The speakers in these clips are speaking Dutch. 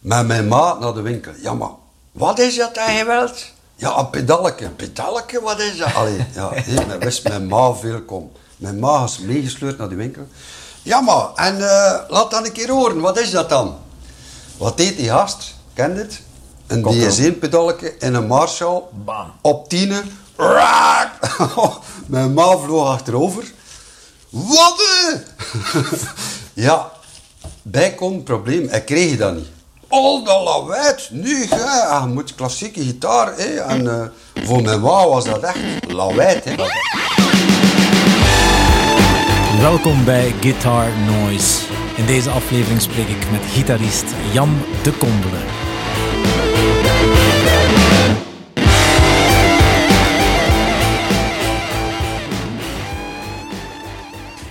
met mijn maat naar de winkel. Ja, maar wat is dat dat je wilt? Ja, een pedalke. Een pedalke, wat is dat? Allee, ja, mijn, wist mijn ma veel kom. Mijn ma is meegesleurd naar die winkel. Ja, maar, en eh, laat dan een keer horen, wat is dat dan? Wat deed die gast? Kent het? Een erop. DS1-pedalke en een Marshall. Bam. Op tienen. Raak! Mijn ma vloog achterover. Wat? eh? ja, bij kon het probleem. Ik kreeg dat niet. Al dat lawaait, nu ga ah, je moet klassieke gitaar. Hè. En eh, voor mijn ma was dat echt lawaait. Hè. Welkom bij Guitar Noise. In deze aflevering spreek ik met gitarist Jan de Kombele.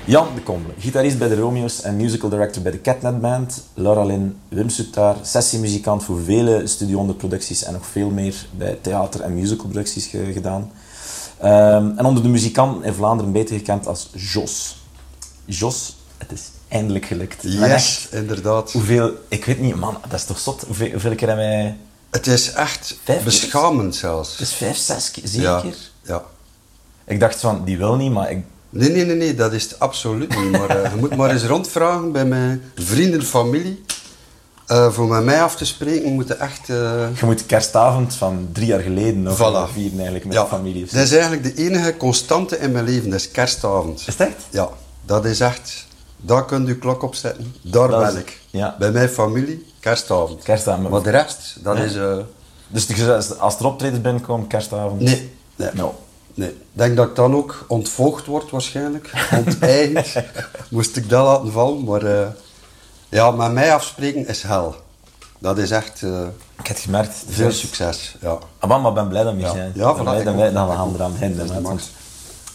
Jan de Komble, gitarist bij de Romeo's en musical director bij de Catnet Band. Laura Lynn, Wim Soetaar, sessiemuzikant voor vele Studio 100 producties en nog veel meer bij theater- en musicalproducties ge- gedaan. Ehm, en onder de muzikanten in Vlaanderen beter gekend als Jos. Jos, het is eindelijk gelukt. Echt, Yes, inderdaad. Hoeveel, ik weet niet, man, dat is toch zot? Hoeveel, hoeveel keer hebben wij... Het is echt Vijf beschamend zelfs. Het is vijf, zes keer, zeker? Ja, ja. Ik dacht van, die wil niet, maar ik, Nee, nee, nee, nee, dat is het absoluut niet. Maar eh, je moet maar eens rondvragen bij mijn vrienden, familie. Eh, voor met mij af te spreken moeten echt... eh, je moet kerstavond van drie jaar geleden nog Voilà. vieren eigenlijk met ja, de familie. Dat is eigenlijk de enige constante in mijn leven, dat is kerstavond. Is het echt? Ja, dat is echt... Daar kunt u klok op zetten. Daar Dat is- ben ik. ja. Bij mijn familie, kerstavond. Kerstavond. Maar de rest, dat Ja. is... Dus als er optredens binnenkomen, kerstavond? nee, nee. Nee. Ik denk dat ik dan ook ontvoogd word waarschijnlijk. Onteigend. Moest ik dat laten vallen. Maar eh, ja, met mij afspreken is hel. Dat is echt eh, ik heb het gemerkt. veel succes. Ja. Ah, maar, ben blij dat we hier Ja. zijn. Ja, ik ben voilà, blij dat wij dat we gaan eraan de want max.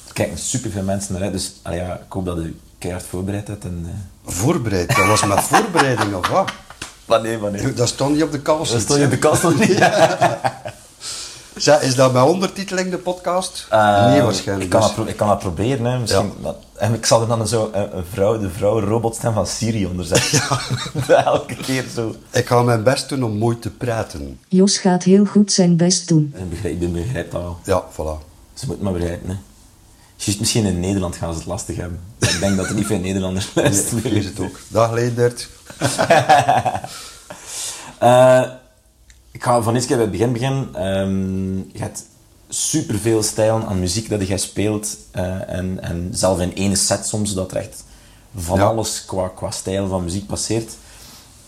Er kijken superveel mensen naar uit, dus allee, ja, ik hoop dat u keihard voorbereid hebt. En, eh, Voorbereid. Dat was met voorbereiding of wat? Wanneer, wanneer? Dat stond niet op de kast. Dat stond je in de kast niet? Zeg, Is dat bij ondertiteling de podcast? Eh, nee, waarschijnlijk. Ik kan, dus. ik kan dat proberen, hè. Misschien, dat- en ik zal er dan zo een, een vrouw, de vrouw robotstem van Siri onder zetten. Elke keer zo. Ik ga mijn best doen om mooi te praten. Jos gaat heel goed zijn best doen. En begrijp, ik begrijp dat wel. Ja, voilà. Ze moeten maar begrijpen, hè. Juist misschien in Nederland gaan ze het lastig hebben. Ik denk dat er niet veel Nederlanders Nee, luisteren. ik vrees het ook. Dag Leendert. Eh, ik ga van eens bij het begin beginnen. Ehm, je hebt superveel stijlen aan muziek dat jij speelt. eh, en, en zelf in één set soms, zodat er echt van Ja. alles qua, qua stijl van muziek passeert.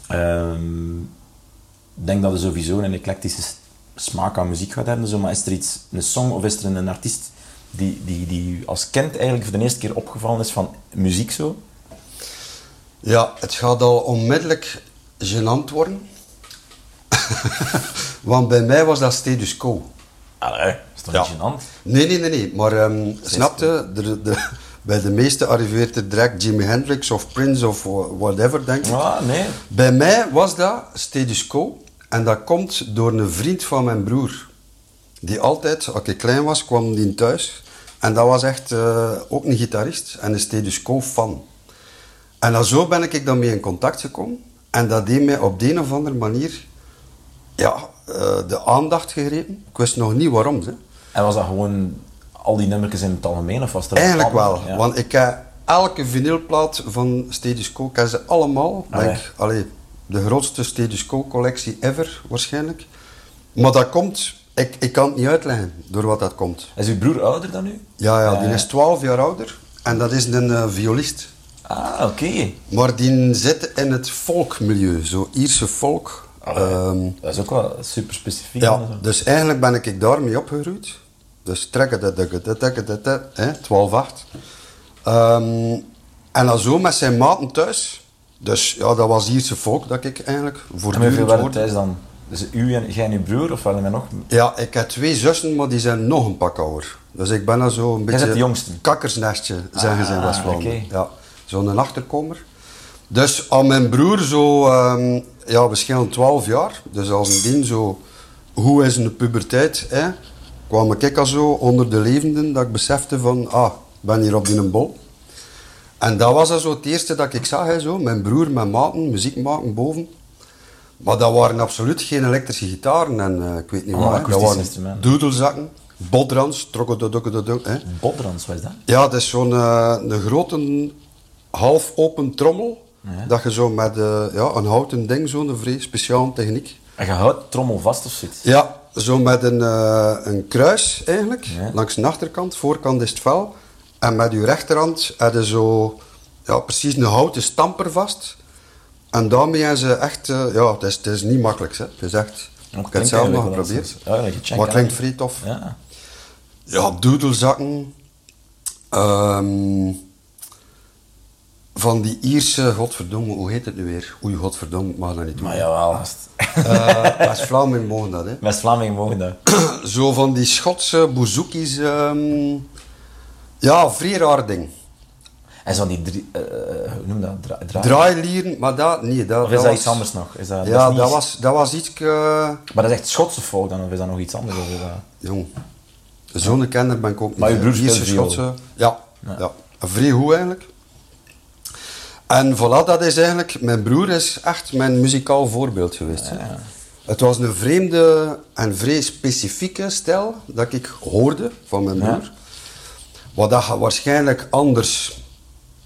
Ehm, ik denk dat je sowieso een eclectische smaak aan muziek gaat hebben. Zo, maar is er iets, een song of is er een, een artiest die, die, die als kind eigenlijk voor de eerste keer opgevallen is van muziek zo? Ja, het gaat al onmiddellijk gênant worden. Want bij mij was dat status quo. Allee, is toch Ja. niet gênant? Nee, nee, nee, nee. Maar ehm snapte, de, de, bij de meeste arriveert er direct Jimi Hendrix of Prince of whatever, denk ik. Ah, nee. Bij mij was dat status quo. En dat komt door een vriend van mijn broer. Die altijd, als ik klein was, kwam die thuis. En dat was echt eh, ook een gitarist en een status quo fan. En dan zo ben ik dan mee in contact gekomen. En dat deed mij op de een of andere manier ja, eh, de aandacht gegrepen. Ik wist nog niet waarom. Hè. En was dat gewoon al die nummertjes in het algemeen? Of was er Eigenlijk wel, Ja. want ik heb elke vinylplaat van Status Quo, ik heb ze allemaal. Allee, de grootste Status Quo collectie ever, waarschijnlijk. Maar dat komt, ik, ik kan het niet uitleggen door wat dat komt. Is uw broer ouder dan u? Ja, ja, die Eh, is 12 jaar ouder en dat is een eh, violist. Ah, oké. Maar die zit in het folkmilieu, zo Ierse folk. Ehm, Dat is ook wel super specifiek. ja, dus eigenlijk ben ik daarmee opgegroeid. Dus trekken, dat, dat, dat, dat, dat, dat, hè, 12-8. Ehm, en dan zo met zijn maten thuis. Dus ja, dat was Ierse volk dat ik eigenlijk En hoeveel waren thuis dan? Dus u en, jij en uw broer, of waren er nog? Ja, ik heb twee zussen, maar die zijn nog een pak ouder. Dus ik ben dan zo een beetje... bent de jongste? Kakkersnestje, zeggen ze in Ah, West-Vlaanderen. Ja, zo'n achterkomer. Dus aan mijn broer zo... ehm, ja, we schelen 12 jaar. Dus als een ding zo... Hoe is een puberteit, hè? kwam ik al zo onder de levenden dat ik besefte van... Ah, ik ben hier op die een bol. En dat was zo het eerste dat ik zag, hè, zo. Mijn broer, mijn maten, muziek maken boven. Maar dat waren absoluut geen elektrische gitaren en eh, ik weet niet Oh, wat. hè. Dat waren doedelzakken, bodrans. Bodrans, wat is dat? Ja, dat is zo'n eh, een grote half open trommel. Dat je zo met eh, ja, een houten ding, zo'n vrij speciale techniek. En je houdt trommel vast of zit? Ja, zo met een, eh, een kruis eigenlijk, Ja. langs de achterkant, voorkant is het vel. En met je rechterhand heb je zo ja, precies een houten stamper vast. En daarmee hebben ze echt, eh, ja, het is, het is niet makkelijk. Hè. Het is echt, ik heb het zelf nog geprobeerd. Ja, checkt maar het klinkt vrij tof. Ja. Ja, doedelzakken. Ehm, van die Ierse, godverdomme, hoe heet het nu weer? Oei, godverdomme, ik mag dat niet doen. Maar jawel, gast. Eh, West-Vlamingen mogen dat, hè. West-Vlamingen mogen dat. Zo van die Schotse bouzouki's. ehm, ja, vrij raar ding. En zo die drie, eh, hoe noem je dat? Dra draai- Draailieren, maar dat, nee, dat, Of is dat, was, iets anders nog? Is dat, Ja, dat, was, dat was iets... eh, Maar dat is echt Schotse folk dan, of is dat nog iets anders? Of is dat... jong, zo'n kenner ben ik ook niet. Maar je broer? Schotse, ja, ja. vrij goed eigenlijk. En voilà, dat is eigenlijk... Mijn broer is echt mijn muzikaal voorbeeld geweest. Het was een vreemde en vrij specifieke stijl dat ik hoorde van mijn broer. Wat dat waarschijnlijk anders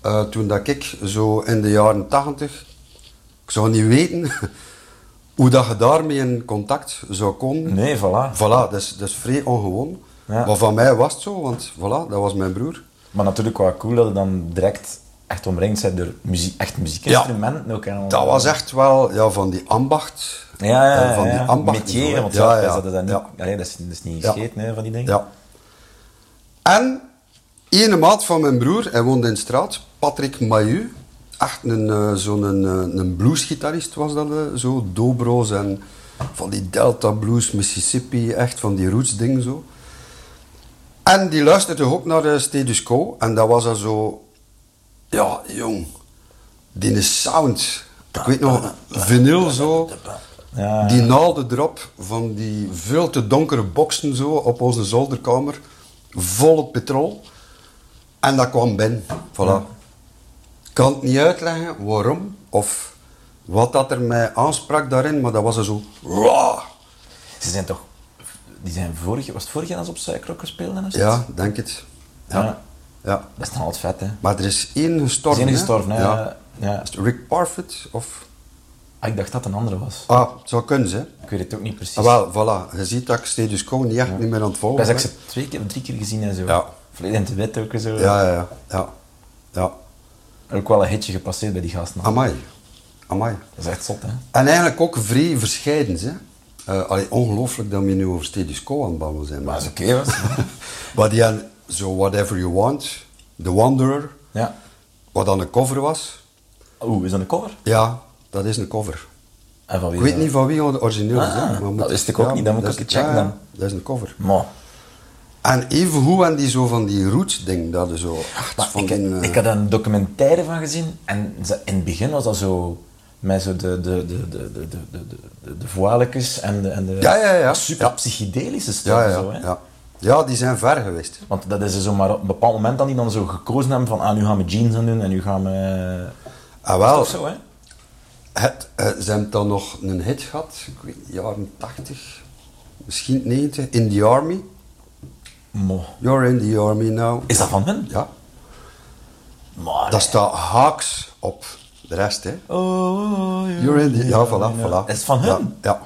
eh, toen dat ik zo in de jaren tachtig, ik zou niet weten hoe dat je daarmee in contact zou komen. Nee, voilà. Voilà, dat is, dat is vrij ongewoon. Ja. Maar van mij was het zo, want voilà, dat was mijn broer. Maar natuurlijk wel cool dat je dan direct echt omringd bent door muziek, echt muziekinstrumenten ook. En Dat was echt wel ja, van die ambacht. Ja, ja, eh, van die ambacht. Metier, want ja, ja, ja, dat, is dat, niet, ja. allee, dat, is, dat is niet hè, van die dingen. Ja. En ene maat van mijn broer, hij woonde in de straat, Patrick Mayu. Echt een, eh, zo'n een, eh, een bluesgitarist was dat, zo. Dobro's en van die Delta Blues, Mississippi, echt van die roots dingen zo. En die luisterde ook naar de Status Quo en dat was dan zo... Ja, jong. Die sound. Ik weet nog, vinyl zo. Ja. Die naalden erop van die veel te donkere boksen zo op onze zolderkamer. Vol op petrol. En dat kwam binnen. Voilà. Ik kan het niet uitleggen waarom of wat dat er mij aansprak daarin, maar dat was er zo... Rah! Ze zijn toch... Die zijn vorig, was het vorig jaar ze op Suikerok gespeeld of Ja, denk het. Ja. Ja. Ja. Dat is nog altijd vet, hè. Maar er is één gestorven. gestorven, hè. Ja. Is het Rick Parfit of... Ah, ik dacht dat het een andere was. Ah, het zou kunnen, hè. Ik weet het ook niet precies. Ah, wel, voilà. Je ziet dat ik Status Quo niet echt niet meer aan het volgen ik ben. ze twee keer, drie keer gezien en zo. Ja. Volledig in het wit ook en zo. Ja, ja, ja. ja. ja. Ook wel een hitje gepasseerd bij die gasten. Amai. Amai. Dat is echt zot, hè. En eigenlijk ook vrij verscheiden. Hè. Uh, allee, ongelooflijk dat we nu over Status Quo aan het babbelen zijn. Maar dat is oké, was. maar die hadden zo Whatever You Want, The Wanderer, ja. wat dan een cover was. Oeh, is dat een cover? Ja, dat is een cover. En van wie Ik weet dat? niet van wie het origineel is. Ah, hè, maar dat wist ik ook niet, dat moet ik eens checken ja, dan. Dat is een cover. Maar, En even hoe en die zo van die roots ding, dat is zo van ik, die, eh, ik had een documentaire van gezien en in het begin was dat zo met zo de, de, de, de, de, de, de, de, de en de, en de Ja, ja, ja. super Ja. psychedelische ja, stoffen. ja, Zo, hè. ja. Ja, die zijn ver geweest. Want dat is zo maar op een bepaald moment dat die dan zo gekozen hebben van ah, nu gaan we jeans aan doen en nu gaan we... Ah, wel, Of zo, hè? Het, eh, ze hebben dan nog een hit gehad, ik weet jaren 80, misschien 90, In the Army. Mo. You're in the Army now. Is dat van hun? Ja, Maar, dat staat haaks op de rest, hè. Oh, You're in the... Ja, voilà, voilà. Is het van? Ja, ja.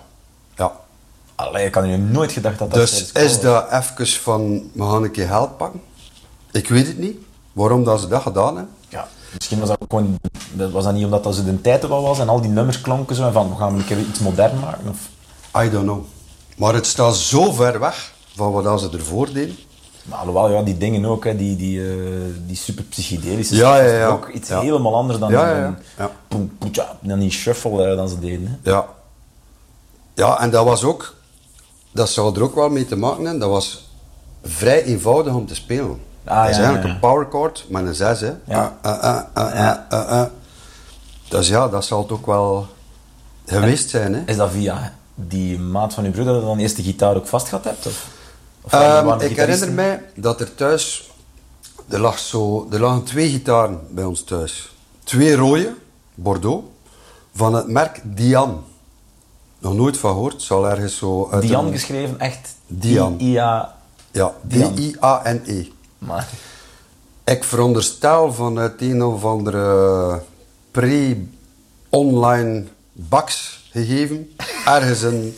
Allee, ik had nu nooit gedacht dat dat Dus is dat even van, we gaan een keer geld pakken? Ik weet het niet, waarom dat ze dat gedaan hebben. Ja, misschien was dat gewoon... dat Was dat niet omdat dat ze de tijd er wel was en al die nummers klonken zo en van, we gaan een keer iets modern maken? Of... I don't know. Maar het staat zo ver weg van wat dat ze ervoor deden. Maar alhoewel, ja, die dingen ook, hè, die, die, eh, die super psychedelische Ja, ja, ja. ook iets Ja. helemaal anders dan, Ja, ja, ja. dan, dan die shuffle eh, dan ze deden. Hè. Ja. Ja, en dat was ook... Dat zou er ook wel mee te maken hebben. Dat was vrij eenvoudig om te spelen. Ah, dat is ja, eigenlijk ja, een power chord met een zes, hè. Ja. Ah, ah. Dus ja, dat zal het ook wel geweest zijn, hè. Is dat via die maat van uw broer dat je dan eerst de gitaar ook vast gehad hebt? Of, of Ehm, ik herinner mij dat er thuis... Er, lag zo, er lagen twee gitaren bij ons thuis. Twee rode, Bordeaux, van het merk Diane. Nog nooit van gehoord. Zal ergens zo... uit Dian een- geschreven, echt. Dian. I-A. Ja, Dian. D-I-A-N-E. Maar... Ik veronderstel vanuit een of andere pre-online baks gegeven. Ergens een,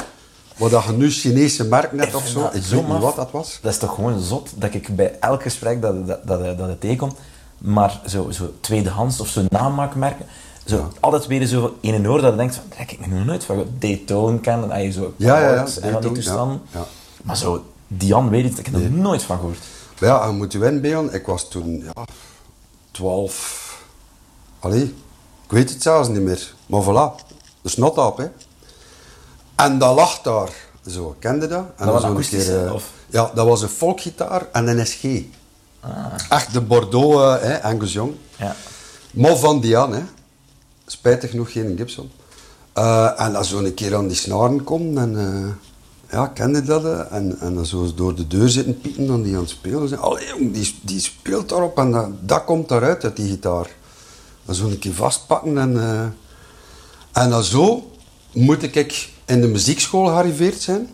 wat je nu Chinese merk net of zo. Ik weet niet wat dat was. Dat is toch gewoon zot dat ik bij elk gesprek dat, dat, dat, dat het tegenkomt, maar zo, zo tweedehands of zo namaakmerken, zo altijd weer zo in een oor dat je denkt van, heb ik nog nooit van. Daytone kennen, dat je zo Ja, ja, ja, en van die ja, ja. Maar zo, Dian weet het, ik heb er nooit van gehoord. Maar ja, je moet je inbeelden. Ik was toen ja, 12. Allee, ik weet het zelfs niet meer. Maar voilà, dus not op, hè. En dat lag daar zo, kende dat? En was dan zo een akoestische, eh, of? Ja, dat was een folkgitaar en een SG. Echt de Bordeaux, eh, hè, Angus Young. Ja. Maar van Dian, hè. Spijtig genoeg geen Gibson. Eh, en dan zo een keer aan die snaren komt en... eh, ja, kende dat? En, en dan zo door de deur zitten pieken dan die aan het spelen zijn. Allee, jong, die, die speelt daarop en dat, dat komt daaruit uit die gitaar. Dan zo een keer vastpakken en... eh, en dan zo moet ik in de muziekschool gearriveerd zijn.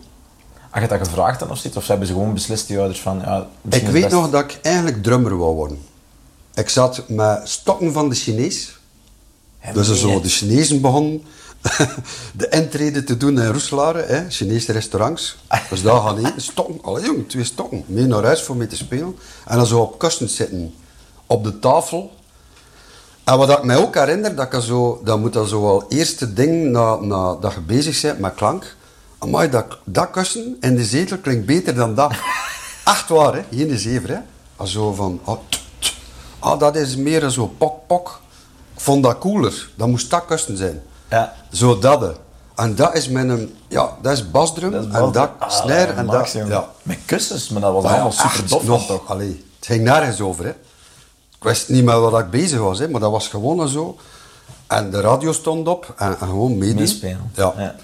Had je dat gevraagd dan of zoiets? Of ze hebben ze gewoon beslist, die ouders, van ja, Ik weet nog dat ik eigenlijk drummer wou worden. Ik zat met stokken van de Chinees. Dus hè. de Chinezen begonnen de intrede te doen in Roeselare, hè, Chinese restaurants. Dus daar gaan eten, stokken. Allee jong, twee stokken. Mee naar huis voor mee te spelen. En dan zo op kussens zitten. Op de tafel. En wat ik mij ook herinner, dat, ik zo, dat moet dan zo al eerste ding na, na, dat je bezig bent met klank. Amai, dat, dat kussen in de zetel klinkt beter dan dat. Echt waar, hè? Geen zever, hè? Als zo van... ah, ah, dat is meer zo pok, pok. Ik vond dat cooler. Dat moest dat kussen zijn. Ja. Zo dat. hè. En dat is mijn... Ja, dat is basdrum. Dat is en dat Ah, snare en dat... Ja. Met kussens, maar dat was Maar allemaal super dof nog, toch? Allee, het ging nergens over, hè. Ik wist niet meer wat ik bezig was, hè, maar dat was gewoon zo. En de radio stond op en, en gewoon meedoen. Meespelen. Ja. Ja.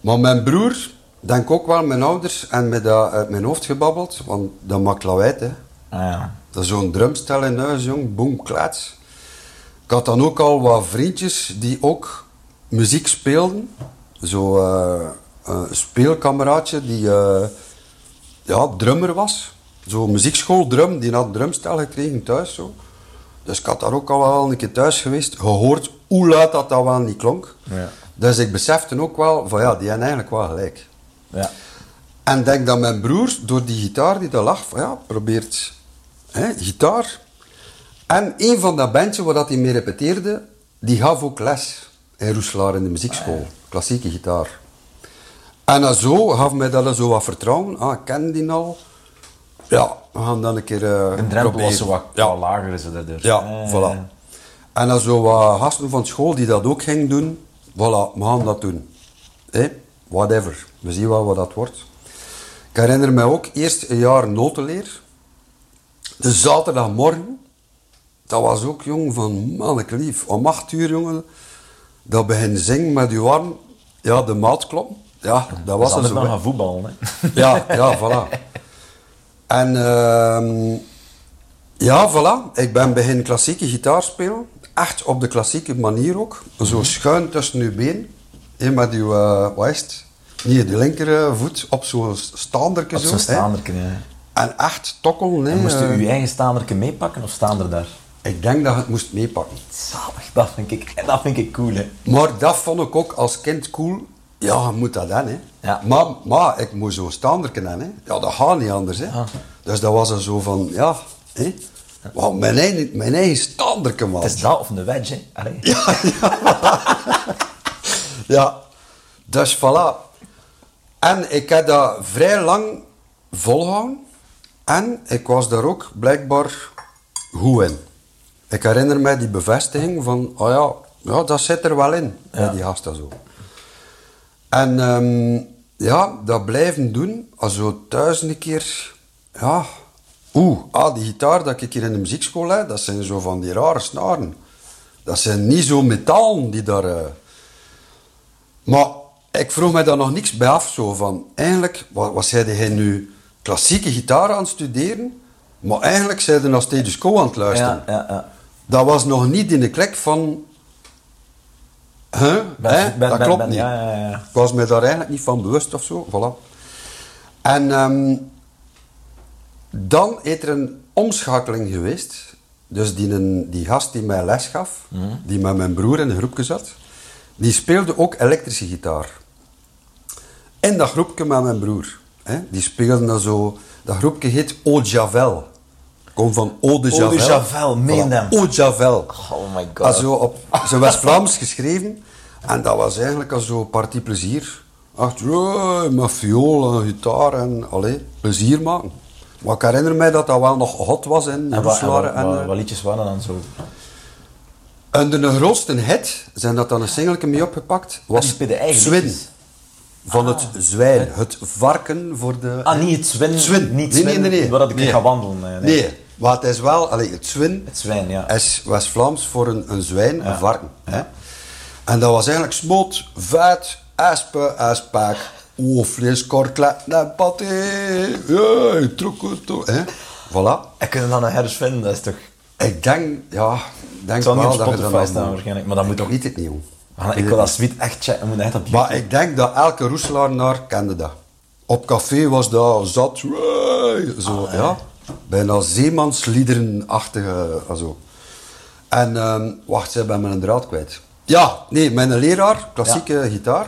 Maar mijn broer, denk ook wel mijn ouders, en met dat uit mijn hoofd gebabbeld, want dat maakt lawaai, hè. Ah, ja. Dat is zo'n drumstel in huis, jong, boom, klats. Ik had dan ook al wat vriendjes die ook muziek speelden. Zo een speelkameraadje die eh, ja, drummer was. Zo'n muziekschool drum, die had een drumstel gekregen thuis. Zo. Dus ik had daar ook al wel een keer thuis geweest, gehoord hoe luid dat, dat wel niet klonk. Ja. Dus ik besefte ook wel van ja, die hebben eigenlijk wel gelijk. ja. En ik denk dat mijn broer, door die gitaar die daar lag, van ja, probeert hè, gitaar. En een van dat bandje waar dat hij mee repeteerde, die gaf ook les in Roeselaar in de muziekschool. Klassieke gitaar. En dan zo gaf mij dat zo wat vertrouwen. Ah, ik ken die al. Ja, we gaan dan een keer eh Een drempel proberen. was zo wat, Ja. lager is het daardoor. Ja, Eh, voilà. En dan zo wat gasten van school die dat ook gingen doen. Voilà, we gaan dat doen. Hé, whatever. We zien wel wat dat wordt. Ik herinner me ook eerst een jaar notenleer. De zaterdagmorgen. Dat was ook, jong, van mannelijk Om acht uur, jongen. Dat begin zingen met uw arm. Ja, de maat klopt. Ja, dat was dan zo. hè. gaan voetballen, hè? Ja, ja, voilà. En ehm, ja, voilà. Ik ben begin klassieke gitaar spelen. Echt op de klassieke manier ook. Zo schuin tussen uw been. Hè, met uw, eh, wat is het? Niet de linkervoet op zo'n staanderke Op zo. zo'n staanderke, ja. En echt tokkelen. En hè, moest u eh. uw eigen staanderke meepakken of staan er daar? Ik denk dat je het moest meepakken. Zalig, dat vind ik, dat vind ik cool, hè. Maar dat vond ik ook als kind cool. Ja, je moet dat dan, hè. Ja. Maar, maar ik moest zo'n staanderke hebben, hè. Ja, dat gaat niet anders, hè. Ah. Dus dat was er zo van, ja, hè. Mijn eigen, mijn eigen man. Het is dat of een wedge, hè. Allee. Ja, dus voilà. En ik heb dat vrij lang volgehouden. En ik was daar ook blijkbaar goed in. Ik herinner mij die bevestiging van, oh ja, ja dat zit er wel in, bij die gasten zo. En ehm, ja, dat blijven doen, als zo een keer, ja, oeh, ah, die gitaar dat ik hier in de muziekschool heb, dat zijn zo van die rare snaren. Dat zijn niet zo metalen die daar... eh, maar ik vroeg mij daar nog niks bij af, zo van, eigenlijk, wat, wat zei hij nu, klassieke gitaar aan het studeren, maar eigenlijk zei hij naar status quo aan het luisteren. Ja, ja, ja. Dat was nog niet in de klik van, Huh? Ben- Hè? ben- dat ben- klopt niet. ja, ja, ja. Ik was me daar eigenlijk niet van bewust of zo. Voilà. En ehm, dan is er een omschakeling geweest. Dus die, die gast die mij les gaf, Mhm. die met mijn broer in een groepje zat, die speelde ook elektrische gitaar. In dat groepje met mijn broer. Hè, die speelden dan zo... Dat groepje heet de Javel. Komt van Eau de Eau Javel. de Javel, meen Voilà, hem. Eau de Javel. Oh my god. Ah, zo op zijn West-Vlaams geschreven. En dat was eigenlijk als zo partie plezier. Echt, ja, met viool en gitaar en allee, plezier maken. Maar ik herinner mij dat dat wel nog hot was in En wat, en wat, En, wat, eh, wat liedjes waren dan zo? en de grootste hit, zijn dat dan een singeltje mee opgepakt, was eigen Zwin. Van het zwijn, het varken voor de... Ah, niet het zwin. Zwin. Niet Nee, zwin, nee, nee, nee. waar dat ik Nee. ga wandelen. Nee, nee. Het is wel, allee, het zwin Het zwijn, ja. is West-Vlaams voor een, een zwijn, een varken. Hè? En dat was eigenlijk smoot, vet, espe, espak, oh, vlees, korklet, en paté, trokoto, hè. Voilà. En kunnen dan een herders vinden, dat is toch... Ik denk, ja, ik denk niet wel dat je Spotify dat staan waarschijnlijk, maar dat moet toch... weet het niet, jong. Ah, ik wil dat suite echt checken, moet echt op Maar ik denk dat elke Roeselaar kende dat. Op café was dat zat, zo, ja. Bijna zeemansliederenachtige, also. En, ehm, wacht, ze hebben mijn draad kwijt. Ja, nee, mijn leraar, klassieke gitaar,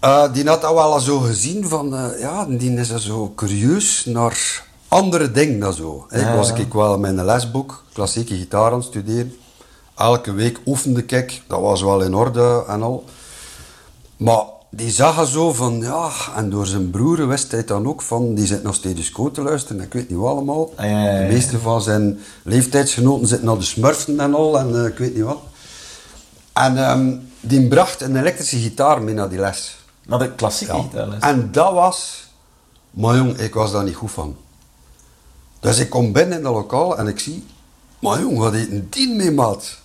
eh, die had dat wel al zo gezien van, eh, ja, die is zo curieus naar andere dingen dan zo. Ik was ik wel mijn lesboek klassieke gitaar aan het studeren. Elke week oefende ik, dat was wel in orde en al. Maar die zag zo van, ja, en door zijn broer wist hij dan ook van, die zit nog steeds quo te luisteren, ik weet niet wat allemaal. Ah, ja, ja, ja. De meeste van zijn leeftijdsgenoten zitten naar de smurfen en al, en eh, ik weet niet wat. En ehm, die bracht een elektrische gitaar mee naar die les. Naar de klassieke Ja. gitaarles. En dat was... Maar jong, ik was daar niet goed van. Dus ik kom binnen in dat lokaal en ik zie... Maar jong, wat heet een die mee, maat?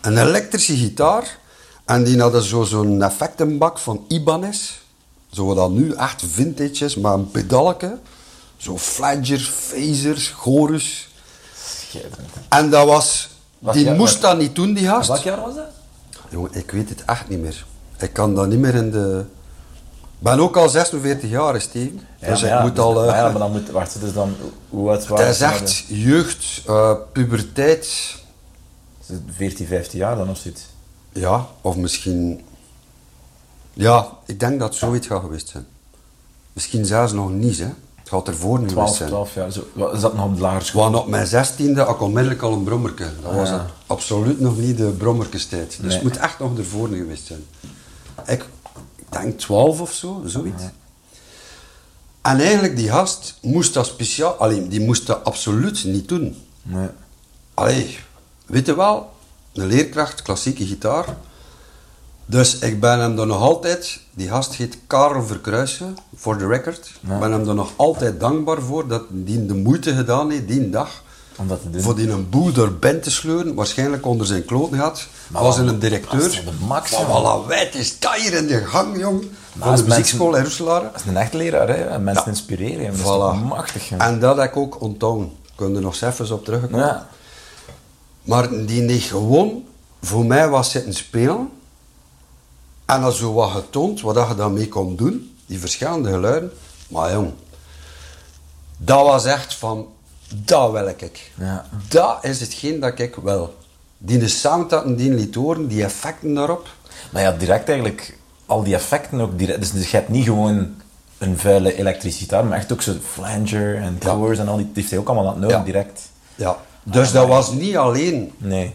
Een elektrische gitaar. En die hadden zo, zo'n effectenbak van Ibanez. Zo wat dat nu echt vintage is, maar een pedalke. Zo fladger, phasers, chorus. Schitterend. En dat was... Wat die jaar- moest wat- dat niet doen, die gast. Welk jaar was dat? Jongen, ik weet het echt niet meer. Ik kan dat niet meer in de... Ik ben ook al 46 jaar, Steven. dus maar ik moet dus- al... eh, maar ja, maar dan moet... Wacht, dus dan... Hoe oud het waren is echt jeugd, eh, puberteit. Is het 14, 15 jaar dan of zoiets? Ja, of misschien... Ja, ik denk dat het zoiets gaat geweest zijn. Misschien zelfs nog niet, hè. Het gaat ervoor nu geweest 12, zijn. 12 jaar. Zo. Wat, Is dat nog op de lagere school? Want op mijn zestiende had ik onmiddellijk al een brommerke. Dat was Ah. het absoluut nog niet de brommerkestijd. Dus Nee. het moet echt nog ervoor geweest zijn. Ik, ik denk 12 of zo, zoiets. En eigenlijk, die gast moest dat speciaal... Alleen, die moest dat absoluut niet doen. Nee. Allee, weet je wel, een leerkracht, klassieke gitaar. Dus ik ben hem er nog altijd, die gast heet Karel Verkruisen, voor de record. Ik ben hem er nog altijd dankbaar voor dat die de moeite gedaan heeft, die dag. Om dat te doen. Voor die een boel door ben te sleuren, waarschijnlijk onder zijn kloten had. Maar was een directeur. dat de max, Maar wat een is dat hier in de gang, jong. Van als de muziekschool in Roeselare. Dat is een echt leraar, hè. En mensen Ja. inspireren. Dat is Voilà. machtig, hè. En dat heb ik ook onthouden. Kunnen er nog eens op terugkomen. Ja. Maar die niet gewoon voor mij was zitten spelen. En dat zo wat getoond, wat dat je daarmee kon doen. Die verschillende geluiden. Maar jong, dat was echt van, dat wil ik. Ja. Dat is hetgeen dat ik wil. Die sound dat en die liet horen, die effecten daarop. Maar ja, direct eigenlijk al die effecten ook direct. Dus, dus je hebt niet gewoon een vuile elektrische gitaar, maar echt ook zo flanger en Ja. chorus en al die. Die heeft hij ook allemaal aan het nodig, Ja. direct. Ja. Dus dat was niet alleen Nee.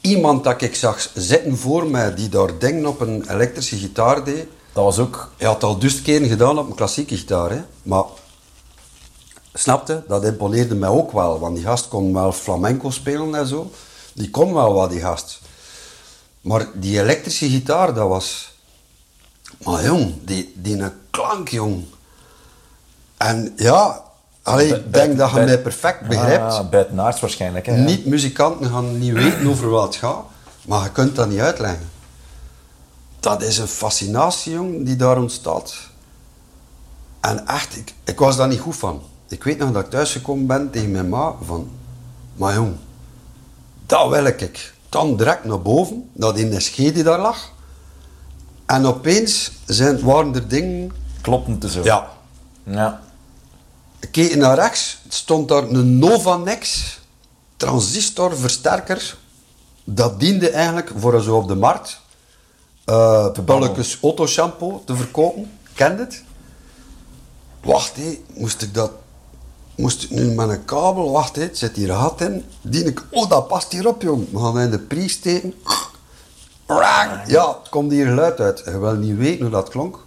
iemand dat ik zag zitten voor mij, die daar dingen op een elektrische gitaar deed. Dat was ook. Hij had al dus keren gedaan op een klassieke gitaar, hè. maar snapte, dat imponeerde mij ook wel, want die gast kon wel flamenco spelen en zo. Die kon wel wat, die gast. Maar die elektrische gitaar, dat was... Maar jong, die, die een klank, jong. En ja, allee, ik denk dat je mij perfect begrijpt. Ah, buitenaards waarschijnlijk. Hè, ja. Niet-muzikanten gaan niet weten over wat het gaat, maar je kunt dat niet uitleggen. Dat is een fascinatie, jong, die daar ontstaat. En echt, ik, ik was daar niet goed van. Ik weet nog dat ik thuisgekomen ben tegen mijn ma van... Maar jong, dat wil ik. Dat dan direct naar boven, naar die SG die daar lag. En opeens zijn, waren er dingen... Kloppend te zo. Ja, Ja. Keek naar rechts, stond daar een Novanex transistorversterker. Dat diende eigenlijk voor zo op de markt eh bulletjes autoshampoo te verkopen. Kende het? Wacht, hé, moest ik dat... Moest ik nu met een kabel... Wacht, hé, het zit hier gat in. Dien ik... Oh, dat past hierop, jong. We gaan in de pries steken. Ja, het komt hier geluid uit. Je wil niet weten hoe dat klonk.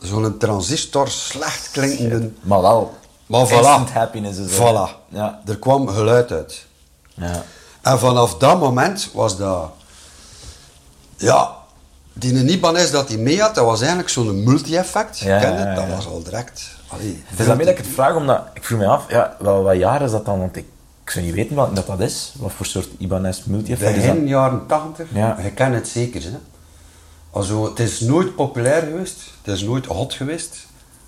Zo'n transistor, slecht klinkende... Maar wel. Maar voilà. Happiness is er. Voilà. Ja. Er kwam geluid uit. Ja. En vanaf dat moment was dat... Ja, die Ibanez dat hij mee had, dat was eigenlijk zo'n multi-effect. Ja, Ken je? ja, ja, Dat was al direct... Allee, Het is daarmee dat ik het vraag, omdat ik vroeg me af, ja, wel, wat jaar is dat dan? Want ik, ik zou niet weten wat dat, dat is. Wat voor soort Ibanez multi-effect is dat? Begin jaren 80, Ja. je kent het zeker. Hè? Also, het is nooit populair geweest, het is nooit hot geweest.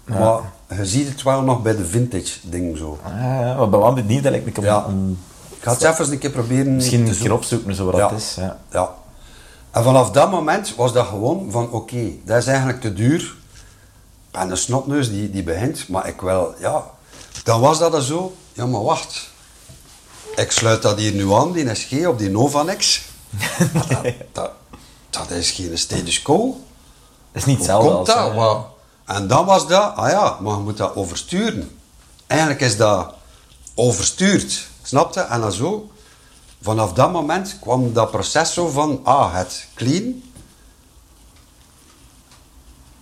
Maar je ziet het wel nog bij de vintage ding zo. Ah, ja, maar bij wat benieuwd dat ik Ja. een- Ik ga het even een keer proberen misschien een keer zoeken. opzoeken zo wat dat is. Ja. Ja. En vanaf dat moment was dat gewoon van, oké, dat is eigenlijk te duur. En een snotneus die, die begint, maar ik wil, ja. Dan was dat er zo, ja maar wacht. Ik sluit dat hier nu aan, die SG op die Novanex. Dat, dat, dat is geen status quo. Dat is niet hetzelfde als... dat? eh, Wat- En dan was dat, ah ja, maar je moet dat oversturen. Eigenlijk is dat overstuurd, snap je? En dan zo, vanaf dat moment kwam dat proces zo van, ah, het clean,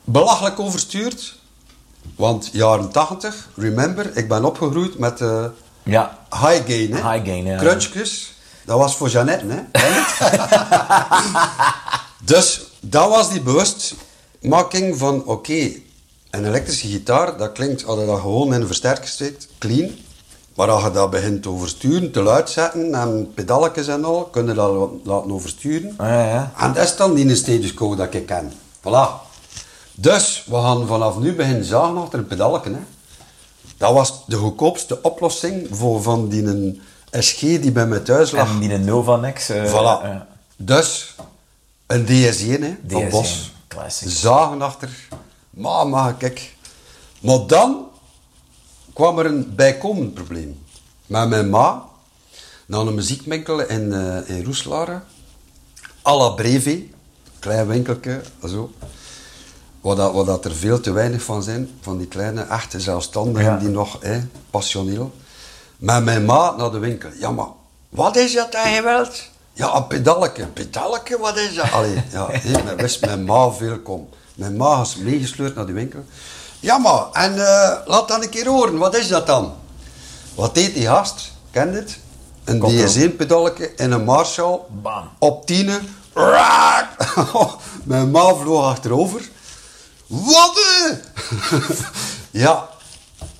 belachelijk overstuurd, want jaren 80, remember, ik ben opgegroeid met eh, Ja. high gain, hè? High gain, ja. Crunchjes, dat was voor Jeannette, hè? Dus dat was die bewustmaking van, oké, een elektrische gitaar, dat klinkt, als je dat gewoon in een versterker steekt, clean. Maar als je dat begint te oversturen, te luid zetten en pedalletjes en al, kun je dat la- laten oversturen. Ah, ja, ja. En dat is dan die status quo dat ik ken. Voilà. Dus, we gaan vanaf nu beginnen zagen achter een pedalken. Hè. Dat was de goedkoopste oplossing voor van die een SG die bij mij thuis lag. En die Novanex. eh, Voilà. eh, Dus, een DS1 hè, van DS1, Bos. classic. Zagen achter. Maar, kijk. Maar dan kwam er een bijkomend probleem. Met mijn ma, naar een muziekwinkel in, eh in Roeselare. à la Breve, klein winkeltje, zo. Waar, dat, waar dat er veel te weinig van zijn, van die kleine, echte zelfstandigen Ja. die nog, hè, passioneel. Met mijn ma naar de winkel. Ja, maar wat is dat dat je wilt? Ja, een pedalke, wat is dat? Allee, ja, men wist mijn ma veel kom. Mijn ma is meegesleurd naar die winkel. Ja, maar, en eh, laat dan een keer horen, wat is dat dan? Wat deed die gast? Ken je het? Een Komt erop. DS1-pedalke en een Marshall. Bam. Op tienen. Raak! Mijn ma vloog achterover. Wat? eh? ja,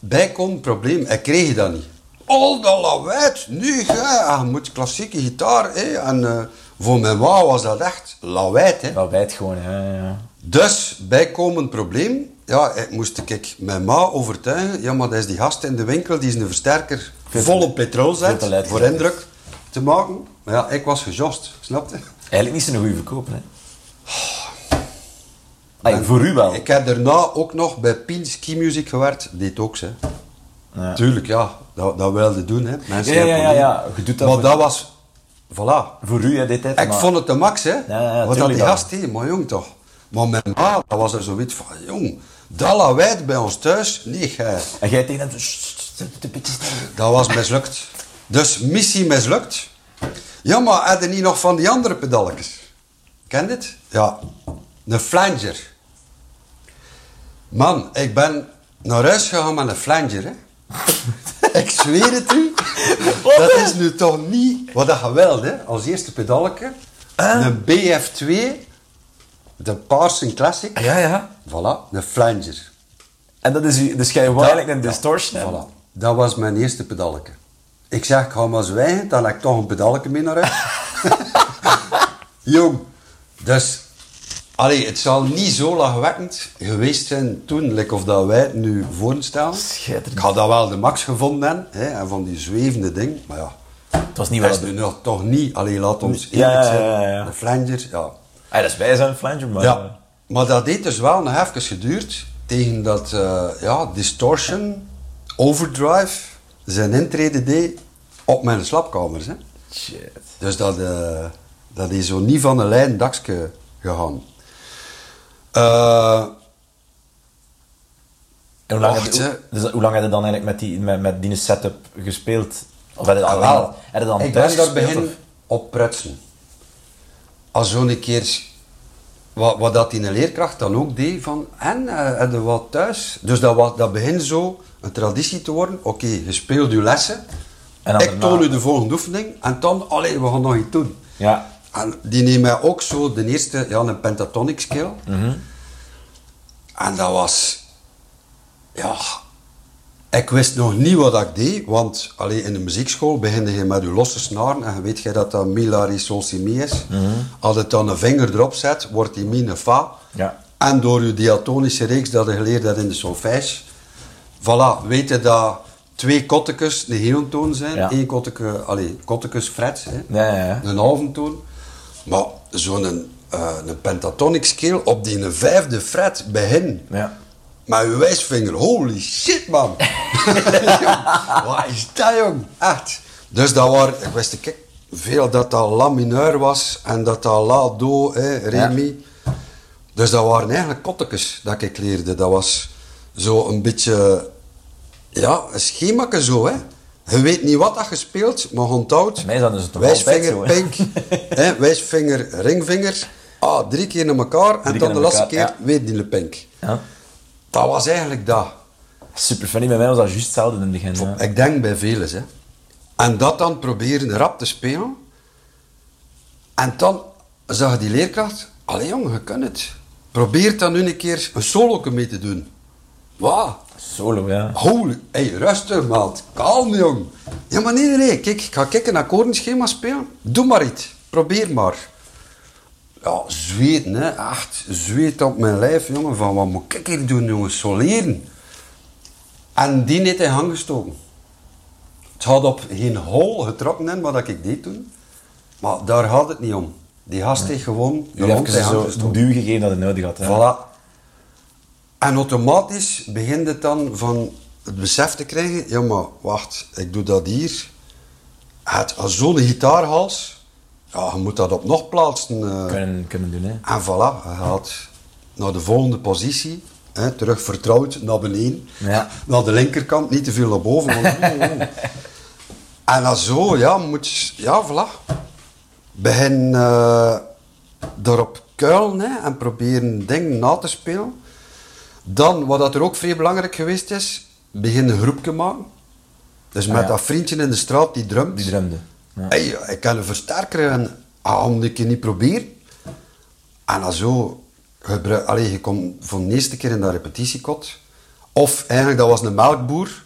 bijkomend probleem. Ik kreeg dat niet. Al dat lawaai, nu ga je moet klassieke gitaar. Hè? En eh, voor mijn ma was dat echt lawaai. Hè? Wijd gewoon, ja, ja. Dus, bijkomend probleem, ja, ik moest ik mijn ma overtuigen, ja, maar dat is die gast in de winkel, die is een versterker vol op petrol zet, voor indruk te maken. Maar ja, ik was gejost, snap je? Eigenlijk niet zo'n goede verkoper, hè. Ay, voor u wel. Ik heb daarna ook nog bij Pien Ski Music gewerkt, deed ook ze. Ja. Tuurlijk, ja, dat, dat wilde doen, hè. Mensen Ja, ja, ja, ja. Je doet dat maar dat was, voilà. Voor u, hè, dit tijd. Ik vond het de max, hè. Ja, ja, Wat dat die gast deed, maar jong toch. Maar mijn ma, dat was er zoiets van, jong, dat lawaai bij ons thuis, nee, gij. En jij tegen hem zo... "Sst, sst, sst, een beetje stil." Dat was mislukt. Dus missie mislukt. Ja, maar had je niet nog van die andere pedalletjes? Ken het? Ja, een flanger. Man, ik ben naar huis gegaan met een flanger, hè. ik zweer het u. Dat is nu toch niet wat dat je wilt, hè. Als eerste pedaletje. Een BF2, de Parson Classic. Ja, ja. Voilà, een flanger. En dat is. Dus jij eigenlijk een distortion hebben? Voilà. Dat was mijn eerste pedaletje. Ik zeg, ik ga maar zwijgen, dan heb ik toch een pedaletje mee naar huis. Jong. Dus, allee, het zal niet zo lachwekkend geweest zijn toen, like of dat wij het nu voorstellen. Schitterend. Ik had dat wel de max gevonden, hè, en van die zwevende ding, maar ja. Het was niet Dat is nu nog toch niet. Allee, laat ons Ja, eerlijk ja, zijn. ja, ja. De flanger, ja. Ah, dat is wij zijn flanger, maar... Ja, maar dat heeft dus wel nog even geduurd tegen dat eh, ja, Distortion, Overdrive, zijn intrede deed op mijn slaapkamers. Hè. Shit. Dus dat, eh, dat is zo niet van een lijn dakje gegaan. Eh, En hoe lang, Wacht, heb je, dus hoe lang heb je dan eigenlijk met die, met, met die setup gespeeld? Of heb je dat ah, heb je dan ik ben daar begin op prutsen. Als zo'n keer, wat, wat dat in een leerkracht dan ook deed, van, en, eh, heb je wat thuis? Dus dat, dat begint zo een traditie te worden. Oké, je speelt je lessen. En ik toon u de volgende oefening. En dan, allee, we gaan nog iets doen. Ja. En die mij ook zo de eerste, ja, een pentatonic scale. Mhm. En dat was, ja, ik wist nog niet wat ik deed, want allee, in de muziekschool begin je met je losse snaren en je weet jij dat dat mi, la, sol, si, mi is. Als je dan een vinger erop zet, wordt die mi een fa. Ja. En door je diatonische reeks dat je geleerd hebt in de solfège, voilà, weet je dat twee kottekes een hele toon zijn, Ja. één kotteke, allee, kottekes fret, hè, Ja, ja, ja. een halve toon. Maar zo'n eh, een pentatonic scale op die een vijfde fret begin. Ja. Met je wijsvinger, holy shit man. Wat is dat jong? Echt. Dus dat waren, ik wist ik, veel dat dat la mineur was en dat dat la do, hè, re, Ja. mi. Dus dat waren eigenlijk kottekes dat ik leerde. Dat was zo een beetje, ja, een zo hè. Je weet niet wat dat je speelt, maar onthoud. mij is dat dus wijsvinger, zo, pink, hè, wijsvinger, ringvinger. Ah, drie keer naar elkaar en dan de laatste elkaar, keer ja. weer die pink. ja. Dat was eigenlijk dat. Super funny. Bij mij was dat juist hetzelfde in het begin. ja. Ik denk bij velen. Hè. En dat dan proberen rap te spelen. En dan zag die leerkracht, allee jongen, je kunt het. Probeer dan nu een keer een solo mee te doen. Wauw. Solo, ja. Holy, hey, rustig maat. Kalm jong. Ja maar nee, nee, nee. Kijk, ik ga kijken een akkoordenschema spelen. Doe maar iets. Probeer maar. Ja, zweten hè. Echt, zweet op mijn lijf jongen. Van wat moet ik hier doen jongen? Soleren. En die heeft in gang gestoken. Het had op geen hol getrokken in wat ik deed toen. Maar daar gaat het niet om. Die gast heeft gewoon de hond in gang gestoken. duw gegeven dat het nodig had. hè. Voilà. En automatisch begint het dan van het besef te krijgen, ja maar wacht, ik doe dat hier. Het, zo'n gitaarhals, ja, je moet dat op nog plaatsen. eh. Kunnen, kunnen doen, hè. En voilà, je gaat naar de volgende positie, hè, terug vertrouwd naar beneden. Ja. Naar de linkerkant, niet te veel naar boven. en dan zo, ja, moet je, ja, voilà. Begin eh daarop kuilen hè, en proberen dingen na te spelen. Dan, wat dat er ook vrij belangrijk geweest is, begin een groepje maken. Dus met Ah, ja. dat vriendje in de straat die drumt. Die drumde. Ja. Hey, ik kan een versterker en ah, om een keer niet proberen. En dan zo, gebruik, je komt voor de eerste keer in dat repetitiekot. Of eigenlijk, dat was een melkboer.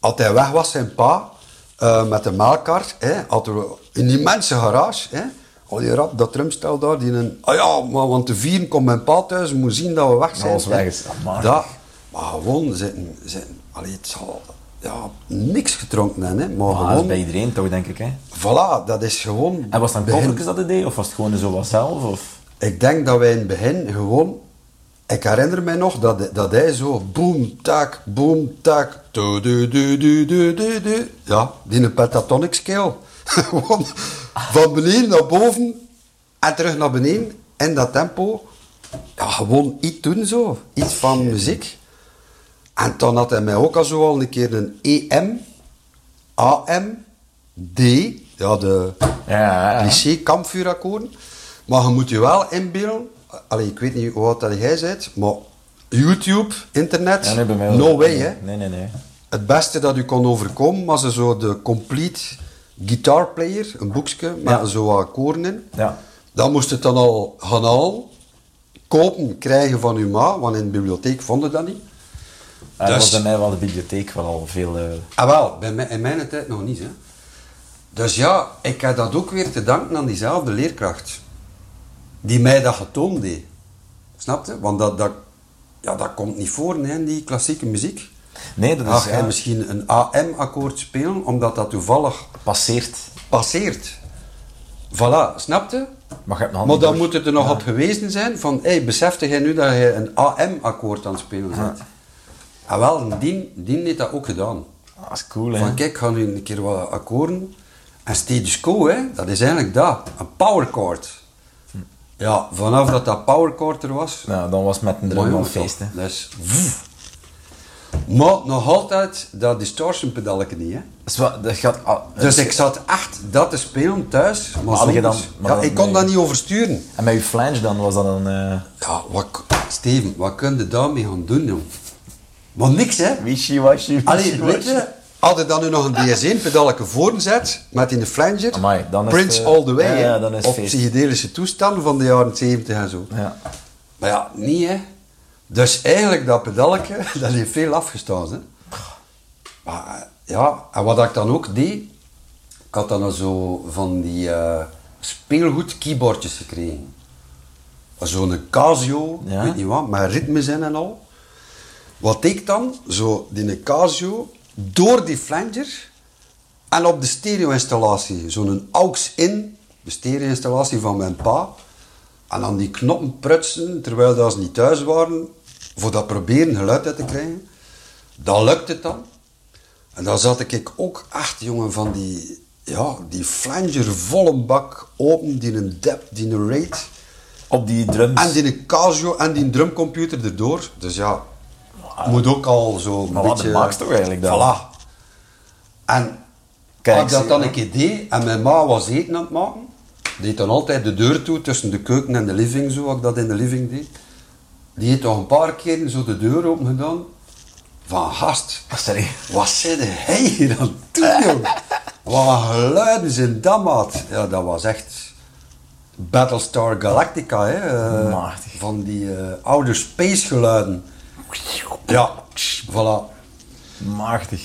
Als hij weg was, zijn pa, eh, met de melkkar, hè, had er een immense garage. Hè. Al die rap, dat drumstel daar, die een... Ah ja, maar want te vieren komt mijn pa thuis, moet zien dat we weg zijn. Weg hè. is. Ah, maar. Dat, maar gewoon zitten, zitten allee, het zal, ja, niks gedronken hebben, hè, maar Maar dat is bij iedereen toch, denk ik, hè. Voilà, dat is gewoon... En was het dan begin- dat deed, of was het gewoon zo wat zelf? Of? Ik denk dat wij in het begin gewoon... Ik herinner mij nog dat, dat hij zo boom, tak, boom, tak, du, du, du, du, du, du, du. Ja, die een pentatonic scale. gewoon van beneden naar boven en terug naar beneden in dat tempo. Ja, gewoon iets doen zo. Iets van muziek. En dan had hij mij ook al zo al een keer een EM, AM, D, ja, de Ja, ja, kampvuurakkoorden. Maar je moet je wel inbeelden, allee, ik weet niet hoe oud dat jij bent, maar YouTube, internet, Ja, nee, no wel. way hè. Nee, nee, nee. Het beste dat u kon overkomen was zo de complete guitar player, een boekje met Ja. zo wat in. Ja. Dan moest het dan al gaan kopen, krijgen van uw ma, want in de bibliotheek vonden dat niet. Dat Dus- was bij mij wel de bibliotheek wel al veel... eh, Ah wel, bij mij, in mijn tijd nog niet. Hè. Dus ja, ik heb dat ook weer te danken aan diezelfde leerkracht. Die mij dat getoond deed. Snap je? Want dat, dat, ja, dat komt niet voor hè, die klassieke muziek. Nee, dat is jij ja, misschien een AM-akkoord spelen, omdat dat toevallig passeert. passeert. Voilà, snapte? Maar je Maar niet dan door. moet het er nog op gewezen zijn van, hey, besefte jij nu dat je een AM-akkoord aan het spelen bent? En wel, die, die heeft dat ook gedaan. Ah, Dat is cool, hè? Van kijk, ik ga nu een keer wat akkoorden. En status quo, hè, dat is eigenlijk dat, een powerchord. Ja, vanaf dat dat powerchord er was, Nou, dan was het met een drum een feest, hè? is... Maar nog altijd dat distortion pedaletje niet, hè. Wel, dat gaat, ah, Dus ik zat echt dat te spelen thuis. Maar, Maar had je dan- maar ja, dan- ik kon nee. dat niet oversturen. En met je flange dan, was dat een... eh Ja, wat, Steven, wat kun je daarmee gaan doen, jong? Maar niks, hè? Wishy-washy, Allee, weet je, had je dan nu nog een DS1-pedaletje voorzet, met in de flanger, Amai, dan is Prince het, All The Way, ja, dan is op feest. psychedelische toestanden van de jaren 70 en zo. Ja. Maar ja, niet, hè. Dus eigenlijk, dat pedaletje, dat heeft veel afgestaan, hè. Maar eh, ja, en wat ik dan ook deed, ik had dan zo van die eh, speelgoed keyboardjes gekregen. Zo'n Casio, Ja. ik weet niet wat, met ritmes in en al. Wat ik dan, zo die Casio, door die flanger en op de stereo-installatie, zo'n aux-in, de stereo-installatie van mijn pa, en dan die knoppen prutsen terwijl dat ze niet thuis waren, voor dat proberen geluid uit te krijgen. Dat lukte het dan. En dan zat ik ook echt, jongen, van die, ja, die flanger volle bak open, die een depth, die een rate. Op die drums. En die Casio en die drumcomputer erdoor. Dus ja, moet ook al zo een Maar wat beetje... max toch eigenlijk dan? Voilà. En Kijk, als ik dat dan een keer deed en mijn ma was eten aan het maken, deed dan altijd de deur toe tussen de keuken en de living, zo, ik dat in de living deed. Die heeft toch een paar keer zo de deur open gedaan. Van gast, wat zit hij hier aan joh? Wat geluiden zijn dat, maat? Ja, dat was echt Battlestar Galactica, hè. eh, van die eh, oude space geluiden. Ja, voilà. Machtig.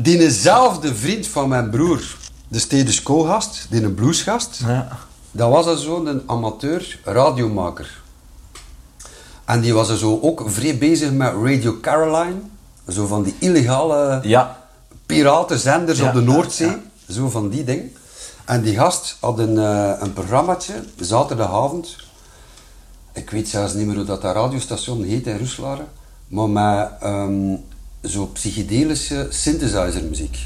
Diezelfde vriend van mijn broer, de status quo-gast, die een bluesgast, Ja. dat was er zo'n amateur radiomaker. En die was er zo ook vrij bezig met Radio Caroline, zo van die illegale Ja. piratenzenders Ja, op de Noordzee, ja. zo van die ding. En die gast had een, eh een programmaatje, zaterdagavond. Ik weet zelfs niet meer hoe dat, dat radiostation heet in Roeselare, maar met ehm, zo psychedelische synthesizermuziek.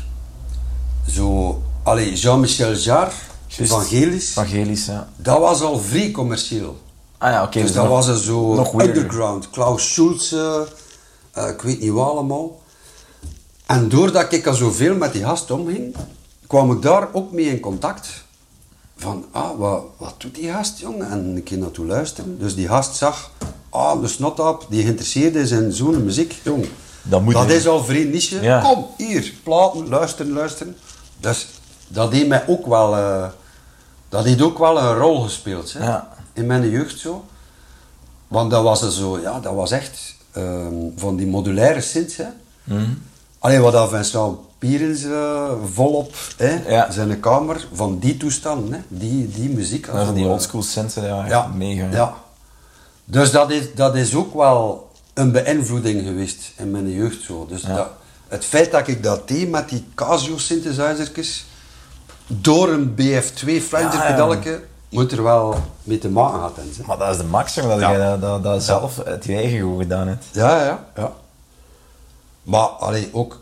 Zo, allee, Jean-Michel Jarre, Juist. Evangelisch, Evangelisch, ja. dat was al vrij commercieel. Ah ja, oké. Dus dat nog- was zo nog underground. Klaus Schulze, eh, ik weet niet wat allemaal. En doordat ik al zoveel met die gast omging, kwam ik daar ook mee in contact. Van, ah, wat, wat doet die gast, jongen? En een keer naartoe luisteren. Dus die gast zag, ah, de snotap, die geïnteresseerd is in zo'n muziek, jong. Dat moet dat je- is al vrij niche. Ja. Kom, hier, platen, luisteren, luisteren. Dus dat deed mij ook wel... eh, dat heeft ook wel een rol gespeeld, hè? Ja. In mijn jeugd zo. Want dat was er zo, ja, dat was echt ehm, van die modulaire synths, hè. Mhm. Alleen wat dat Vincent Pierens eh, volop, hè, Ja. zijn kamer, van die toestanden, hè, die, die muziek. Van die oldschool synths, ja, ja, mega. Ja. Dus dat is, dat is ook wel een beïnvloeding geweest in mijn jeugd zo. Dus Ja. dat, het feit dat ik dat deed met die Casio synthesizertjes, door een BF2 flanger pedaletje, moet er wel mee te maken gehad hebben. Maar dat is de max, dat Ja. jij dat, dat, dat zelf uit je eigen gewoon gedaan hebt. Ja, ja, ja. Maar allee, ook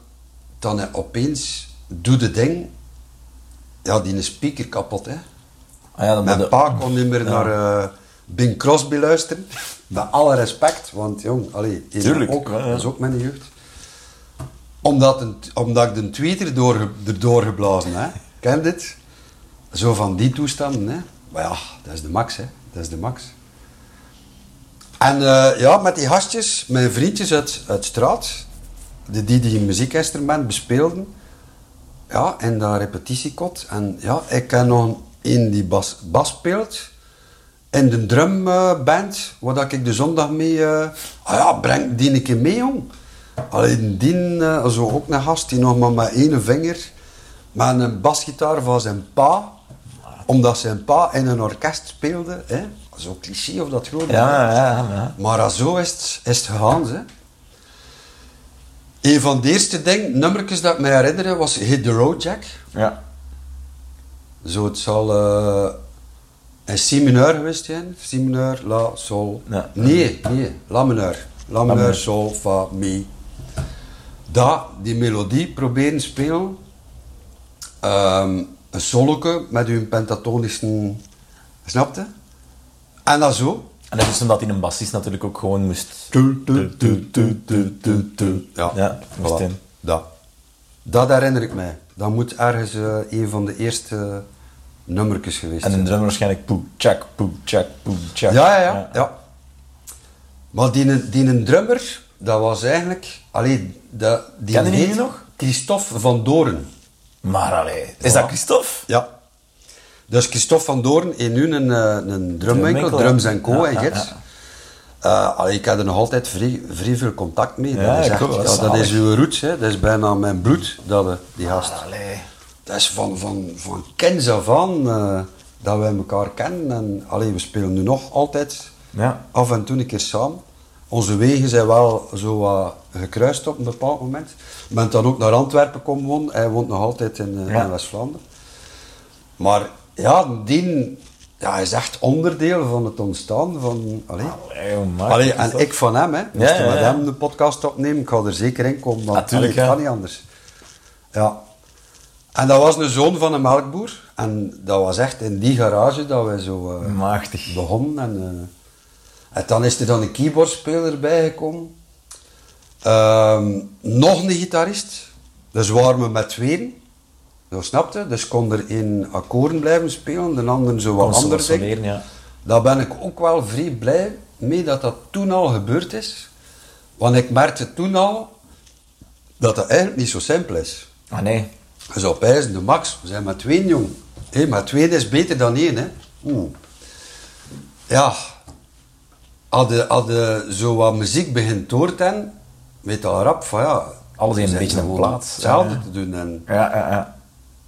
dan hè, opeens doe de ding, ja, die is speaker kapot, hè. Ah ja, dan Mijn pa kon niet meer naar eh, Bing Crosby luisteren. Met alle respect, want jong, allee, is Tuurlijk, ook, ja, dat is ook mijn jeugd. Omdat, een, omdat ik de tweeter door, erdoor geblazen, hè. Ken dit? Zo van die toestanden, hè. Maar ja, dat is de max, hè. Dat is de max. En eh, ja, met die gastjes, mijn vriendjes uit, uit straat, die die, die muziekinstrument bespeelden, ja, in dat repetitiekot. En ja, ik ken nog een die bas, bas speelt. In de drumband, waar dat ik de zondag mee... eh, ah ja, breng die een keer mee, jong. Alleen die, eh, zo ook een gast, die nog maar met één vinger... Met een basgitaar van zijn pa. Omdat zijn pa in een orkest speelde. Hè. Zo cliché of dat gewoon. Ja, ja, ja. Maar zo is het, is het gegaan, hè. Een van de eerste dingen, nummertjes dat ik me herinner was Hit the Road Jack. Ja. Zo, het zal eh een C mineur geweest zijn. C mineur, La, Sol. Ja. Nee, nee, La mineur. La mineur. Sol, Fa, Mi. Dat, die melodie proberen spelen. Ehm, een soloke met uw pentatonische... Snapte? En dat zo. En dat is omdat hij een bassist natuurlijk ook gewoon moest... Ja, Ja, moest voilà. in. Dat. Dat herinner ik mij. Dat moet ergens eh, een van de eerste nummertjes geweest En zijn. een drum waarschijnlijk poe, tjak, poe, tjak, poe, tjak. Ja, ja, ja. ja. Maar die, die een drummer, dat was eigenlijk... Allee, dat, die Ken je die heet nog? Christophe van Doorn. Maar allee, is dat Christophe? Ja. Dus Christophe van Doorn in nu een, eh, een drumwinkel, Drums ja. Co. En. Eh, allee, ik heb er nog altijd vrij, vrij veel contact mee. Ja, dat, is echt- dat is uw roots, hè. dat is bijna mijn bloed, dat, we- die gast. Allee. Dat is van, van, van af aan eh, dat wij elkaar kennen. En, allee, we spelen nu nog altijd Ja. af en toe een keer samen. Onze wegen zijn wel zo wat gekruist op een bepaald moment. Ik ben dan ook naar Antwerpen komen wonen. Hij woont nog altijd in, in West-Vlaanderen. Maar ja, die ja, is echt onderdeel van het ontstaan van... Allee. Allee, Allee, en dat? ik van hem, hè. Moest Ja, met hem de podcast opnemen, ik ga er zeker in komen. Want Natuurlijk, kan niet anders. Ja. En dat was een zoon van een melkboer. En dat was echt in die garage dat wij zo Machtig. begonnen. En, eh, en dan is er dan een keyboardspeler bijgekomen. Ehm, nog een gitarist. Dus waren we met tweeën. Zo snapte. Dus kon er in akkoorden blijven spelen, de ander zo wat leren, ja. Daar ben ik ook wel vrij blij mee dat dat toen al gebeurd is. Want ik merkte toen al dat dat eigenlijk niet zo simpel is. Ah nee. Je zou pijzen, de max, we zijn met twee jong. Hé, maar twee is beter dan één, hè. Oeh. Ja. Hadden hadden zo wat muziek begint door te hebben, weet al rap van ja... Alles in een beetje een plaats. Hetzelfde Ja. te doen. En Ja, ja, ja.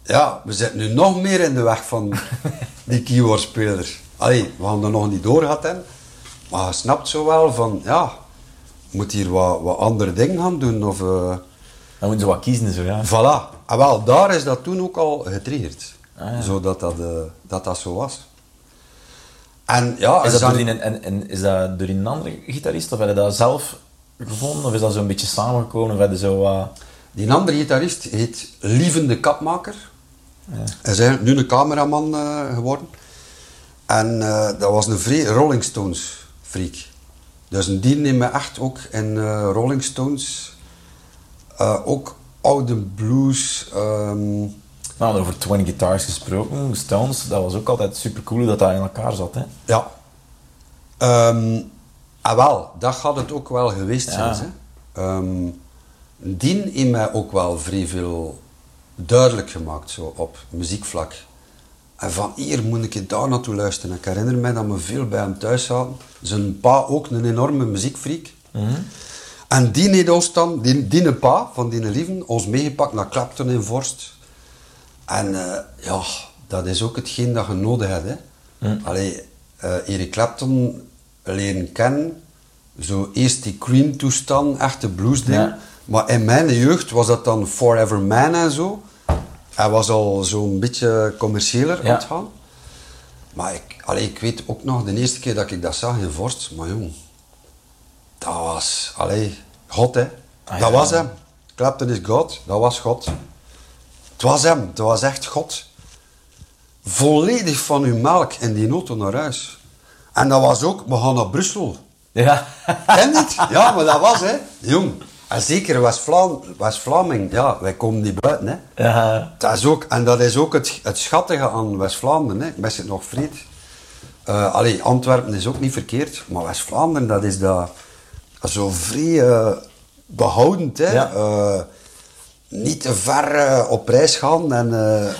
Ja, we zitten nu nog meer in de weg van die keyboardspelers. Allee, we gaan er nog niet door gehad hebben. Maar je snapt zo wel van, ja, je moet hier wat, wat andere dingen gaan doen. Of, eh, Dan moeten ze wat kiezen, zo ja. voilà. En wel, daar is dat toen ook al getriggerd. Ah, ja. Zodat dat, eh, dat dat zo was. En ja, Is dat, dan- door een, en, en, is dat door een andere gitarist, of heb je dat zelf gevonden, of is dat zo'n beetje samengekomen, of zo wat... Die andere gitarist heet Lieven de Kapmaker. Hij is eigenlijk nu een cameraman eh, geworden. En eh, dat was een vrij Rolling Stones freak. Dus een die neemt me echt ook in eh, Rolling Stones. ook oude blues. ehm, Nou, over Twin Guitars gesproken, Stones, dat was ook altijd super cool dat dat in elkaar zat, hè. ja. Ah wel, dat gaat het ook wel geweest Ja. zijn. Hè. Ehm, die heeft mij ook wel vrij veel duidelijk gemaakt zo, op muziekvlak. En van hier moet ik je daar naartoe luisteren. Ik herinner me dat we veel bij hem thuis zaten. Zijn pa ook een enorme muziekfreak. En die heeft ons dan, die, die pa van die lieven, ons meegepakt naar Clapton in Vorst. En eh, ja, dat is ook hetgeen dat je nodig hebt. Hè. Allee, eh, Eric Clapton leren kennen, zo eerst die Cream-toestand, echte bluesding. Ja. Maar in mijn jeugd was dat dan Forever Man en zo. Hij was al zo'n beetje commerciëler Ja. aan het gaan. Maar ik, allee, ik weet ook nog de eerste keer dat ik dat zag in Vorst, maar jong, dat was, allee, God hè. Ah, dat ja. was hem. Clapton is God, dat was God. Het was hem, het was echt God. Volledig van uw melk in die auto naar huis. En dat was ook, we gaan naar Brussel. Ja. Ken het? Ja, maar dat was hè, jong. En zeker West-Vlaming, ja, wij komen niet buiten hè. ja. Dat is ook, en dat is ook het, het schattige aan West-Vlaanderen. hè. Ik mis het nog vreed. Eh allee, Antwerpen is ook niet verkeerd, maar West-Vlaanderen, dat is dat, zo vrij eh, behoudend. Hè? Ja. Eh, niet te ver eh, op reis gaan en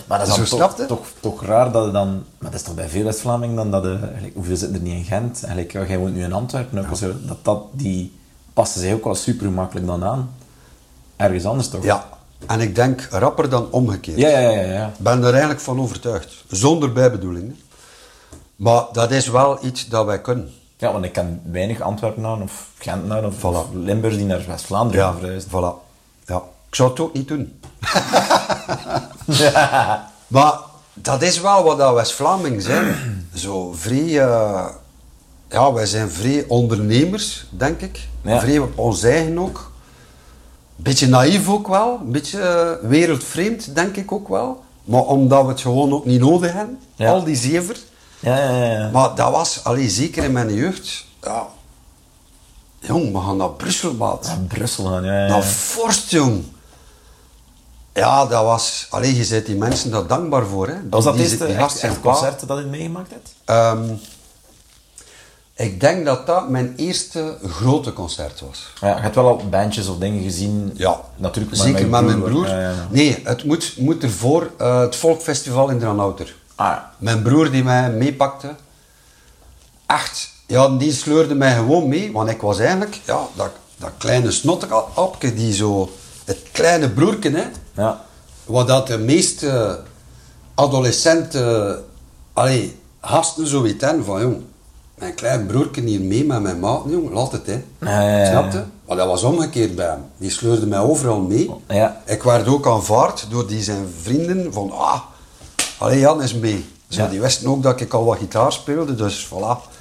Maar dat is zo toch, toch, toch raar dat je dan... Maar dat is toch bij veel West-Vlamingen dan dat je... Hoeveel zitten er niet in Gent? Eigenlijk, ja, jij woont nu in Antwerpen ook. Zo, dat, dat, die passen zich ook wel super makkelijk dan aan. Ergens anders toch? Ja, en ik denk rapper dan omgekeerd. Ja, ja, ja. ja, ben er eigenlijk van overtuigd. Zonder bijbedoeling. hè. Maar dat is wel iets dat wij kunnen. Ja, want ik ken weinig Antwerpenaren of Gentenaren of, Voilà. of Limburgers die naar West-Vlaanderen Ja, verhuizen. voilà. Ja, ik zou het ook niet doen. Maar dat is wel wat dat West-Vlaming zijn. Zo vrij... eh, ja, wij zijn vrij ondernemers, denk ik. Ja. Vrij op ons eigen ook. Beetje naïef ook wel. Een beetje eh, wereldvreemd, denk ik ook wel. Maar omdat we het gewoon ook niet nodig hebben. Ja. Al die zever. Ja, ja, ja. ja. Maar dat was, allee, zeker in mijn jeugd... Ja, jong, we gaan naar Brussel, maat. Naar Brussel gaan, ja, ja. Dat vorst, jong. Ja, dat was... Allee, je bent die mensen daar dankbaar voor, hè. Was dat die, eerste die echt, gasten echt en pa. concert dat je meegemaakt hebt? Ehm, ik denk dat dat mijn eerste grote concert was. Ja, je hebt wel al bandjes of dingen gezien. Ja, natuurlijk. zeker met mijn broer. Ja, ja, ja. Nee, het moet, moet ervoor eh, het Volkfestival in Dranouter. Ah. Mijn broer die mij meepakte, echt, ja, die sleurde mij gewoon mee, want ik was eigenlijk, ja, dat, dat kleine snotteapje die zo, het kleine broerken, hè, ja. wat dat de meeste adolescenten, allee, gasten zo weten van, jong, mijn klein broerken hier mee met mijn maat, jong, laat het, hè. Ja, ja, ja. Snap je? Maar dat was omgekeerd bij hem. Die sleurde mij overal mee. Ja. Ik werd ook aanvaard door die zijn vrienden van, ah, allee, Jan is mee. Zo, Ja. Die wisten ook dat ik al wat gitaar speelde, dus voilà.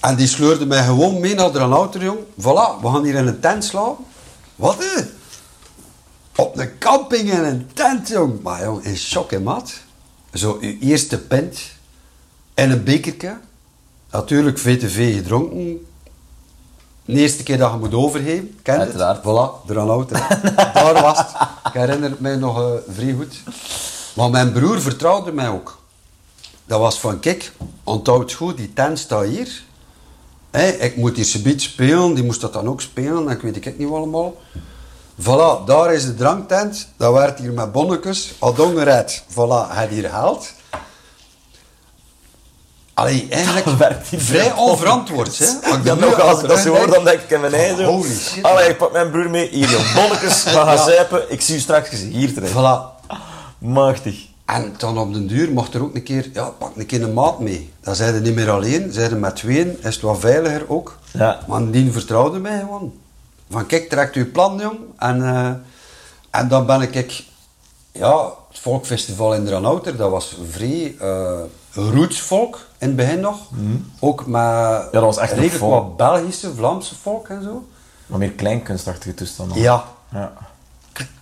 En die sleurde mij gewoon mee naar de auto, jong. Voilà, we gaan hier in een tent slapen. Wat, hè? Op een camping in een tent, jong. Maar jong, in shock, hè, maat. Zo, uw eerste pint en een bekertje. Natuurlijk VTV gedronken. De eerste keer dat je moet overgeven, ken het? Uiteraard. Voilà, er aan auto. Daar was het. Ik herinner het mij nog eh, vrij goed. Maar mijn broer vertrouwde mij ook. Dat was van, kijk, onthoud goed, die tent staat hier. Ik moet hier subiet spelen, die moest dat dan ook spelen, ik weet ik niet wat allemaal. Voilà, daar is de dranktent. Dat werd hier met bonnetjes, adongered. Voilà, hij hier gehaald. Allee, eigenlijk vrij onverantwoord, hè. Ja, nog, als ik dat zo hoor, dan denk ik in mijn eigen. zo, Holy shit. Allee, ik pak mijn broer mee. Hier, joh. Bonnetjes, we gaan Ja. zuipen. Ik zie u straks hier terecht. Voilà. Machtig. En dan op den duur mocht er ook een keer, ja, pak een keer een maat mee. Dan zijn ze niet meer alleen, zijn ze met tweeën, is het wat veiliger ook. Ja. Maar die vertrouwde mij gewoon. Van kijk, trekt uw plan, jong. En, eh, en dan ben ik, ik, ja, het volkfestival in Dranouter, dat was vrij uh, rootsvolk in het begin nog. Ook met Mhm. dat was echt redelijk wat Belgische, Vlaamse volk en zo. Maar meer kleinkunstachtige toestanden. Ja, ja.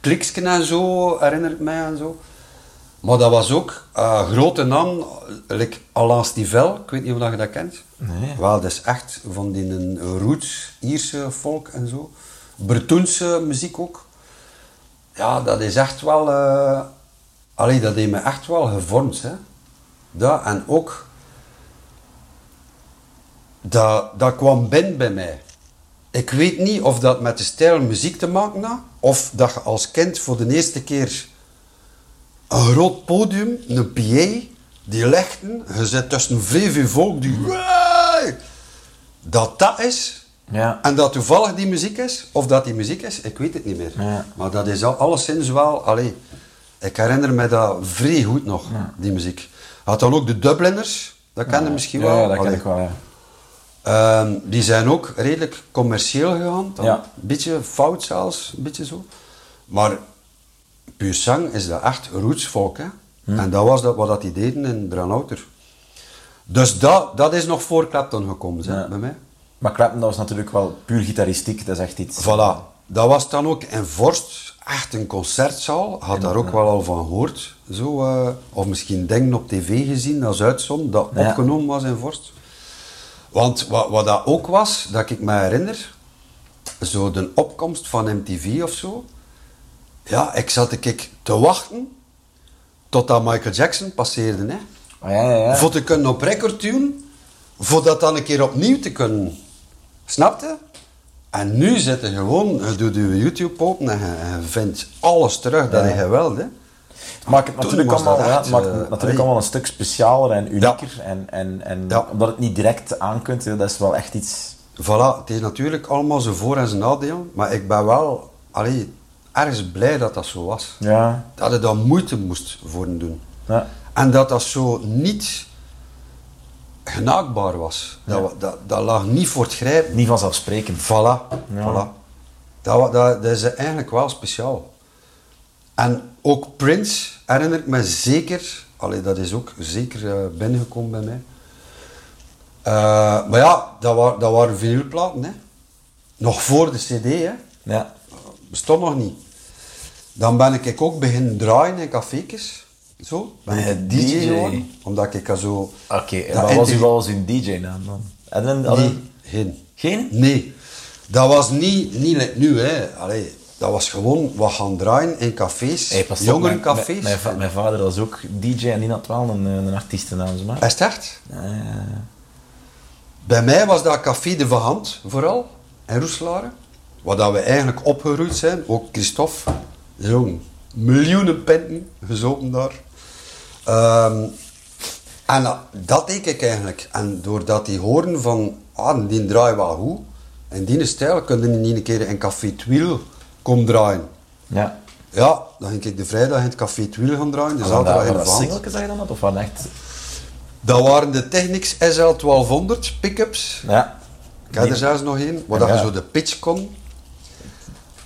Kliksken en zo, herinner ik mij en zo. Maar dat was ook grote naam, like Alain Stivell, ik weet niet of dat je dat kent. Nee. Wel, dat is echt van die een roots, Ierse volk en zo. Bretoense muziek ook. Ja, dat is echt wel... allee, dat heeft me echt wel gevormd, hè. Dat, en ook... Dat, dat kwam binnen bij mij. Ik weet niet of dat met de stijl muziek te maken had, of dat je als kind voor de eerste keer een groot podium, een PA, die legden, je zit tussen vrij veel volk die... Dat dat is, Ja. en dat toevallig die muziek is, of dat die muziek is, ik weet het niet meer. Ja. Maar dat is al, alleszins wel, allee, ik herinner me dat vrij goed nog, die muziek. Had dan ook de Dubliners, dat ken je misschien wel. Ja, dat ken ik wel, ja. Die zijn ook redelijk commercieel gegaan. Dan. Ja. Een beetje fout zelfs, een beetje zo. Maar puur zang is dat echt rootsvolk. Hè? Hm. En dat was dat, wat dat die deden in Dranouter. Dus dat, dat is nog voor Clapton gekomen hè, bij mij. Maar Clapton, dat was natuurlijk wel puur gitaristiek. Dat is echt iets... Voilà. Dat was dan ook in Vorst, echt een concertzaal. Had daar ook wel al van gehoord. Zo, eh, of misschien dingen op tv gezien, als uitzond, dat Ja. opgenomen was in Vorst. Want wat, wat dat ook was, dat ik me herinner, zo de opkomst van MTV of zo. Ja, ik zat ik, te wachten totdat Michael Jackson passeerde. Hè. Ah, ja, ja, ja. Voor te kunnen op record tune, voor dat dan een keer opnieuw te kunnen. Snapte? En nu zit je gewoon, je doet je YouTube open en je, en je vindt alles terug dat je wilt. Maakt het natuurlijk, allemaal, ja, echt, het maakt eh, het natuurlijk allemaal een stuk specialer en unieker. En, en, en Ja. omdat het niet direct aan kunt, ja, dat is wel echt iets... Voilà, het is natuurlijk allemaal zijn voor- en zijn nadeel, maar ik ben wel allee, ergens blij dat dat zo was. Ja. Dat je daar moeite moest voor doen. ja. En dat dat zo niet genaakbaar was. Dat, wa- dat, dat lag niet voor het grijpen. Niet vanzelfsprekend. Voilà, Ja. voilà. dat, dat, dat is eigenlijk wel speciaal. En ook Prince herinnert me zeker, allee, dat is ook zeker eh, binnengekomen bij mij. Eh, maar ja, dat, wa- dat waren vinylplaten, hè. Nog voor de cd, hè. Ja. Bestond nog niet. Dan ben ik ook beginnen draaien in cafékes. Zo, ben Eh, ik DJ DJ. geworden. Omdat ik zo... Oké, en dat wat was, uw, wat was uw DJ-naam dan? Hadden, hadden- Nee, geen. Geen? Nee. Dat was niet, niet like nu, hè. Allee, dat was gewoon wat gaan draaien in cafés, Hey, jongerencafés. Mijn, mijn, va- mijn vader was ook DJ en die had wel een, een artiestennaam, zeg maar. Is echt? Ja, ja, ja. Bij mij was dat Café de Vahand, vooral, in Roeselare. Waar dat we eigenlijk opgeroeid zijn. Ook Christophe. Jong, miljoenen pinten gezopen daar. Ehm, en dat, dat deed ik eigenlijk. En doordat die horen van, ah, die draait wel goed. En die stijl kunnen niet een keer in Café Twiel komen draaien. ja. Ja, dan ging ik de vrijdag in het Café Twiel gaan draaien. De dat, zaterdag in de dat singeltjes dat je dan had? Of waren echt... Dat waren de Technics SL1200 pick-ups. Ja. Ik heb er zelfs nog één, waar Ja, dat je zo de pitch kon.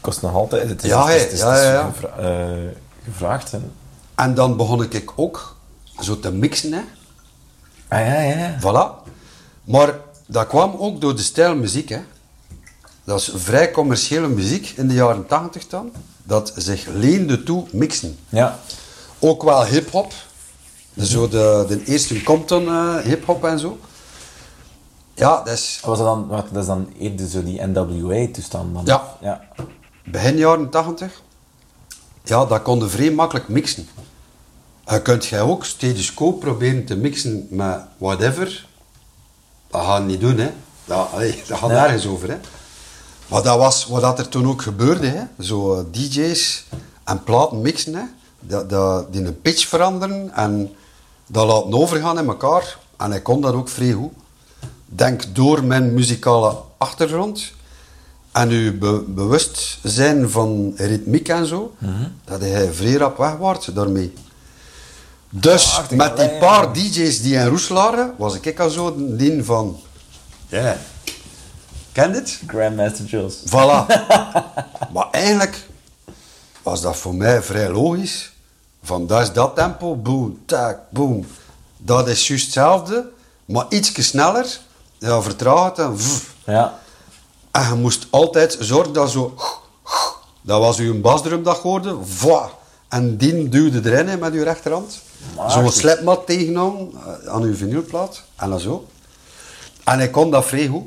Kost nog altijd. Het is, Ja, het is, hè, het is, ja, het ja, ja. gevra- eh, gevraagd. Hè. En dan begon ik ook zo te mixen, hè. Ah ja, ja, ja. Voilà. Maar dat kwam ook door de stijl muziek, hè. Dat is vrij commerciële muziek in de jaren 80 dan, dat zich leende toe mixen. Ja. Ook wel hip-hop. Zo de, de eerste Compton eh, hip-hop en zo. Ja, dat is Was dat, dan, wat, dat is dan eerder zo die NWA-toestand dan? Ja. ja. begin jaren 80. Ja, dat kon je vrij makkelijk mixen. Je kunt jij ook quo proberen te mixen met whatever. Dat gaan we niet doen, hè. Dat, allee, dat gaat nergens over, hè. Maar dat was wat dat er toen ook gebeurde, hè. Zo eh, DJ's en platen mixen, hè. Dat, dat, die een pitch veranderen en dat laten overgaan in elkaar. En hij kon dat ook vrij goed. Denk door mijn muzikale achtergrond en uw be- bewustzijn van ritmiek en zo, dat hij vrij rap weg wordt daarmee. Dus met die paar DJ's die in Roeselare, was ik al zo een van... Ja. Ken dit? Grandmaster Jules. Voilà. maar eigenlijk was dat voor mij vrij logisch. Van dat is dat tempo, boom, tak, boom. Dat is juist hetzelfde, maar ietsje sneller. Ja, vertraag het en. Ja. En je moest altijd zorgen dat zo... Dat was uw basdrum dat hoorde. En die duwde erin hè, met uw rechterhand. Zo'n slepmat tegenhouden eh, aan uw vinylplaat. En dan zo. En ik kon dat vrij goed.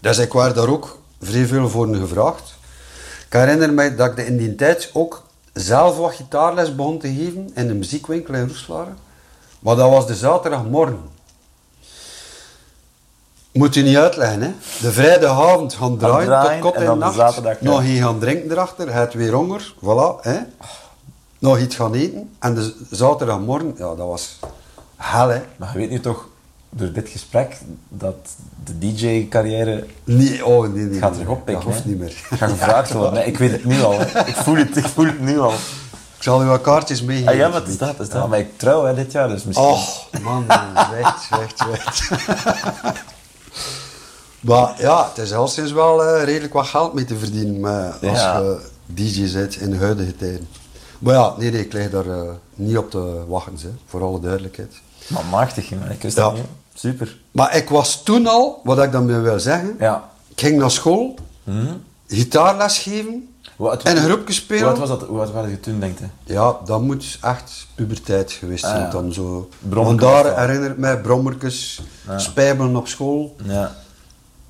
Dus ik werd daar ook vrij veel voor gevraagd. Ik herinner me dat ik in die tijd ook zelf wat gitaarles begon te geven in de muziekwinkel in Roeselare. Maar dat was de zaterdagmorgen. Moet u niet uitleggen, hè? De vrijdagavond gaan draaien, draaien tot kot en nacht. zaterdag, nog iets gaan drinken erachter, het weer honger, voilà. Hè? Nog iets gaan eten. En de zaterdagmorgen, ja, dat was hel, hè? Maar je weet nu toch, door dit gesprek, dat de DJ-carrière Nee, oh, nee, nee. gaat terug oppikken. Dat hoeft niet meer. Gaat gevraagd worden. Nee, ik weet het nu al. Hè. Ik voel het, ik voel het nu al. Ik zal u wat kaartjes meegeven. Ah, ja, maar het is dat, is dat. Maar ik trouw hè, dit jaar, dus misschien... Oh, man, zwijgt, zwijgt, zwijgt. maar ja, het is al sinds wel eh, redelijk wat geld mee te verdienen maar als Ja. je DJ bent in de huidige tijden. Maar ja, nee, nee, ik lig daar eh, niet op te wachten, hè, voor alle duidelijkheid. Maar machtig, man. Ik wist Ja. dat niet. Super. Maar ik was toen al, wat ik dan wil zeggen, Ja. ik ging naar school, gitaarles geven oud- en een groepje spelen. Oud was dat? Oud waren je toen, denk je? Ja, dat moet echt puberteit geweest zijn. Ah, ja. dan zo. Want daar of wat? herinnert mij brommerkes, spijbelen op school. Ja.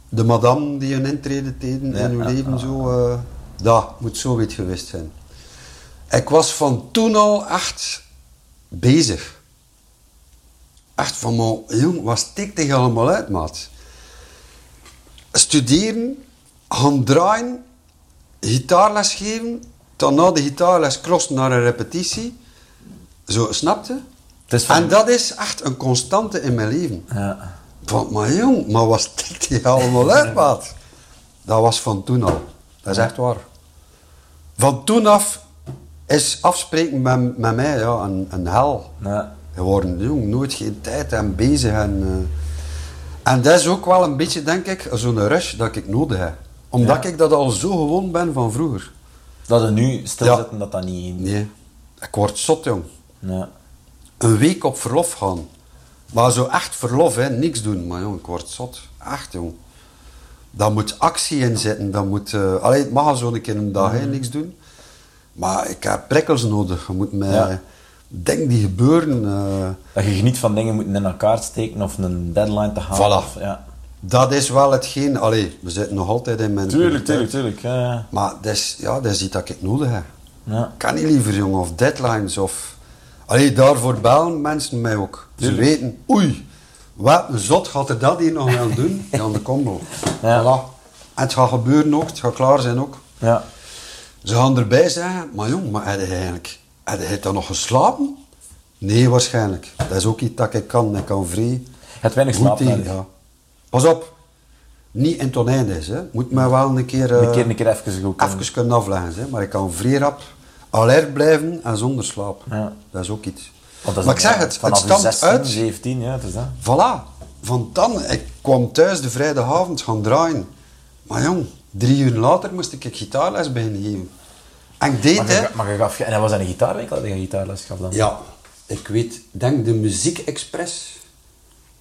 De madame die een intrede deden in uw leven. Zo, eh, dat moet zoiets geweest zijn. Ik was van toen al echt bezig. Echt van, maar, jong, wat stikt zich allemaal uit, maat? Studeren, gaan draaien, gitaarles geven, dan na de gitaarles crossen naar een repetitie. Zo, snapte? Van- En dat is echt een constante in mijn leven. Ja. Van, maar jong, maar wat stikt die allemaal uit, maat? Dat was van toen al. Dat is echt waar. Van toen af is afspreken met, met mij ja, een, een hel. Ja. Geworden, jong, nooit geen tijd en bezig. En, eh, en dat is ook wel een beetje, denk ik, zo'n rush dat ik nodig heb. Omdat Ja. ik dat al zo gewoon ben van vroeger. Dat er nu stilzitten, dat dat niet... Nee, ik word zot, jong. Ja. Een week op verlof gaan. Maar zo echt verlof, hè. Niks doen. Maar jong, ik word zot. Echt, jong. Daar moet actie in zitten. Dat moet... allee, het mag al zo een keer een dag, hè. Niks doen. Maar ik heb prikkels nodig. Je moet mij... Ja. Dingen die gebeuren... eh, Dat je geniet van dingen moeten in elkaar steken of een deadline te halen. Voilà. Of, ja. dat is wel hetgeen... Allee, we zitten nog altijd in mijn... Tuurlijk, tuurlijk, tuurlijk. Ja, ja. Maar dat is, ja, dat is iets dat ik nodig heb. Ja. Kan niet liever, jongen, of deadlines of... Allee, daarvoor bellen mensen mij ook. Ze weten, oei, wat een zot gaat er dat hier nog wel doen? Jan de Combo. Ja. Voilà. En het gaat gebeuren ook, het gaat klaar zijn ook. ja. Ze gaan erbij zeggen, maar jong, maar eigenlijk... Heb je dan nog geslapen? Nee, waarschijnlijk. Dat is ook iets dat ik kan. Ik kan vrij... Je hebt weinig slaap ja. Pas op. Niet in het is, hè. Moet mij wel een keer... Een eh, keer, een keer even goed kunnen. even kunnen afleggen. Hè. Maar ik kan vrij rap alert blijven en zonder slaap. Ja. Dat is ook iets. Want dat is maar ik zeg het, het stamt 16, uit. 17, ja, het is dat. Voilà. Van dan, ik kwam thuis de vrijdagavond gaan draaien. Maar jong, drie uur later moest ik gitaarles beginnen geven. En ik deed, Maar hè. je, maar je gaf, en dat was dat een gitaarwinkel dat je gitaarles gaf dan? Ja, ik weet, denk de Muziek Express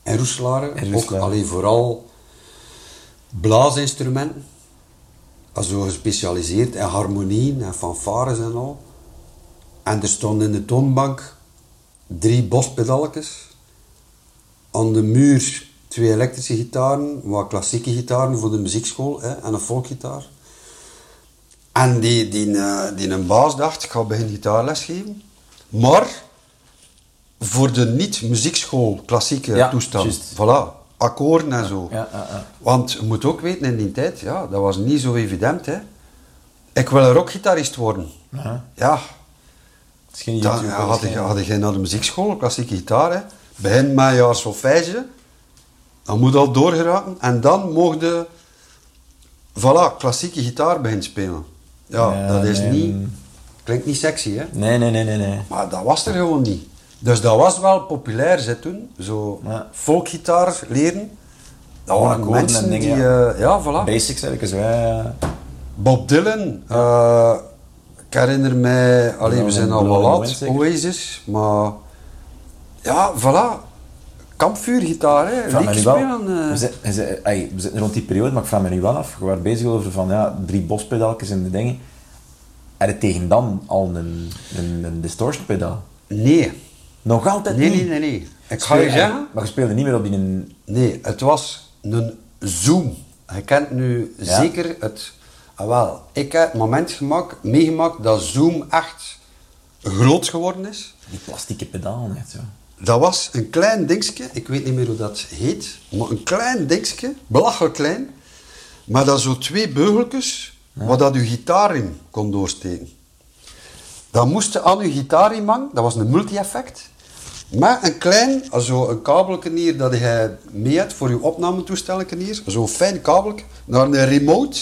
in Roeselare. In Ook alleen vooral blaasinstrumenten. Also gespecialiseerd in harmonieën en fanfares en al. En er stonden in de toonbank drie bospedalletjes. Aan de muur twee elektrische gitaren, wat klassieke gitaren voor de muziekschool hè, en een volkgitaar. En die, die, eh, die een baas dacht, ik ga beginnen gitaarles geven. Maar voor de niet-muziekschool klassieke Ja, toestand. Voilà, akkoorden en zo. Ja, ja. Want je moet ook weten, in die tijd, ja, dat was niet zo evident. Hè. Ik wil een rockgitarist worden. Ja. Dan YouTube. ja, had, je, had je naar de muziekschool, klassieke gitaar, hè. begin met jaar solfège, dan moet al doorgeraken en dan mocht je, voilà, klassieke gitaar beginnen spelen. Ja, dat is nee. niet, klinkt niet sexy, hè. Nee, nee, nee, nee. nee. Maar dat was er gewoon niet. Dus dat was wel populair zit toen, zo folkgitaar leren. Dat waren mensen en die, dingen, eh, ja, voilà. Basics eigenlijk. Ja. Bob Dylan, eh, ik herinner mij, alleen we zijn al wel laat? Oasis, maar ja, voilà. Kampvuurgitaar, hè, spelen. eh. we, zitten, we zitten- we zitten rond die periode, maar ik vraag me nu wel af, we waren bezig over van ja, drie bospedaaltjes en de dingen. Heb je tegen dan al een, een, een distortion pedaal? Nee, Nog altijd nee, niet? nee, nee, nee. Ik ga je zeggen, Maar je speelde niet meer op die... Een, nee, het was een Zoom. Je kent nu Ja. zeker het, ah, wel, ik heb het moment gemaakt, meegemaakt dat Zoom echt groot geworden is. die plastieke pedaal net zo. Dat was een klein dingetje, ik weet niet meer hoe dat heet, maar een klein dingetje, belachelijk klein, maar dat zo twee beugeltjes, waar dat je gitaar in kon doorsteken. Dan moest je aan je gitaarinmang, dat was een multi-effect, met een klein, zo een kabelje hier dat je mee hebt voor je opnametoestelletje hier, zo'n fijn kabelje, naar een remote,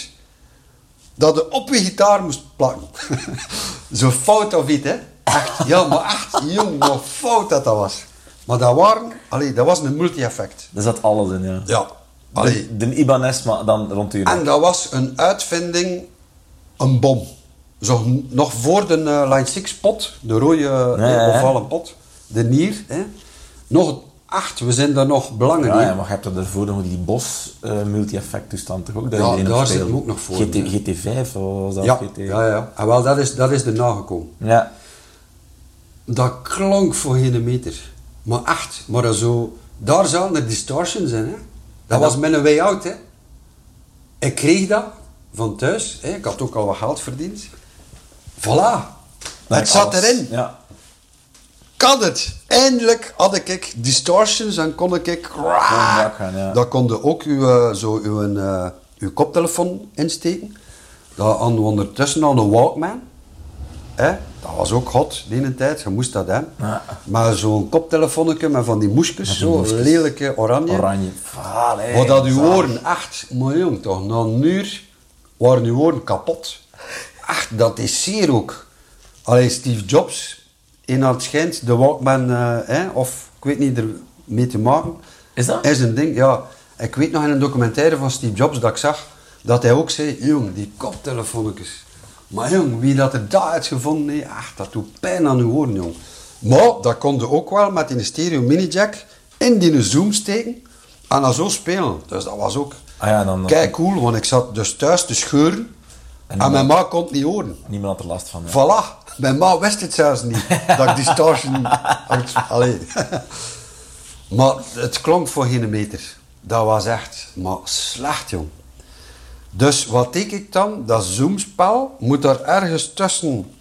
dat je op je gitaar moest plakken. Zo fout of iets, hè? Echt, ja, maar echt, jong, wat fout dat dat was. Maar dat waren, allee, dat was een multi-effect. Daar zat alles in, ja. Ja. Allee, De, de Ibanez, maar dan rond u. en dat was een uitvinding, een bom. Zo, nog voor de eh, Line 6 pot, de rode eh, ovale pot, de nier. Hè? Nog acht, we zijn daar nog belangen Ja, maar je hebt er daarvoor nog die Bos eh, multi-effect toestand toch ook? Dat Ja, daar zit ook nog voor, GT, ja. GT5 of was dat? Ja, GT... ja, ja. En wel, dat is, dat is er nagekomen. Ja. Dat klonk voor geen meter. Maar echt, maar dat zo... Daar zaten de distortions in, hè. Dat was mijn way out, hè. Ik kreeg dat van thuis, hè. Ik had ook al wat geld verdiend. Voilà. Het zat Alles. erin. Ja. Kan het. Eindelijk had ik distortions en kon ik... gaan, ja. Dat konde ook uw, eh, zo uw, eh, uw koptelefoon insteken. Dat hadden we ondertussen al een Walkman. Hè? Dat was ook hot die ene tijd, je moest dat hebben. Ja. Maar zo'n koptelefoonnetje met van die moesjes, zo moesjes. lelijke oranje. Oranje. Hè. Wat dat uw Vaal. oren echt, maar jong toch, na een uur waren uw oren kapot. Echt, dat is zeer ook. Allee, Steve Jobs, in het schijnt, de Walkman, eh, hè, of ik weet niet, er mee te maken. Is dat? Is een ding, ja. Ik weet nog in een documentaire van Steve Jobs dat ik zag, dat hij ook zei, jong, die koptelefoonnetjes. Maar jong, wie dat er daar uitgevonden heeft, ach, dat doet pijn aan uw oren, jong. Maar dat kon je ook wel met die stereo mini-jack in die zoom steken en dan zo spelen. Dus dat was ook Ah ja, dan- kijk cool, want ik zat dus thuis te scheuren en, mijn ma kon het niet horen. Niemand had er last van. ja. Voilà, mijn ma wist het zelfs niet, dat ik distortion... Allee. maar het klonk voor geen meter. Dat was echt, maar slecht, jong. Dus wat denk ik dan? Dat zoomspel moet daar ergens tussen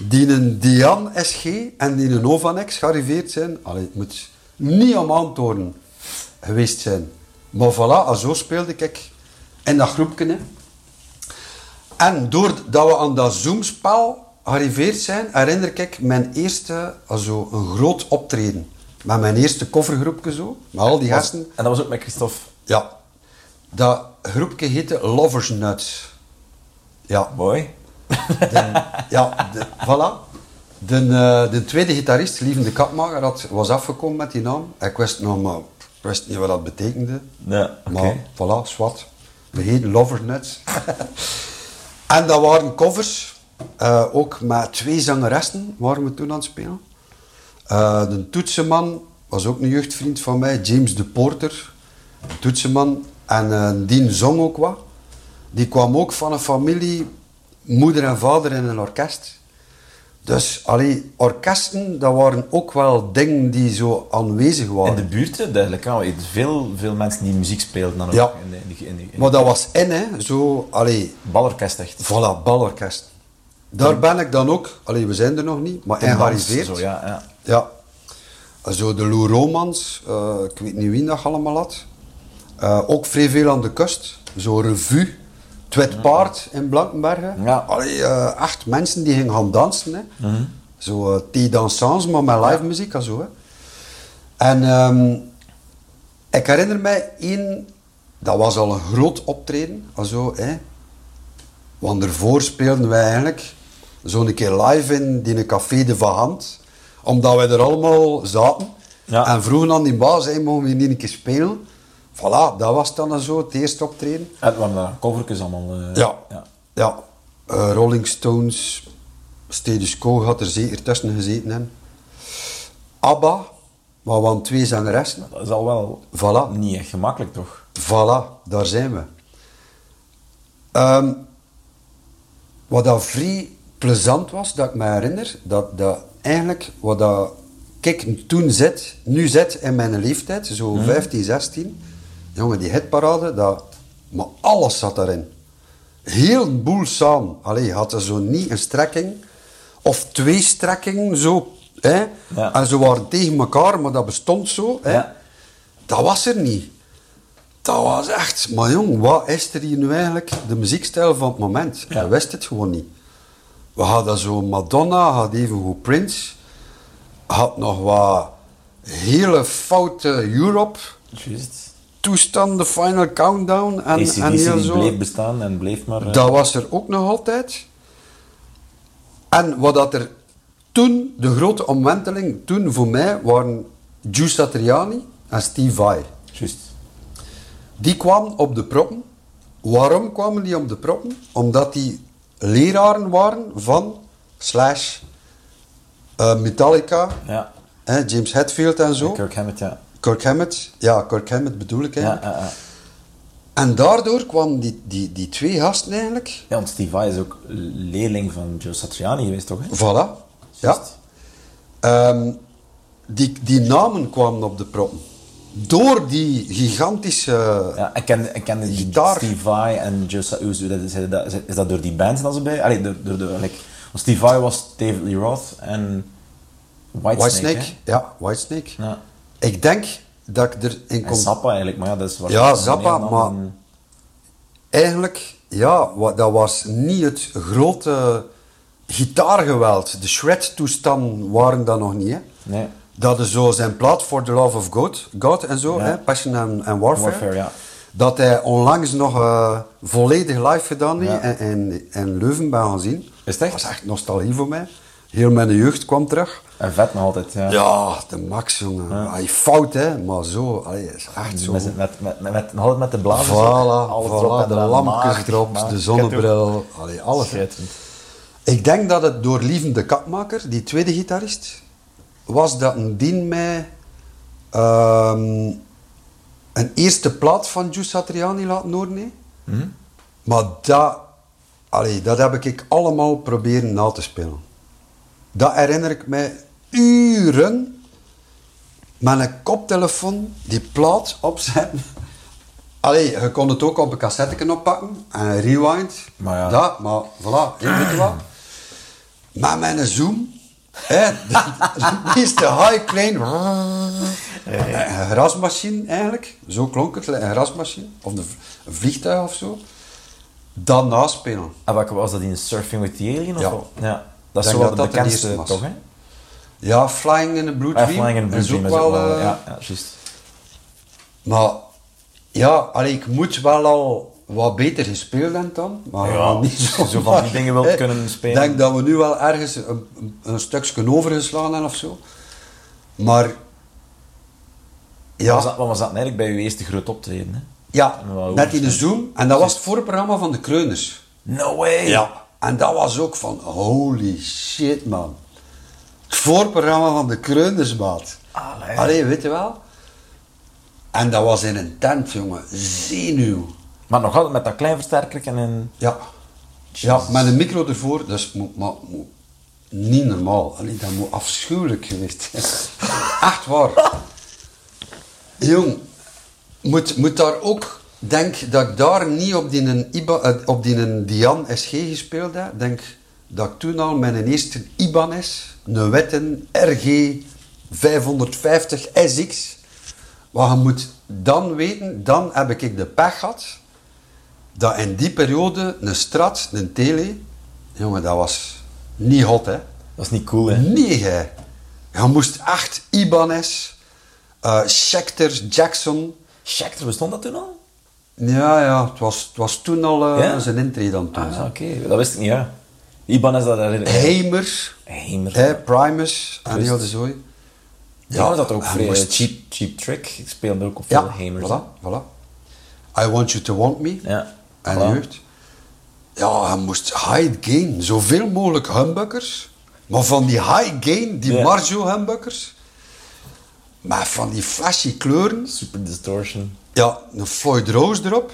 die een Dian SG en die een Novanex gearriveerd zijn. Allee, het moet niet om antwoorden geweest zijn. Maar voilà, zo speelde ik in dat groepje. hè. En doordat we aan dat Zoomspel gearriveerd zijn, herinner ik mijn eerste, also een groot optreden. Met mijn eerste covergroepje zo, met al die gasten. En dat was ook met Christophe. Ja. Dat groepje heette Lovers Nuts. Ja. Mooi. De, ja, de, voilà. De, eh, de tweede gitarist, Lieven de Kapmaker, had, was afgekomen met die naam. Ik wist nog maar, ik wist niet wat dat betekende. Ja. Maar voilà, zwart. We heten Lovers Nuts. en dat waren covers. eh, ook met twee zangeressen waren we toen aan het spelen. Eh, de toetsenman was ook een jeugdvriend van mij, James de Porter. Toetsenman. En eh, die zong ook wat. Die kwam ook van een familie, moeder en vader in een orkest. Dus, allee, orkesten, dat waren ook wel dingen die zo aanwezig waren. In de buurt, duidelijk. Je hebt veel, veel mensen die muziek speelden dan ook. Ja. In de, in de, in de- Maar dat was in, hè. Zo, allee, balorkest echt. Voilà, balorkest. Daar ben ik dan ook, allee, we zijn er nog niet, maar in. Zo, ja, ja. Ja. Zo de Lou Romans, eh, ik weet niet wie dat allemaal had. Eh, ook vrij veel aan de kust. Zo revue, Twit Paard in Blankenbergen. Ja. Allee, echt mensen die gingen gaan dansen. Hè. Zo uh, thee dansants, maar met live muziek en zo. Hè. En ehm, ik herinner mij één, dat was al een groot optreden. Also, hè. Want daarvoor speelden wij eigenlijk zo'n keer live in die café de Vahand. Omdat wij er allemaal zaten. Ja. En vroegen aan die baas, hey, mogen we niet een keer spelen? Voilà, dat was dan zo, het eerste optreden. Het waren daar covertjes allemaal. eh, Ja. ja. Ja. Eh, Rolling Stones, Status Quo had er zeker tussen gezeten. Hè. ABBA, maar hadden twee zangeressen. Dat is al wel Voilà. niet echt gemakkelijk, toch? Voilà, daar zijn we. Ehm, wat dat vrij plezant was, dat ik me herinner, dat, dat eigenlijk wat dat ik toen zit, nu zit in mijn leeftijd, zo 15, 16, jongen, die hitparade, dat, maar alles zat daarin. Heel boel samen. Allee, je had er zo niet een strekking, of twee strekkingen, zo. Hè? Ja. En ze waren tegen elkaar, maar dat bestond zo. Hè? Ja. Dat was er niet. Dat was echt, maar jong, wat is er hier nu eigenlijk de muziekstijl van het moment? Ja. Je wist het gewoon niet. We hadden zo Madonna, had even goed Prince, had nog wat hele foute Europe Juist. Toestanden, Final Countdown en, en heel die zo. bleef bestaan en bleef maar... eh, Dat was er ook nog altijd. En wat dat er toen, de grote omwenteling, toen voor mij, waren Giuseppe Satriani en Steve Vai. Juist. Die kwamen op de proppen. Waarom kwamen die op de proppen? Omdat die leraren waren van Slash, eh, Metallica, Ja. James Hetfield en zo. Kirk Hammett, ja. Kirk Hammett. Ja, Kirk Hammett bedoel ik eigenlijk. ja, ja. En daardoor kwamen die, die, die twee gasten eigenlijk. ja, want Steve Vai is ook leerling van Joe Satriani geweest, toch? Hè? Voilà. Ja. Juist. Ehm, die, die namen kwamen op de proppen. Door die gigantische... Ja, en kende, en kende die Gitaar. Steve Vai en Joe Sa- hoe is, is, dat, door die band dat ze bij? Allee, door, door de, like, Steve Vai was David Lee Roth en Whitesnake. Whitesnake. Ja, Whitesnake. Ja. Ik denk dat ik erin En kon... Zappa eigenlijk, maar ja, dat is Ja, waarschijnlijk Zappa, maar- Eigenlijk, ja, dat was niet het grote gitaargeweld. De shred-toestanden waren dat nog niet. Hè. Nee. Dat is zo zijn plaat For the Love of God, God en zo, Ja. hè, Passion and, and Warfare. Warfare, ja. Dat hij onlangs nog eh, volledig live gedaan heeft Ja. en, en, en Leuven bij gaan zien. Is het echt? Dat was echt nostalgie voor mij. Heel mijn jeugd kwam terug. En vet nog altijd, ja. Ja, de max, jongen. Hij fout, hè, maar zo. Allee, is echt zo. Met, met, met, met, met, nog altijd met de blazers. Voilà, alles voilà, erop de lampjes maag, erop, maag. de zonnebril, allee, alles. Ik denk dat het door Lieven de Kapmaker, die tweede gitarist, was dat een dien mij ehm, een eerste plaat van Giuseppe Satriani laten horen. hè. Hm? Maar dat, allee, dat heb ik allemaal proberen na te spelen. Dat herinner ik mij uren met een koptelefoon die plaat opzetten. Allee, je kon het ook op een cassette oppakken en een rewind. Maar ja. Dat, maar voilà, je weet je wat? Met mijn zoom, hè, de, de high klein. Een grasmachine eigenlijk, zo klonk het, een grasmachine, of een, een vliegtuig of zo. Dan naspelen. En wat was dat in Surfing with the Alien? Of Ja. wat? ja. Dat is zo wel de dat de bekendste, toch? Hè? Ja, Flying in the Blue Ah, Dream. Flying in the Blue is ook Dream is ook wel, eh, ja, ja, juist. Maar ja, allee, ik moet wel al wat beter gespeeld hebben dan. Maar Ja, niet zo, van die dingen wilt kunnen spelen. Ik denk dat we nu wel ergens een, stukje overgeslagen hebben of zo. Maar ja, Was dat, wat was dat eigenlijk bij uw eerste groot optreden? Hè? ja wat net in de. Zoom. En dat was het voorprogramma van de Kreuners. No way! Ja. En dat was ook van, holy shit man. Het voorprogramma van de Kreuners, maat. Allee. Allee, weet je wel? En dat was in een tent, jongen. Zenuw. Maar nog altijd met dat klein versterker en een... Ja. Ja, met een micro ervoor, dat is mo- maar, mo- niet normaal. Allee, dat moet afschuwelijk geweest zijn. Echt waar. Jong, moet, moet daar ook... Denk dat ik daar niet op die, een Iba, eh, op die een Dian SG gespeeld heb. Denk dat ik toen al mijn eerste Ibanez, een Wetten RG 550 SX... Wat je moet dan weten, dan heb ik de pech gehad dat in die periode een Strat, een Tele, jongen, dat was niet hot, hè? Dat is niet cool, hè? Nee, hè? Je moest echt Ibanez, Schecter, Jackson. Schecter, bestond dat toen al? Ja, ja, het was, het was toen al eh, Ja? zijn intrede dan toen. Ah, oké. Dat wist ik niet, ja. Iban is dat... dat Hamer, Hamer. hè, Primus en heel de zooi. Ja, dat ook vrij cheap, cheap trick. Ik speelde ook op veel Ja, Hamers. voilà, voilà. I Want You To Want Me. Ja. En Voilà. jeugd. Ja, hij moest high gain. Zoveel mogelijk humbuckers. Maar van die high gain, die Ja. Marjo humbuckers. Maar van die flashy kleuren. Super distortion. Ja, een Floyd Rose erop.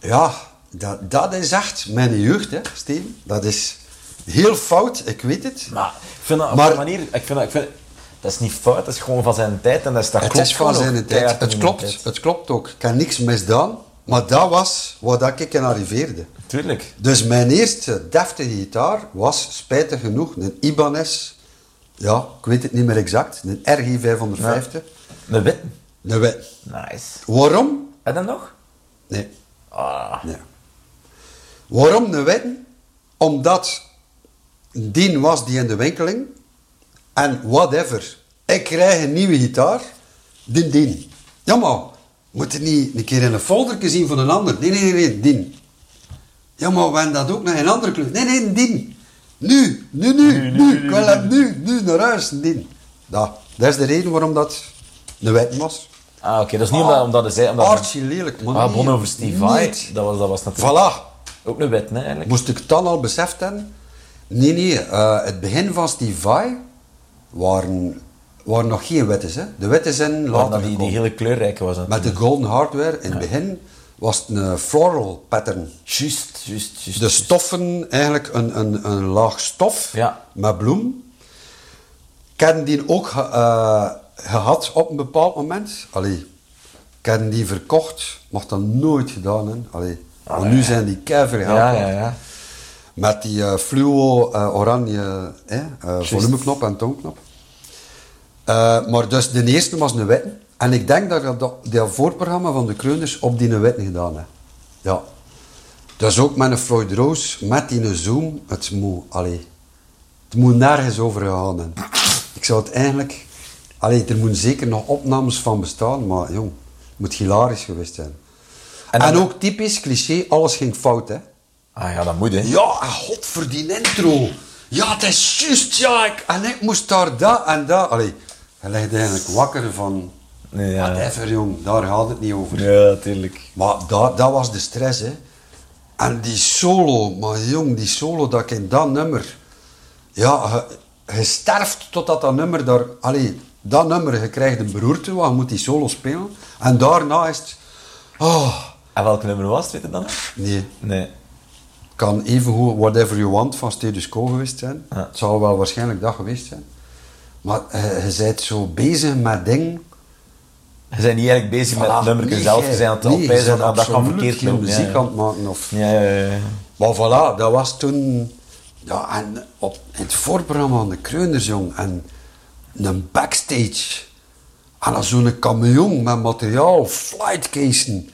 Ja, dat, dat is echt mijn jeugd, hè, Steven. Dat is heel fout, ik weet het. Maar ik vind dat op Maar- een manier... Ik vind dat, ik vind, dat is niet fout, dat is gewoon van zijn tijd. En dat, is, dat het klopt is van zijn tijd. Het klopt, tijd. het klopt ook. Ik heb niks misdaan. Maar dat was wat dat ik in arriveerde. Tuurlijk. Dus mijn eerste deftige gitaar was spijtig genoeg een Ibanez. Ja, ik weet het niet meer exact. Een RG 550. Een wit. Een wit. Nice. Waarom? En dan nog? Nee. Ah. nee. Waarom een wit? Omdat die was die in de winkeling. En whatever. Ik krijg een nieuwe gitaar. Die, die. Ja, maar moet je niet een keer in een foldertje zien van een ander? Nee, nee, nee, nee, die. Ja, maar we hebben dat ook naar een andere kleur. Nee, nee, die. Nu, nu, nu, nu. Ik wil nu, nu naar huis, die. Dat, dat is de reden waarom dat een wit was. Ah, oké. Dat is niet omdat, omdat hij zei... Omdat Archie lelijk, man. Ah, begonnen over Steve Vai. Niet. Dat was, dat was natuurlijk Voilà. Ook een hè, eigenlijk. Moest ik het dan al beseft hebben? Nee, nee. eh, het begin van Steve Vai waren, waren nog geen wettes. Hè. De wetten zijn later dat die, die hele kleurrijke was. Met de golden hardware. In het begin was het een floral pattern. Juist, juist, juist. De stoffen, eigenlijk een, een, een laag stof Ja. met bloem. Ik die ook eh, gehad op een bepaald moment. Allee, ik die verkocht, mag dat nooit gedaan hebben. Allee, want nu zijn die keiver Ja, ja, ja. Met die eh, fluo eh, oranje eh, volumeknop en toonknop. Eh, maar dus de eerste was een witte. En ik denk dat dat, dat voorprogramma van de Kreuners op die witte gedaan heb. Ja. Dus ook met een Floyd Rose, met die Zoom, het moet, allee, het moet nergens over gaan. Ik zou het eigenlijk... Allee, er moeten zeker nog opnames van bestaan, maar jong, het moet hilarisch geweest zijn. En ook typisch cliché, alles ging fout, hè. Ah ja, dat moet, hè. Ja, god voor die intro. Ja, het is juist, ja. Ik, en ik moest daar dat en dat. Allee, hij ligt eigenlijk wakker van... Nee, ja. Whatever, jong. Daar gaat het niet over. Ja, natuurlijk. Maar dat, dat was de stress, hè. En die solo, maar jong, die solo dat ik in dat nummer... Ja, je, je sterft totdat dat nummer daar... Allee, dat nummer, je krijgt een beroerte, want je moet die solo spelen. En daarna is het... Oh, En welk nummer was het, weet je dan? nee. Nee. kan evengoed Whatever You Want van Status Quo geweest zijn. Ja. Het zal wel waarschijnlijk dat geweest zijn. Maar eh, je bent zo bezig met dingen... Je bent niet eigenlijk bezig met het nummer nee, zelf. Je bent aan het nee, je dat kan verkeerd lopen. muziek ja. aan het maken. Of... Ja, ja, ja, ja. Maar voilà, dat was toen... Ja, en op in het voorprogramma van de Kreuners, jong. En een backstage. En dan zo'n camion met materiaal, flightcasen.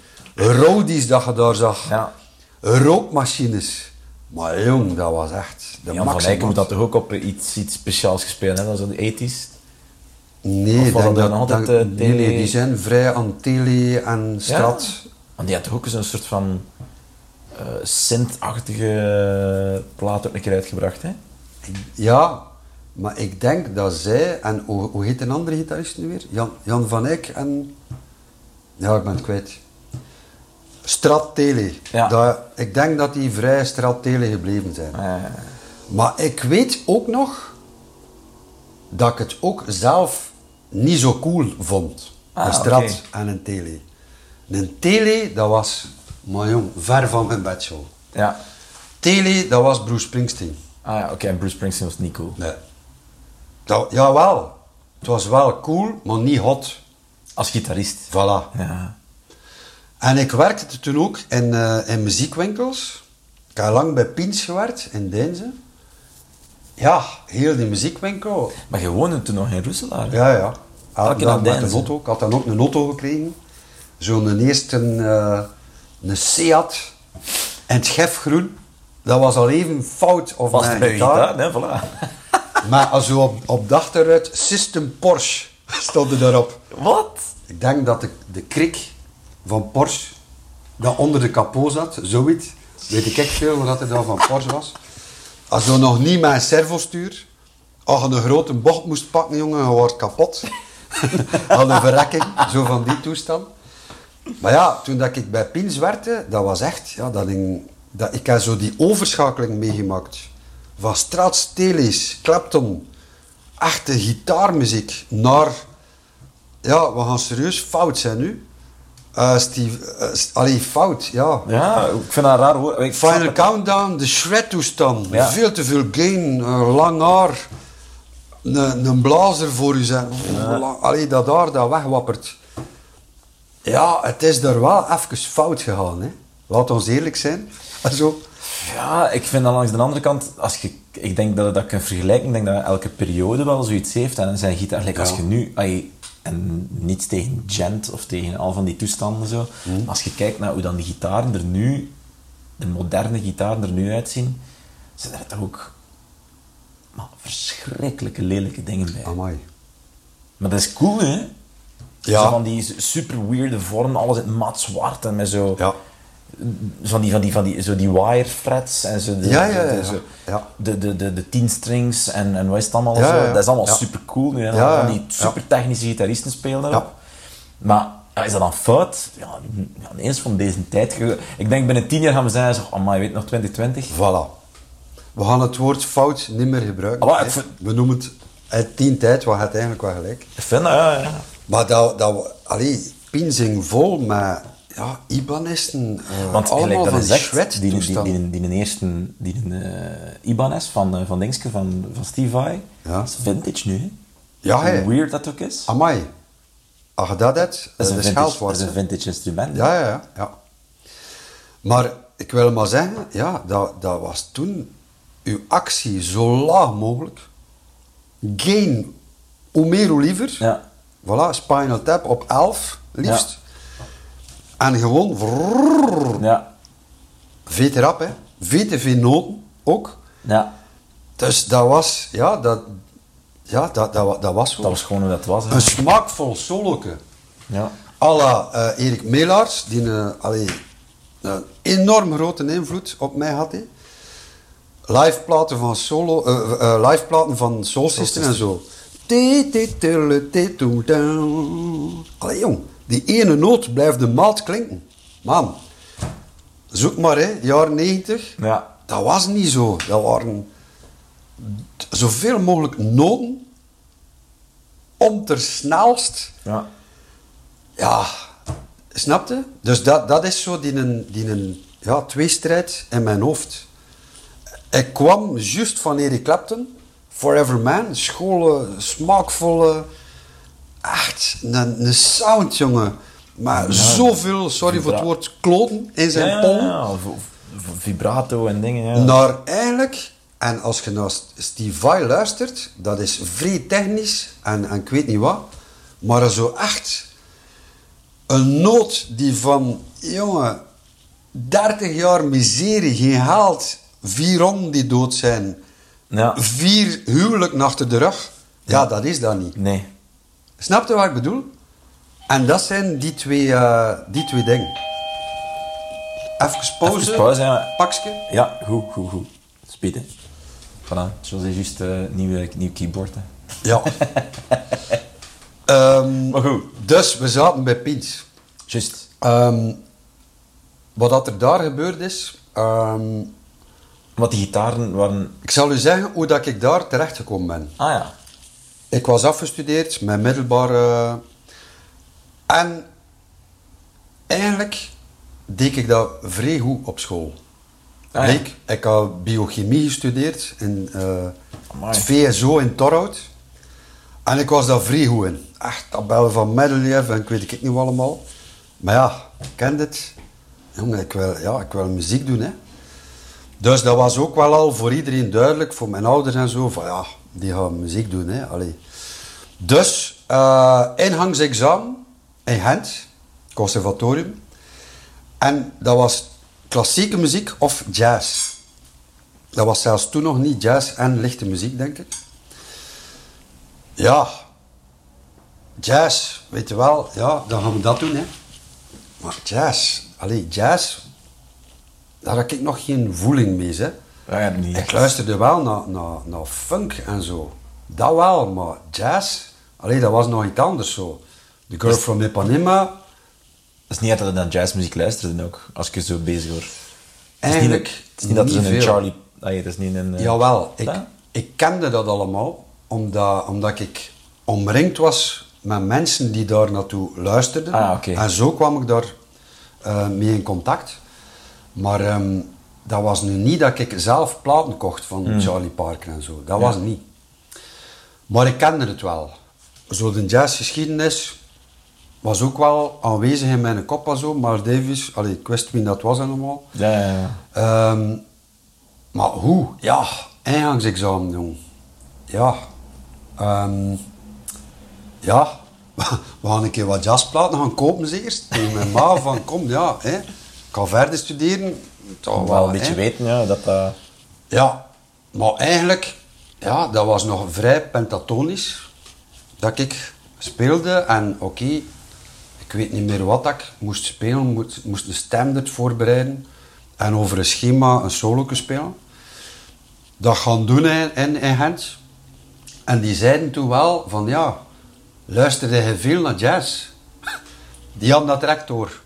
Roadies dat je daar zag. Ja. Rookmachines. Maar jong, dat was echt de Jan van maximax. Eyck moet dat toch ook op iets, iets speciaals gespeeld hebben, de 80s. Nee, dat dat, nog altijd, dat- eh, nee, tele- nee, die zijn vrij aan tele en strat. Want die had toch ook eens een soort van eh synth-achtige plaat ook een keer uitgebracht, hè? Ja, maar ik denk dat zij, en hoe, hoe heet een andere gitarist nu weer? Jan, Jan van Eyck en... Ja, ik ben het kwijt. Strat Tele. Ja. Dat, ik denk dat die vrij Strat Tele gebleven zijn. Maar ik weet ook nog dat ik het ook zelf niet zo cool vond. Ah, een Strat en een Tele. Een Tele, dat was, maar jong, ver van mijn bedshow. ja. Tele, dat was Bruce Springsteen. Ah ja, oké, en Bruce Springsteen was niet cool. Nee. Dat, jawel. Het was wel cool, maar niet hot. Als gitarist. Voilà. Ja. En ik werkte toen ook in, eh, in muziekwinkels. Ik heb lang bij Piens gewerkt, in Deinze. Ja, heel die muziekwinkel. Maar je woonde toen nog in Roeselaar? hè? Ja, ja. Elke dag met een auto. Ik had dan ook een auto gekregen. Zo'n eerste eh, een Seat in het gefgroen. Dat was al even fout of Was mijn gitaar. Nee, voilà. Maar als je op, op de achteruit System Porsche stond er daarop. Wat? Ik denk dat de, de krik van Porsche dat onder de kapot zat, zoiets. Weet ik echt veel wat er dan van Porsche was. Als je nog niet met een servostuur, als je een grote bocht moest pakken, jongen, je kapot. Had een verrekking, zo van die toestand. Maar ja, toen dat ik bij Pins werkte, dat was echt, ja, dat ik, dat, ik heb zo die overschakeling meegemaakt. Van Strats, Teles, Clapton, echte gitaarmuziek, naar, ja, we gaan serieus fout zijn nu. Eh Steve, eh, allee, fout, ja. Ja, ik vind dat raar hoor. Ik Final snap. Countdown, de shred-toestand. Ja. Veel te veel gain, eh, lang haar. Een, blazer voor u zijn. Lang- Allee, dat haar dat wegwappert. Ja, het is er wel even fout gegaan. Hè. Laat ons eerlijk zijn. Zo. Ja, ik vind dan langs de andere kant, als je, ik denk dat, dat ik een vergelijking denk dat elke periode wel zoiets heeft. En zijn gitaar, gelijk als Ja. je nu, ai, en niets tegen gent of tegen al van die toestanden zo, Hmm. als je kijkt naar hoe dan die gitaren er nu, de moderne gitaren er nu uitzien, zijn er toch ook maar, verschrikkelijke lelijke dingen bij. Amai. Maar dat is cool, hè? Ja. Zo van die super weirde vorm, alles in mat zwart en met zo... Ja. Van die, van die, van die, zo die wire frets en zo de, Ja, ja, ja, de, zo- ja. de, de, de, de tien strings en, en wat is het allemaal zo. Dat is allemaal super cool nu. Van die super technische gitaristen spelen daarop. Ja. Maar is dat dan fout? Ja, ineens van deze tijd. Ik denk binnen tien jaar gaan we zeggen, zo, oh, maar je weet nog 2020. Voilà. We gaan het woord fout niet meer gebruiken. Maar vind- We noemen het uit tien tijd, wat het eigenlijk wel gelijk. Ik vind dat, ja, ja. Maar dat, dat allee, pinzing vol met ja, Ibanisten. eh, Want allemaal van is die shred die, die, die, eerste die, eh, Ibanez van, eh, van Dingske, van, van Steve Vai, Ja. dat is vintage nu. Hè? Ja, Hoe weird dat ook is. Amai. Als je dat hebt, Dat is dat een vintage, dat is een vintage instrument. Ja, ja, ja, ja. Maar ik wil maar zeggen, ja, dat, dat was toen uw actie zo laag mogelijk. Meer hoe liever. Ja. Voilà, Spinal Tap op 11, liefst. En gewoon vrrrr, Ja. hè. Veel te noten, ook. ja. Dus dat was, ja, dat, ja, dat, dat, wa- dat was zo. Dat was gewoon hoe dat was. hè. Een smaakvol soloke. Ja. à la eh, Erik Melaars, die een, allee, een enorm grote invloed op mij had. hè. live platen van solo, eh, live platen van Soul System en zo. Allee jong, die ene noot blijft de maat klinken. Man, zoek maar hè, jaren 90. Ja. Dat was niet zo. Dat waren zoveel mogelijk noten om ter snelst Ja. ja, snapte? Dus dat, dat is zo die, een, die een, ja, tweestrijd in mijn hoofd. Ik kwam juist van Eric Clapton, Forever Man, schone, smaakvolle, echt een, een sound, jongen. Maar zoveel, sorry voor het woord, kloten in zijn ja, pol. ja, vibrato en dingen. Ja. Naar eigenlijk, en als je naar St- Steve Vai luistert, dat is vrij technisch en, en ik weet niet wat, maar zo echt een noot die van, jongen, 30 jaar miserie gehaald, vier honden die dood zijn, Ja. vier huwelijk achter de rug, ja, dat is dat niet. Nee. Snap je wat ik bedoel? En dat zijn die twee, eh, die twee dingen. Even pauze. Even pauze, ja. Pakske. Ja, goed, goed, goed. Speed, hè. Voilà. Zoals is juist een nieuwe, nieuw keyboard, hè. Ja. Ehm, Maar goed. Dus we zaten bij Piet. Juist. Ehm, wat er daar gebeurd is. ehm, Want die gitaren waren... ik zal u zeggen hoe dat ik daar terecht gekomen ben. Ah ja. Ik was afgestudeerd met middelbare. En eigenlijk deed ik dat vrij goed op school. Ah, ja. ik, ik had biochemie gestudeerd in eh, Amai. het VSO in Torhout. En ik was daar vrij goed in. Echt tabellen van Mendeleev en ik weet het niet allemaal. Maar ja, ik ken het. Jongen, ik wil, ja, ik wil muziek doen. Hè. Dus dat was ook wel al voor iedereen duidelijk, voor mijn ouders en zo, van ja, die gaan muziek doen. Hè. Allee. Dus, eh ingangsexamen in Gent, conservatorium. En dat was klassieke muziek of jazz. Dat was zelfs toen nog niet jazz en lichte muziek, denk ik. Ja, jazz, weet je wel, ja, dan gaan we dat doen, hè. Maar jazz, allee, jazz, daar had ik nog geen voeling mee, hè. Ja, ja, niet. Ik luisterde wel naar, naar, naar funk en zo. Dat wel, maar jazz, allee, dat was nog iets anders zo. The Girl from Ipanema, Het is niet dat je naar jazzmuziek luisterde ook, als je zo bezig wordt. eigenlijk Het is niet dat er niet een. Charlie... Ah, het is niet een... eh, Jawel, ik, Ja? ik kende dat allemaal, omdat, omdat ik omringd was met mensen die daar naartoe luisterden. Ah. En zo kwam ik daar eh, mee in contact. Maar ehm, dat was nu niet dat ik zelf platen kocht van Hmm. Charlie Parker en zo. Dat was niet. Maar ik kende het wel. Zo de jazzgeschiedenis was ook wel aanwezig in mijn kop en zo. Maar Davis, allee, ik wist wie dat was allemaal. Ja, ja, ja. Ehm, maar hoe? Ja, ingangsexamen, jong. Ja. Ehm, ja. We gaan een keer wat jazzplaten gaan kopen, zeker. Tegen mijn ma van, kom, ja, hè. Ik ga verder studeren. Toch Om wel een beetje hè. weten, ja, dat. Ja, maar eigenlijk, ja, dat was nog vrij pentatonisch dat ik speelde. En oké, ik weet niet meer wat ik moest spelen, moest, moest een standard voorbereiden en over een schema een solo spelen. Dat gaan doen in, in, in Gent. En die zeiden toen wel van ja, luisterde je veel naar jazz? Die hadden dat direct door.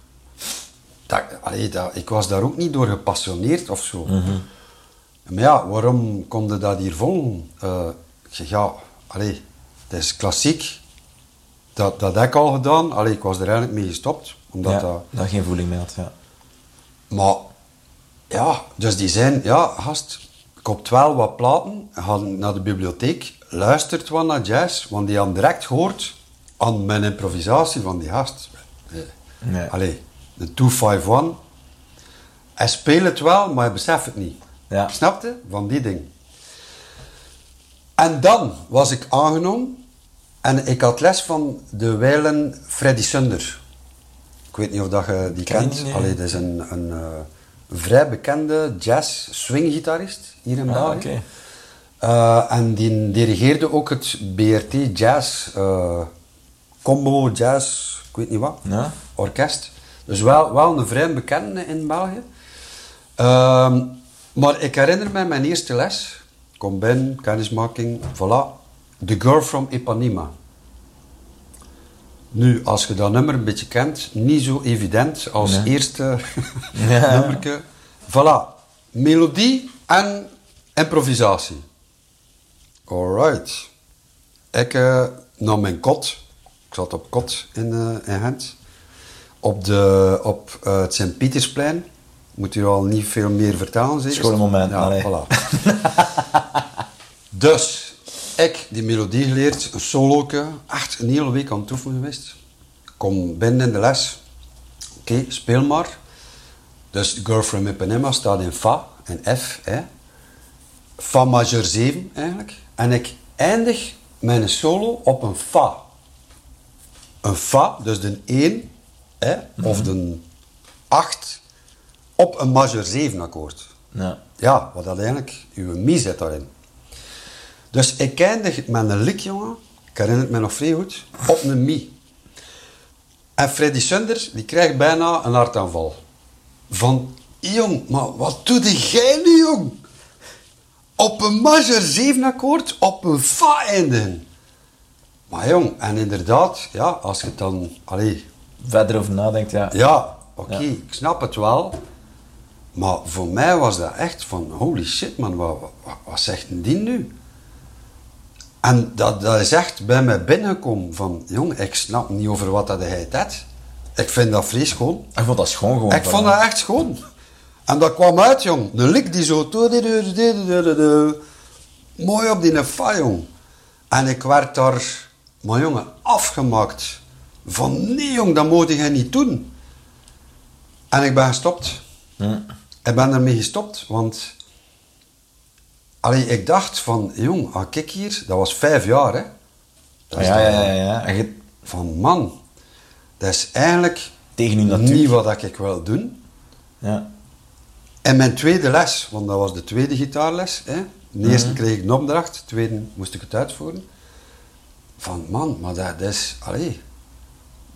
Dat, allee, dat, ik was daar ook niet door gepassioneerd of zo. Maar ja, waarom kon je dat hier volgen? Eh, ik zeg, ja, allee, het is klassiek. Dat, dat heb ik al gedaan. Allee, ik was er eigenlijk mee gestopt. Omdat ja, dat, dat geen voeling meer had, ja. maar ja, dus die zijn, ja, gast, koop wel wat platen, ga naar de bibliotheek, luistert wat naar jazz, want die hadden direct gehoord aan mijn improvisatie van die gast. Nee. Allee, de 251. Hij speelt het wel, maar hij beseft het niet. Ja. Snapte? Van die ding. En dan was ik aangenomen en ik had les van de wijlen Freddy Sunder. Ik weet niet of dat je die kent. nee. Allee, dat is een, een eh, vrij bekende jazz swinggitarist hier in Ah, België. Eh, en die dirigeerde ook het BRT Jazz eh, Combo Jazz, ik weet niet wat, Ja. orkest. Dus wel, wel een vrij bekende in België. Ehm, Maar ik herinner me mijn eerste les. Kom binnen, kennismaking, voilà. The Girl from Ipanema. Nu, als je dat nummer een beetje kent, niet zo evident als eerste nummerke. Voilà. Melodie en improvisatie. Alright. Ik eh, nam mijn kot. Ik zat op kot in, eh in Gent. Op, de, op eh, het Sint-Pietersplein. Moet u al niet veel meer vertellen, zeker? Schoon moment, Ja, allee. voilà. dus, ik die melodie geleerd, een soloke, echt een hele week aan het oefenen geweest. Kom binnen in de les. Oké, speel maar. Dus Girl from Ipanema staat in Fa, in F. Hè. Fa majeur 7 eigenlijk. En ik eindig mijn solo op een Fa. Een Fa, dus de 1, hè, of de 8, op een majeur 7 akkoord. Ja. Ja, wat dat eigenlijk, uw mi zit daarin. Dus ik eindig met een lik, jongen, ik herinner het me nog vrij goed, op een mi. En Freddy Sunder, die krijgt bijna een hartaanval. Van, jong, maar wat doe jij nu, jong? Op een majeur 7 akkoord, op een fa eindigen. Maar jong, en inderdaad, ja, als je het dan, allee, Verder over nadenkt, ja. ja, oké, Ja. ik snap het wel. Maar voor mij was dat echt van, holy shit man, wat, wat, wat zegt die nu? En dat, dat is echt bij mij binnengekomen van, jong, ik snap niet over wat dat hij het had. Ik vind dat vreselijk schoon. Ik vond dat schoon gewoon. Ik vond dat echt schoon. En dat kwam uit, jong. Een lik die zo... Mooi op die fa, jong. En ik werd daar, maar jongen, afgemaakt. Van, nee, jong, dat moet je niet doen. En ik ben gestopt. Ik ben ermee gestopt, want... Allee, ik dacht van, jong, ah, kijk hier, dat was vijf jaar, hè. Dat is Ja, dan- ja, ja, ja. En Van, man, dat is eigenlijk Tegen uw natuur. niet wat ik wil doen. ja. En mijn tweede les, want dat was de tweede gitaarles. Hè. De Mhm. eerste kreeg ik een opdracht, de tweede moest ik het uitvoeren. Van man, maar dat, dat is, allee,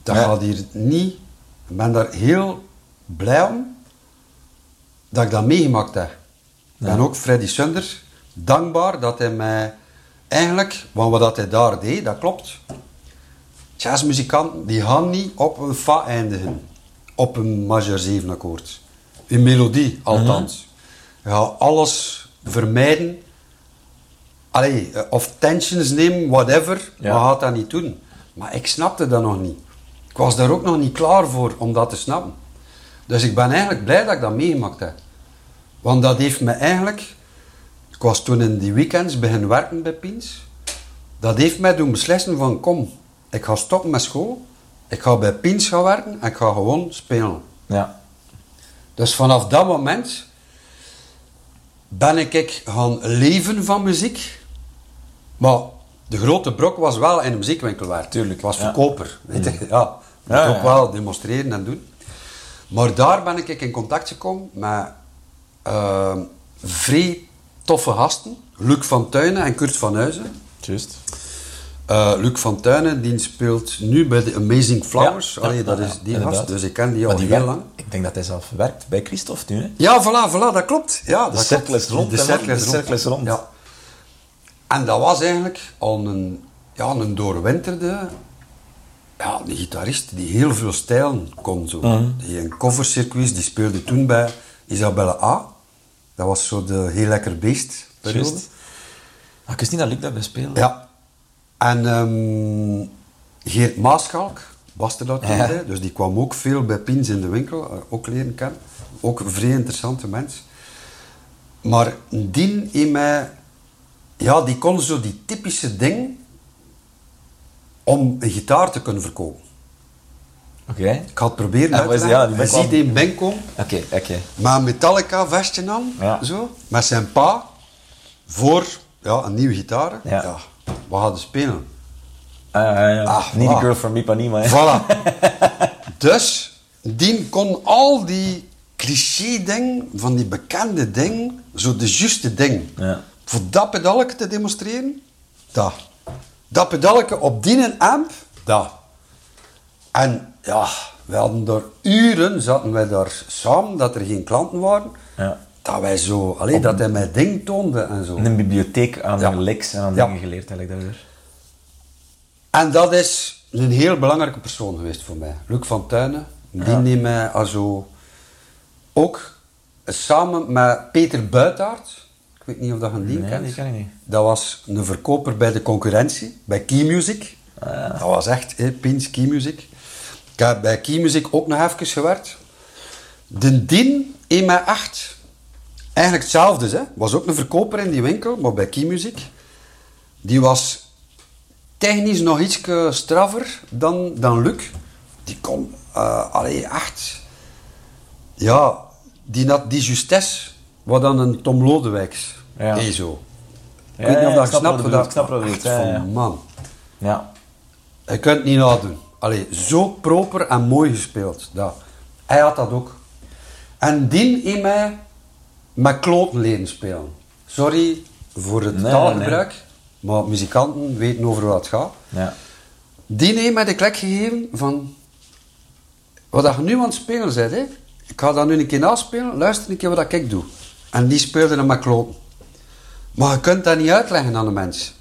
dat Ja. gaat hier niet. Ik ben daar heel blij om dat ik dat meegemaakt heb. Ik ben ook Freddy Sunder dankbaar dat hij mij eigenlijk, want wat dat hij daar deed, dat klopt. Jazzmuzikanten die gaan niet op een fa eindigen, op een majeur 7 akkoord. In melodie, althans. Je gaat alles vermijden. Allee, eh, of tensions nemen, whatever, Ja. maar gaat dat niet doen. Maar ik snapte dat nog niet. Ik was daar ook nog niet klaar voor om dat te snappen. Dus ik ben eigenlijk blij dat ik dat meegemaakt heb. Want dat heeft me eigenlijk... Ik was toen in die weekends beginnen werken bij Piens. Dat heeft mij doen beslissen van, kom, ik ga stoppen met school. Ik ga bij Piens gaan werken en ik ga gewoon spelen. Ja. Dus vanaf dat moment ben ik ik gaan leven van muziek. Maar de grote brok was wel in de muziekwinkel werken. Tuurlijk, was ja. verkoper. Weet je. Ja, moet Ja, ook ja. wel demonstreren en doen. Maar daar ben ik in contact gekomen met vrij toffe gasten. Luc van Tuinen en Kurt van Huizen. Juist. Eh, Luc van Tuinen die speelt nu bij de Amazing Flowers. Ja, Allee, ja, dat ja, is die inderdaad. gast, dus ik ken die al die heel werkt- lang. Ik denk dat hij zelf werkt bij Christophe nu, hè? Ja, voilà, voilà, dat klopt. Ja, De dat cirkel is rond, De man. cirkel is De rond. cirkel is rond. Ja. En dat was eigenlijk al een, ja, een doorwinterde ja, een gitarist die heel veel stijlen kon. Zo. Mhm. Die in covercircuits, die speelde toen bij Isabelle A. Dat was zo de heel lekker beest periode. Maar ik wist niet dat Luc daarbij speelde. Ja. En ehm, Geert Maaschalk was er dat toen bij, dus die kwam ook veel bij Piens in de winkel, eh, ook leren kennen. Ook een vrij interessante mens. Maar die in mij, ja, die kon zo die typische ding om een gitaar te kunnen verkopen. Oké. Ik had het proberen Ja, uit te ja, leggen. ziet die bink komen, Oké, oké. een Metallica vestje aan, Ja. zo, met zijn pa, voor ja, een nieuwe gitaar. Ja. we hadden spelen. Ah, ja, ja. Ah, niet voilà. girl from Ipanema, hè? Voilà. dus, die kon al die cliché-dingen, van die bekende dingen, zo de juiste ding. Ja. Voor dat pedalke te demonstreren, dat. Dat pedalke op die amp, dat. En ja, we hadden daar uren, zaten wij daar samen, dat er geen klanten waren. Ja. dat wij zo... Allee, dat hij mij ding toonde en zo. Een bibliotheek aan Ja. licks en aan Ja. dingen geleerd, eigenlijk daardoor. En dat is een heel belangrijke persoon geweest voor mij. Luc van Tuinen. Die Ja. neemt mij also ook samen met Peter Buitaert. Ik weet niet of dat je die Nee, kent. die ken ik niet. Dat was een verkoper bij de concurrentie, bij Key Music. Ah, Dat was echt, hè, Pins Key Music. Ik heb bij Key Music ook nog even gewerkt. De Dien in mij echt, eigenlijk hetzelfde, hè. was ook een verkoper in die winkel, maar bij Key Music. Die was technisch nog iets straffer dan, dan Luc. Die kon, eh allee, echt, ja, die had die justesse, wat dan een Tom Lodewijks Ja. is zo. Ik Ja, weet niet of ja, dat ik snap wat ik snap wat je van, ja. man. Ja. Je kunt het niet nadoen. Allee, zo proper en mooi gespeeld. Dat. Hij had dat ook. En die in mij met kloten leren spelen. Sorry voor het Nee, taalgebruik, maar muzikanten weten over wat het gaat. Ja. Die heeft mij de klek gegeven van... Wat dat je nu aan het spelen bent, hè? ik ga dat nu een keer naspelen, luister een keer wat ik doe. En die speelde dan met kloten. Maar je kunt dat niet uitleggen aan de mens.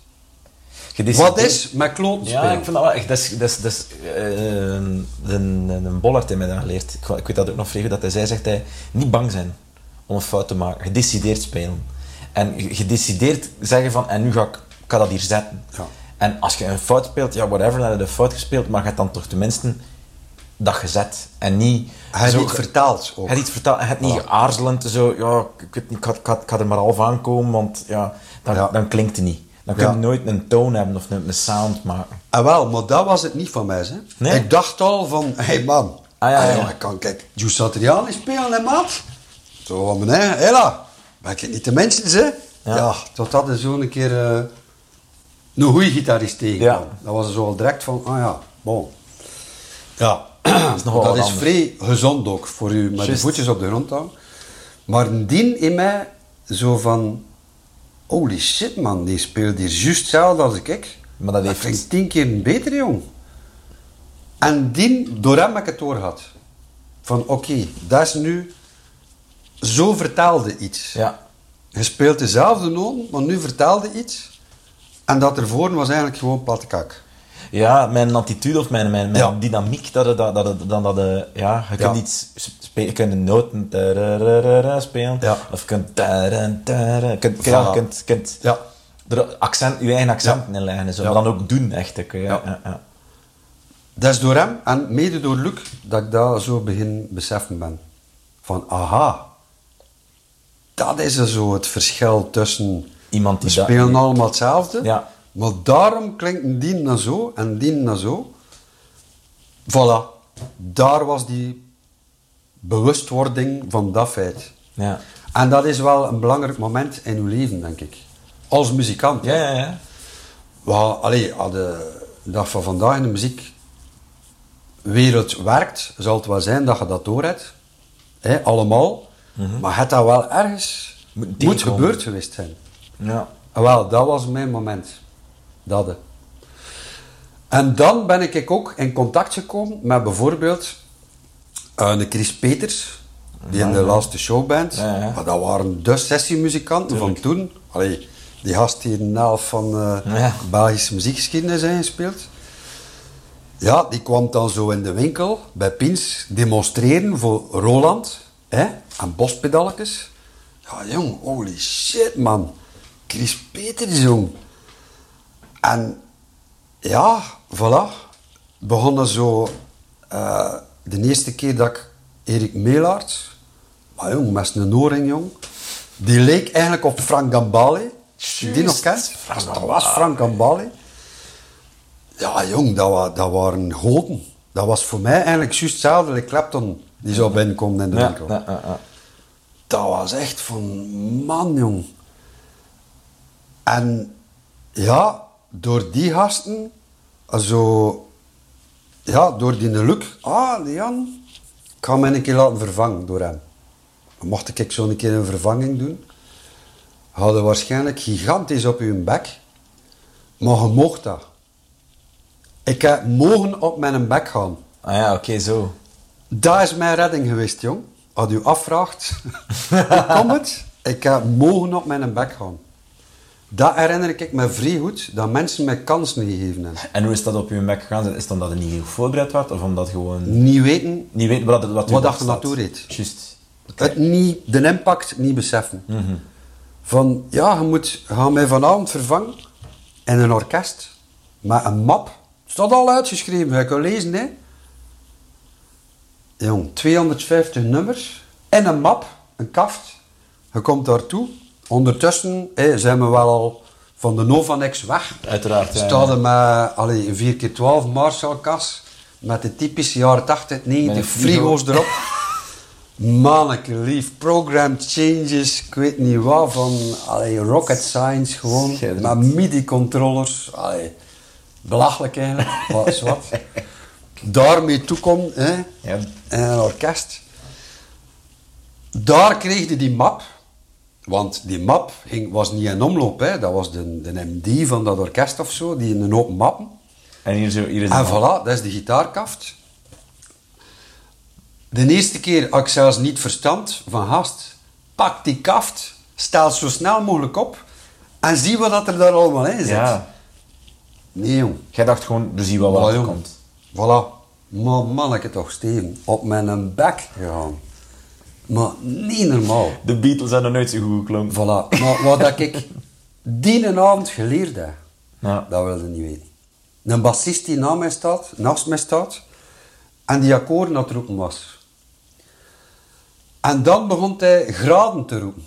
Wat is met kloten Ja, spelen? ik vind dat wel echt. Dat is, dat is, dat is, eh, een, een, Bollard heeft mij dat geleerd. Ik, ik weet dat ook nog vrij goed, dat hij zei, zegt hij, niet bang zijn om een fout te maken. Gedecideerd spelen. En ge- gedecideerd zeggen van, en nu ga ik, dat hier zetten. Ja. En als je een fout speelt, ja, whatever, dan heb je een fout gespeeld, maar je hebt dan toch tenminste dat gezet. En niet... Hij heeft ge- vertaald ook. hij heeft vertaald, hij niet aarzelend zo, ja, ik weet niet, ik ga, ik ga, ik ga er maar half aankomen, want ja, dan, Ja. dan klinkt het niet. Dan kun je Ja. nooit een toon hebben of een, een sound maken. Ah, wel, maar dat was het niet van mij. Hè. Nee? Ik dacht al van, hé hey man, Ah, ja, ah, ik kan kijk, Giuseppe Satriani spelen, hè maat? Zo van eigen, hela, ben ik niet de mensen, hè? Ja, tot dat er zo een keer eh, een goede gitarist tegen. Dat was er zo al direct van, ah ja, bon. Ja, is nogal dat is anders. vrij gezond ook voor u met de voetjes op de grond houden. Maar dien in mij zo van, holy shit man, die speelt hier juist hetzelfde als ik. Maar dat Dat heeft- klinkt tien keer beter, jong. En die, door hem heb ik het doorgehad. Van, oké, dat is nu... Zo vertaalde iets. Ja. Je speelt dezelfde noten, maar nu vertaalde iets. En dat ervoor was eigenlijk gewoon platte kak. Ja, mijn attitude of mijn, mijn, mijn Ja. dynamiek, dat, dat, dat, dat, dat, dat, eh, ja, je kunt Ja. iets spelen, je kunt een noten spelen, Ja. of je kunt je kunt, ja, je kunt, je kunt Ja. er accent, je eigen accenten inleggen en zo, maar dan ook doen, echt. ook, Ja, Ja. Dat is door hem en mede door Luc dat ik dat zo begin beseffen ben. Van, aha. Dat is er zo het verschil tussen... Iemand die We dat- spelen allemaal hetzelfde. Ja. Maar daarom klinkt een dien naar zo en dien naar zo. Voilà. Daar was die bewustwording van dat feit. Ja. En dat is wel een belangrijk moment in uw leven, denk ik. Als muzikant. Ja, ja, ja. Allee, als de dag van vandaag in de muziekwereld werkt, zal het wel zijn dat je dat door hebt. Hè, allemaal. Maar het dat wel ergens Moet gebeurd geweest zijn. ja. En wel, dat was mijn moment. Dat. hè. En dan ben ik ook in contact gekomen met bijvoorbeeld eh, een Chris Peters, die in de laatste showband. Ja, ja. Maar dat waren de sessiemuzikanten van toen. Allee, die gast die een helft van eh Ja. Belgische muziekgeschiedenis zijn gespeeld. Ja, die kwam dan zo in de winkel bij Pins demonstreren voor Roland hè, en bospedalletjes. Ja, jong, holy shit, man. Chris Peters, jong. En ja, voilà. Begonnen zo... eh, de eerste keer dat ik Erik Meelaert... Maar jong, met een oorring, jong. Die leek eigenlijk op Frank Gambale. Die die nog kent? Dat was Frank Gambale. Ja, jong, dat, wa, dat waren goden. Dat was voor mij eigenlijk juist hetzelfde Clapton die zou binnenkomen in de Ja, winkel. ja. Dat was echt van, man, jong. En ja, door die gasten, zo, ja, door die Luc, ah, Jan, ik ga mij een keer laten vervangen door hem. Mocht ik zo een keer een vervanging doen, hadden waarschijnlijk gigantisch op hun bek, maar je mocht dat. Ik heb mogen op mijn bek gaan. Ah ja, oké, zo. Dat is mijn redding geweest, jong. als u afvraagt, hoe komt het? Ik heb mogen op mijn bek gaan. Dat herinner ik me vrij goed, dat mensen mij kansen gegeven hebben. En hoe is dat op je bek gegaan? Is het omdat het niet goed voorbereid werd? Of omdat gewoon Niet weten, niet weet wat, het- wat, Wat dat je naartoe reed. Juist. het niet, de impact niet beseffen. Mhm. Van, ja, je moet gaan mij vanavond vervangen in een orkest met een map. Het staat al uitgeschreven, je kan lezen, hè. Jong, 250 nummers in een map, een kaft. Je komt daartoe. Ondertussen zijn we wel al van de Novanex weg. Uiteraard, ja, er met allee, een 4x12 Marshall-kas met de typische jaren 80, 90 Met een frigo. frigo's erop. Manneke lief, program changes, ik weet niet wat, van allee, rocket science gewoon, met MIDI-controllers. Belachelijk eigenlijk, wat is wat. Daarmee toekom, hè, Ja. in een orkest. Daar kreeg je die map, want die map ging, was niet in omloop, hè. dat was de, de MD van dat orkest of zo, die in een open mappen. En hier, zo, hier is En voilà, dat is de gitaarkaft. De eerste keer had ik zelfs niet verstand van gast. Pak die kaft, stel het zo snel mogelijk op en zie wat dat er daar allemaal in zit. Ja. Nee, jong. Jij dacht gewoon, er zie wel wat er komt. Voilà. Maar manneke toch, Steven, op mijn bek gegaan. Maar niet normaal. De Beatles zijn nooit zo goed geklonken. Voilà. Maar wat dat ik die avond geleerd heb, Ja. dat wilde niet weten. Een bassist die naast mij staat, naast mij staat, en die akkoorden aan het roepen was. En dan begon hij graden te roepen.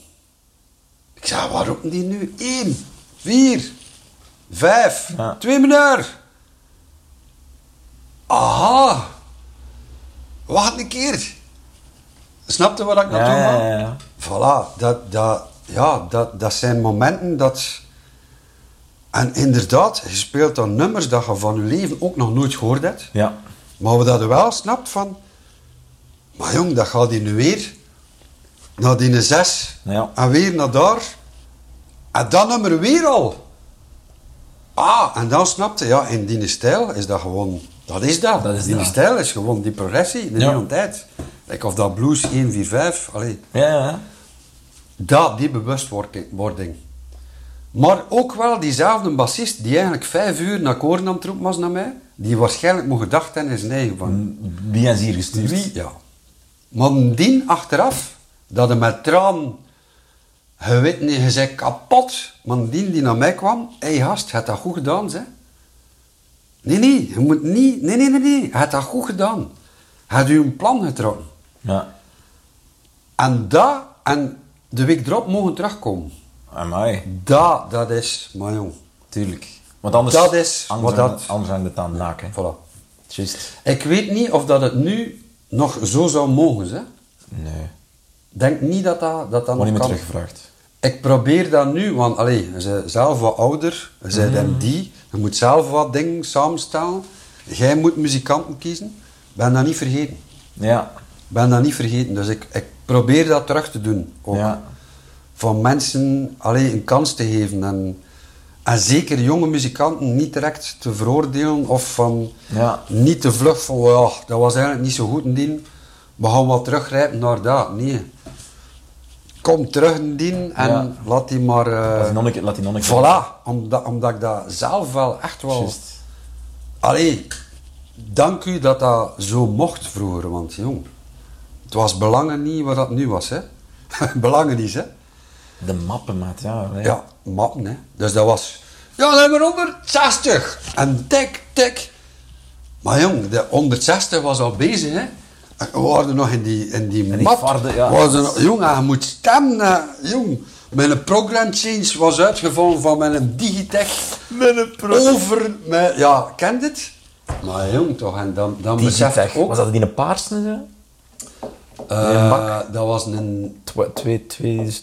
Ik zei, waar roepen die nu? Eén, vier, vijf, Ja. twee meneer. Aha. Wacht een keer. Snapte wat ik naartoe ja, ga? ja, ja. Voilà, dat, dat, ja, dat, dat zijn momenten dat... En inderdaad, je speelt dan nummers dat je van je leven ook nog nooit gehoord hebt. Ja. Maar we dat je wel snapt van... Maar jong, dat gaat hier nu weer. Naar die zes. Ja. En weer naar daar. En dat nummer weer al. Ah, en dan snapte ja, in die stijl is dat gewoon... Dat is dat. Dat is die dat. stijl is gewoon die progressie, de Ja. hele tijd. Like of dat blues 1, 4, 5. Allee. Ja, ja. Dat, die bewustwording. Maar ook wel diezelfde bassist die eigenlijk vijf uur naar koren aan het was naar mij, die waarschijnlijk moet gedacht hebben in zijn eigen van... Wie is hier gestuurd? Wie? Ja. Maar die achteraf, dat hij met traan, je weet niet, je zei kapot, maar die die naar mij kwam, hé hey, gast, je hebt dat goed gedaan, zeg. Nee, nee, je moet niet, nee, nee, nee, nee, je hebt dat goed gedaan. Je hebt je een plan getrokken. Ja. En dat, en de week erop mogen terugkomen. Amai. Dat, dat is, maar jong, Tuurlijk. Want anders, Dat is anders wat dat- het- Anders aan de naak, hè. voilà. Juist. Ik weet niet of dat het nu nog zo zou mogen, hè. Nee. Denk niet dat dat, dat, dat Wordt niet nog meer teruggevraagd. Ik probeer dat nu, want allee, bent zelf wat ouder, je bent Mhm. MD, je moet zelf wat dingen samenstellen. Jij moet muzikanten kiezen. Ben dat niet vergeten. Ja. Ben dat niet vergeten. Dus ik, ik probeer dat terug te doen. Ook. Ja. Van mensen allee, een kans te geven. En, en zeker jonge muzikanten niet direct te veroordelen of van Ja. niet te vlug van ja, dat was eigenlijk niet zo goed in dien. We gaan wel teruggrijpen naar dat. Nee. Kom terug in dien en Ja. laat die maar... eh, Laat die nonneke, laat die nonneke. Voilà, omdat, omdat ik dat zelf wel echt wel... Allee, dank u dat dat zo mocht vroeger, want jong, het was belangen niet wat dat nu was, hè. belangen niet, hè. De mappen, maat, ja. nee. Ja, mappen, hè. Dus dat was, ja, nummer 160. En tik, tik. Maar jong, de 160 was al bezig, hè. We waren nog in die, in die En die map. varde, ja. We waren nog- jong, je moet stemmen, hè. jong. Mijn program change was uitgevallen van mijn Digitech over mijn... Ja, kent het? Maar jong, toch, en dan, dan Digitech. ook... Was dat die een paarse? Bak? dat was een.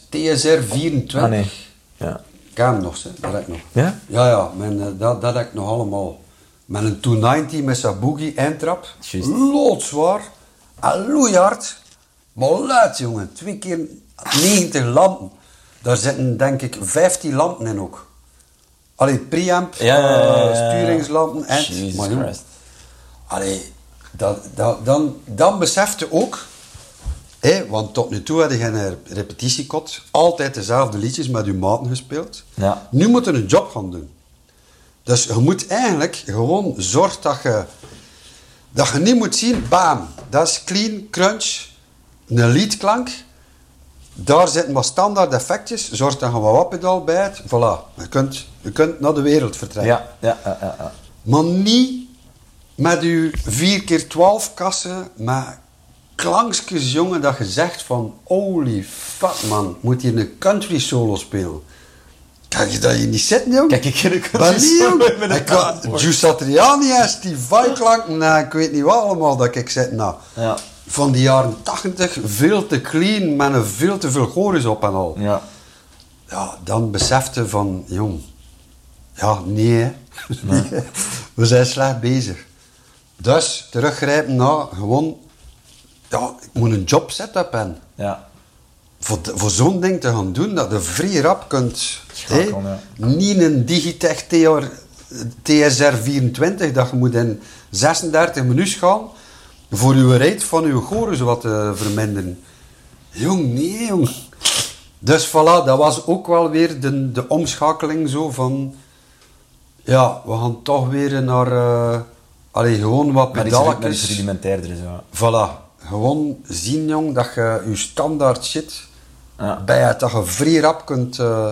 TSR 24. Ah, nee. Ja. Hem nog, hè. dat heb ik nog. Ja? Ja, ja, mijn, eh, dat, dat heb ik nog allemaal. Met een 290 met zijn boogie eindtrap. Loodzwaar. En loeihard. Maar luid, jongen. Twee keer 90 lampen. Daar zitten denk ik 15 lampen in ook. Allee, preamp, Ja, ja, sturingslampen, eind. Jesus Maar jongen, Christ. Allee, dat, dat, dan, dan besefte ook Hé, want tot nu toe had je een repetitiekot, altijd dezelfde liedjes met je maten gespeeld. Ja. Nu moet je een job gaan doen. Dus je moet eigenlijk gewoon zorgen dat je, dat je niet moet zien, bam, dat is clean, crunch, een leadklank. Daar zitten wat standaard effectjes. Zorg dat je wat wappedaal bij hebt. Voilà, je kunt, je kunt naar de wereld vertrekken. Ja, ja, ja. Maar niet met je 4 keer 12 kassen, met klankjes, jongen, dat je zegt van holy fuck man, moet hier een country solo spelen. Kijk je dat je niet zitten, jong? Kijk, ik een Maar country solo met een kan. Gius Satriani en Steve klanken, nou, ik weet niet wat allemaal dat ik zit. Nou, Ja. van die jaren 80, veel te clean, met een veel te veel chorus op en al. Ja. Ja, dan besefte van, jong, ja, nee, hè. Nee, hè. we zijn slecht bezig. Dus teruggrijpen naar gewoon, ja, ik moet een job setup hebben. Ja. Voor, de- voor zo'n ding te gaan doen, dat je vrij rap kunt, ja. niet een Digitech TR, TSR 24, dat je moet in 36 minuten gaan voor je rate van je chorus wat te verminderen. Jong, nee, jong. Dus voilà, dat was ook wel weer de, de omschakeling zo van... Ja, we gaan toch weer naar... eh allee, gewoon wat iets pedalletjes. rudimentairder is, ja. Voilà. Gewoon zien, jong, dat je je standaard shit Ja. bij het, dat je vrij rap kunt... eh,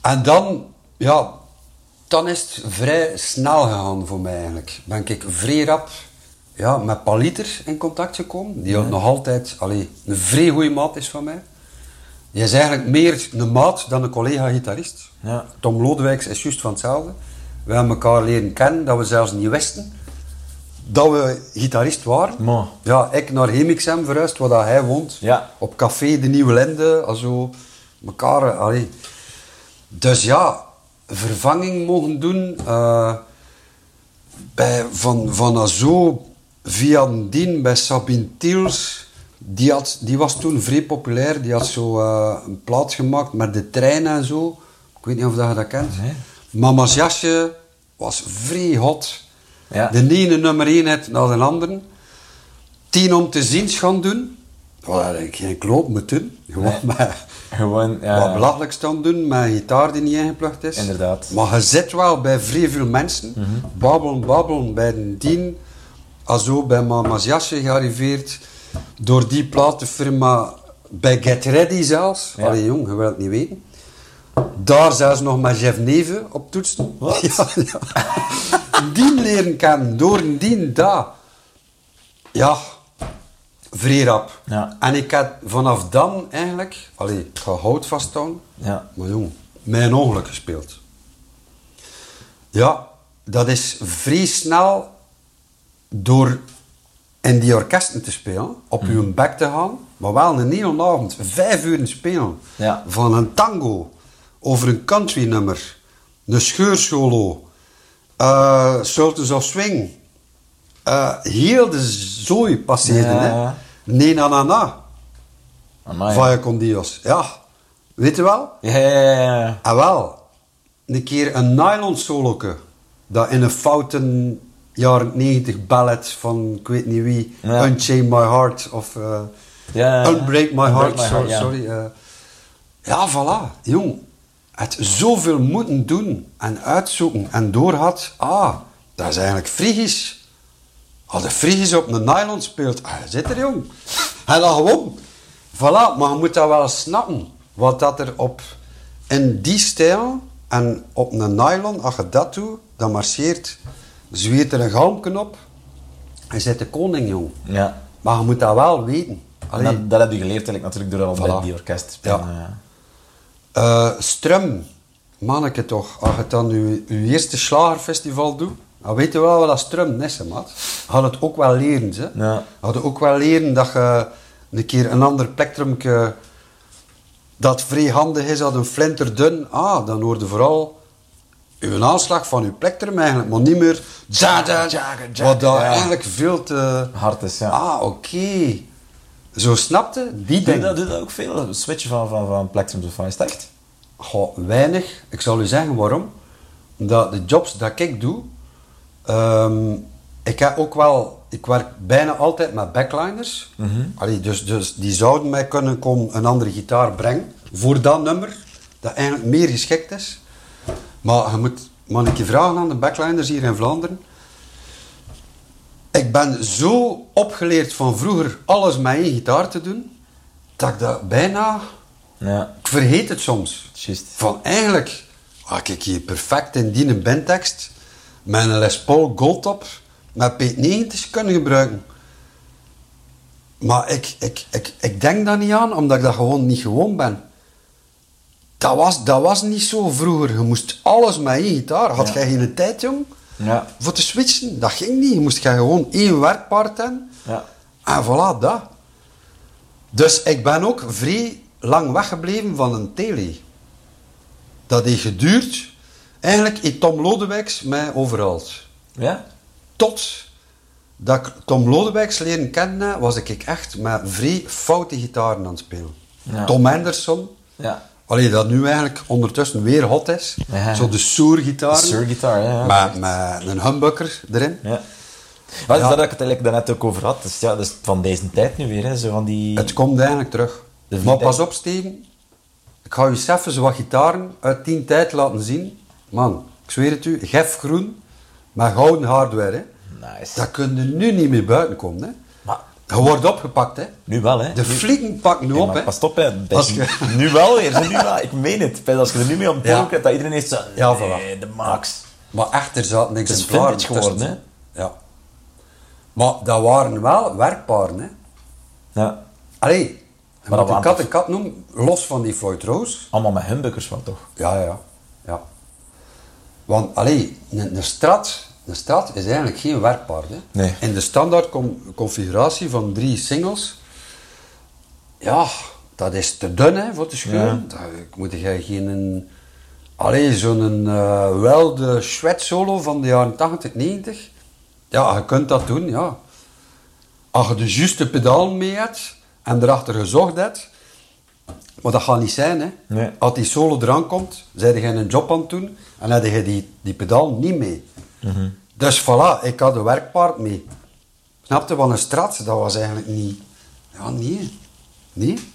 En dan, ja, dan is het vrij snel gegaan voor mij eigenlijk. Ben ik vrij rap ja, met Paliter in contact gekomen, die ook nog altijd allee, een vrij goede maat is van mij. Die is eigenlijk meer een maat dan een collega-gitarist. Ja. Tom Lodewijks is juist van hetzelfde. We hebben elkaar leren kennen, dat we zelfs niet wisten dat we gitarist waren. Ja, ik naar Hemixem verhuisd, waar dat hij woont. Ja. Op café De Nieuwe Linde, also, mekaar, allee. Dus ja, vervanging mogen doen. eh, bij, van, van Azo via dien bij Sabine Tiels. Die, had, die was toen vrij populair. Die had zo eh, een plaat gemaakt met de trein en zo. Ik weet niet of dat je dat kent. Nee. Mama's jasje was vrij hot. Ja. De ene nummer 1 hit naar de andere. Tien om te zien gaan doen. Wat had ik geen kloot moet doen. Gewoon met Gewoon, ja. wat belachelijk staan doen met een gitaar die niet ingeplucht is. Inderdaad. Maar je zit wel bij vrij veel mensen. Babbelen, babbelen bij de dien. Bij Mama's jasje gearriveerd. Door die platenfirma bij Get Ready zelfs. Ja. Allee jong, je wilt het niet weten. Daar zelfs nog met Jeff Neven op toetsen. Ja, ja. die leren kennen, door een dien, daar. Ja, vrij rap. Ja. En ik had vanaf dan eigenlijk, allee, ik ga hout vasthouden, Ja. maar jong, mijn ongeluk gespeeld. Ja, dat is vrij snel door in die orkesten te spelen, op Mhm. uw bek te gaan, maar wel een hele avond, vijf uur spelen. Ja. Van een tango, over een country nummer, een scheursolo, eh Sultans of Swing. eh, heel de zooi passeerde, Ja, hè. ja. Nee, na, na, na. Amai. Vaya con Dios. Ja, weet je wel? Ja, ja, ja, ja. Ah wel, een keer een nylon soloke dat in een fouten jaren 90 ballet van ik weet niet wie, Ja. Unchain My Heart of eh, Ja. Unbreak My Unbreak Heart, My sorry. Heart, sorry eh. ja, voilà, jong. Het zoveel moeten doen en uitzoeken en doorhad, ah, dat is eigenlijk Frigisch. Als de Frigisch op een nylon speelt, ah, zit er jong. En dan gewoon. Voilà, maar je moet dat wel snappen. Wat dat er op, in die stijl en op een nylon, als je dat doet, dan marcheert, zweert er een galmken op en zit de koning jong. Ja. Maar je moet dat wel weten. En dat, dat heb je geleerd eigenlijk natuurlijk door al bij die orkest te spelen. Ja. Ja. Eh, Strum, manneke toch, als je dan je, je eerste slagerfestival doet, dan weet je wel wat dat Strum is, hè, maat. Gaat het ook wel leren, hè. Ja. Het ook wel leren dat je een keer een ander plektrumke dat vrij handig is, dat een flinter dun, ah, dan hoorde vooral uw aanslag van uw plektrum eigenlijk, maar niet meer zaden, Jagen, jagen, wat dat ja. eigenlijk veel te... Hard is, ja. Ah, oké. Zo snapte, die Doe dingen. dat, doe je dat ook veel? Switchen van, van, van plektrums of van echt? Goh, weinig. Ik zal u zeggen waarom. Omdat de jobs dat ik doe, ehm, ik heb ook wel ik werk bijna altijd met backliners. Allee, dus, dus die zouden mij kunnen komen een andere gitaar brengen voor dat nummer, dat eigenlijk meer geschikt is. Maar je moet maar een keer vragen aan de backliners hier in Vlaanderen. Ik ben zo opgeleerd van vroeger alles met één gitaar te doen, dat ik dat bijna... Ja, Ik vergeet het soms. Van eigenlijk had ik hier perfect in die bandtekst met een Les Paul Goldtop met P90 kunnen gebruiken. Maar ik, ik, ik, ik denk daar niet aan, omdat ik dat gewoon niet gewoon ben. Dat was, dat was niet zo vroeger. Je moest alles met één gitaar. Had Ja. jij geen tijd, jong, Ja, voor te switchen? Dat ging niet. Je moest gewoon één werkpaard hebben. ja. En voilà, dat. Dus ik ben ook vrij lang weggebleven van een tele. Dat heeft geduurd. Eigenlijk heeft Tom Lodewijks mij overhaald. Ja? Tot dat ik Tom Lodewijks leren kennen, was ik echt met vrij foute gitaren aan het spelen. Ja. Tom Anderson, Ja. Allee, dat nu eigenlijk ondertussen weer hot is. Ja. Zo de Soer-gitaren. Sur-gitaar, ja. ja. Met, met een humbucker erin. Ja. Wat is dat ik het eigenlijk daarnet ook over had? Dus ja, dat is van deze tijd nu weer, hè. Zo van die... Het komt eigenlijk terug. Maar pas op, Steven. Ik ga je eens even wat gitaren uit die tijd laten zien. Man, ik zweer het u, gefgroen met gouden hardware. Hè. Nice. Dat kun je nu niet meer buiten komen. Hè. Je wordt opgepakt. Hè. nu wel, hè. De flieken pakken nu op. Hè. Pas op, hè. Bij- Als je- Nu wel weer. Nu wel. Ik meen het. Als je er nu mee op Ja. dat iedereen heeft zo... Ja, nee, voilà. de max. Maar echt, er zat niks in vintage geworden, Ja. Maar dat waren wel werkparen. Hè. Ja. Allee, Maar dat een kat toch- en kat noemen, los van die Floyd Rose. Allemaal met humbuckers wel, toch? Ja, ja, ja. Want, allee, een, een strat, een strat is eigenlijk geen werkpaard. Hè. Nee. In de standaard configuratie van drie singles, ja, dat is te dun hè, voor te scheuren. Daar moet jij geen, allee, zo'n eh wel de shred solo van de jaren 80, 90. Ja, je kunt dat doen, ja. Als je de juiste pedaal mee hebt en erachter gezocht hebt, maar dat gaat niet zijn, hè. Nee. Als die solo eraan komt, zijn je een job aan het doen en heb je die, die pedaal niet mee. Dus voilà, ik had een werkpaard mee. Snapte? Want een strat, dat was eigenlijk niet... Ja, nee. Nee.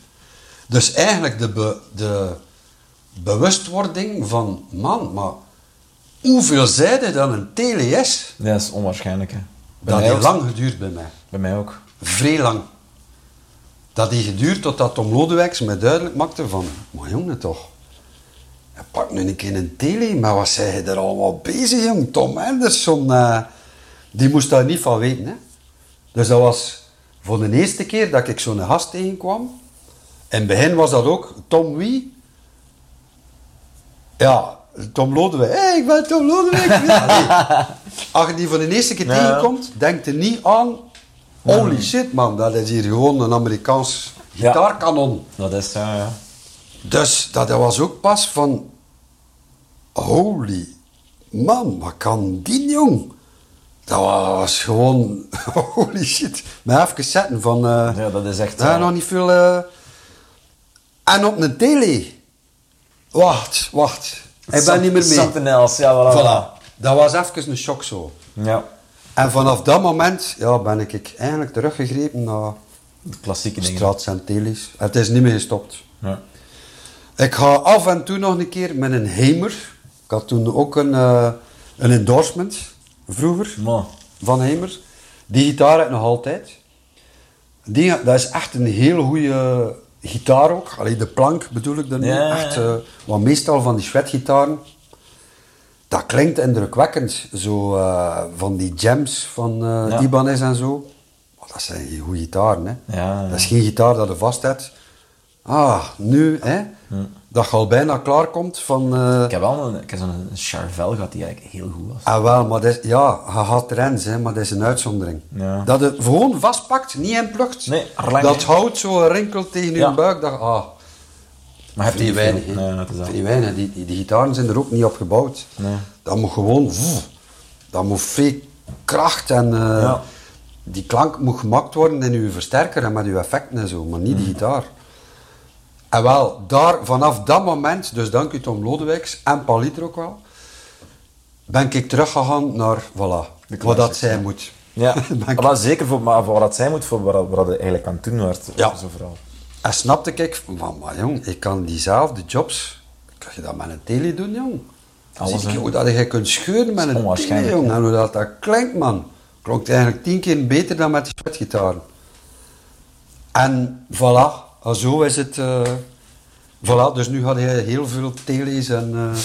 Dus eigenlijk de, be- de bewustwording van... Man, maar hoeveel zijde dan een? Ja, dat is onwaarschijnlijk, hè. Bij Dat heeft lang geduurd bij mij. Bij mij ook. Vrij lang. Dat heeft geduurd totdat Tom Lodewijks me duidelijk maakte van... Maar jongen toch... Je pakt nu een keer een tele, maar wat zei je er allemaal bezig, jong? Tom Anderson, eh, die moest daar niet van weten, hè. Dus dat was voor de eerste keer dat ik zo'n gast tegenkwam. In het begin was dat ook Tom wie? Ja, Tom Lodewijk. Hé, ik ben Tom Lodewijk. Als je die voor de eerste keer Ja. tegenkomt, denk er niet aan... Holy shit, man, dat is hier gewoon een Amerikaans Ja. gitaarkanon. Dat is, ja, ja. Dus dat was ook pas van... Holy man, wat kan die jong? Dat was gewoon... Holy shit. Maar even zetten van... eh Ja, dat is echt... ja, eh, nog niet veel... eh, En op een tele. Wacht, wacht. Ik ben niet meer mee. Something else, ja, voilà. Voilà. Dat was even een shock zo. Ja. En vanaf dat moment ja, ben ik eigenlijk teruggegrepen naar De klassieke dingen. straats en teles. Het is niet meer gestopt. Ja. Ik ga af en toe nog een keer met een Hamer. Ik had toen ook een, eh, een endorsement, vroeger, van Hamer. Die gitaar heb ik nog altijd. Die, dat is echt een hele goede gitaar ook. Alleen de plank bedoel ik dan nu. Ja. Echt, eh, want meestal van die shredgitaren, dat klinkt indrukwekkend. Zo eh, van die jams van eh Ja. Ibanez en zo. Dat zijn goede gitaren. Hè. Ja. Dat is geen gitaar dat je vast hebt. Ah, nu, hè, dat je al bijna klaar komt van... eh, ik heb wel een, ik heb zo'n Charvel gehad die eigenlijk heel goed was. Ah, wel, maar dat is, ja, je had rens, hè, maar dat is een uitzondering. Ja. Dat het gewoon vastpakt, niet inplucht. Nee, lang, dat houdt zo rinkelt tegen je Ja. buik. Dat, ah, Maar heb je weinig. veel. Nee, dat is weinig. Die, die, die gitaren zijn er ook niet op gebouwd. Nee. Dat moet gewoon... dat moet veel kracht en... eh, Ja. Die klank moet gemaakt worden in uw versterker en met uw effecten en zo, maar niet Mm. die gitaar. En wel, daar, vanaf dat moment, dus dank u Tom Lodewijks en Paliter ook wel, ben ik teruggegaan naar, voilà, wat dat zijn moet. Ja, maar zeker voor, maar voor wat dat zijn moet, voor wat, wat je eigenlijk aan het doen werd. Ja. Zo vooral. En snapte ik, van, maar jong, ik kan diezelfde jobs, kan je dat met een tele doen, jong? Alles, Zie ik hoe dat je kunt scheuren met een tele, jong. En hoe dat, dat klinkt, man. Klonk eigenlijk tien keer beter dan met die sweatgitaren. En voilà, en zo is het... eh, voilà, dus nu had hij heel veel tele's en eh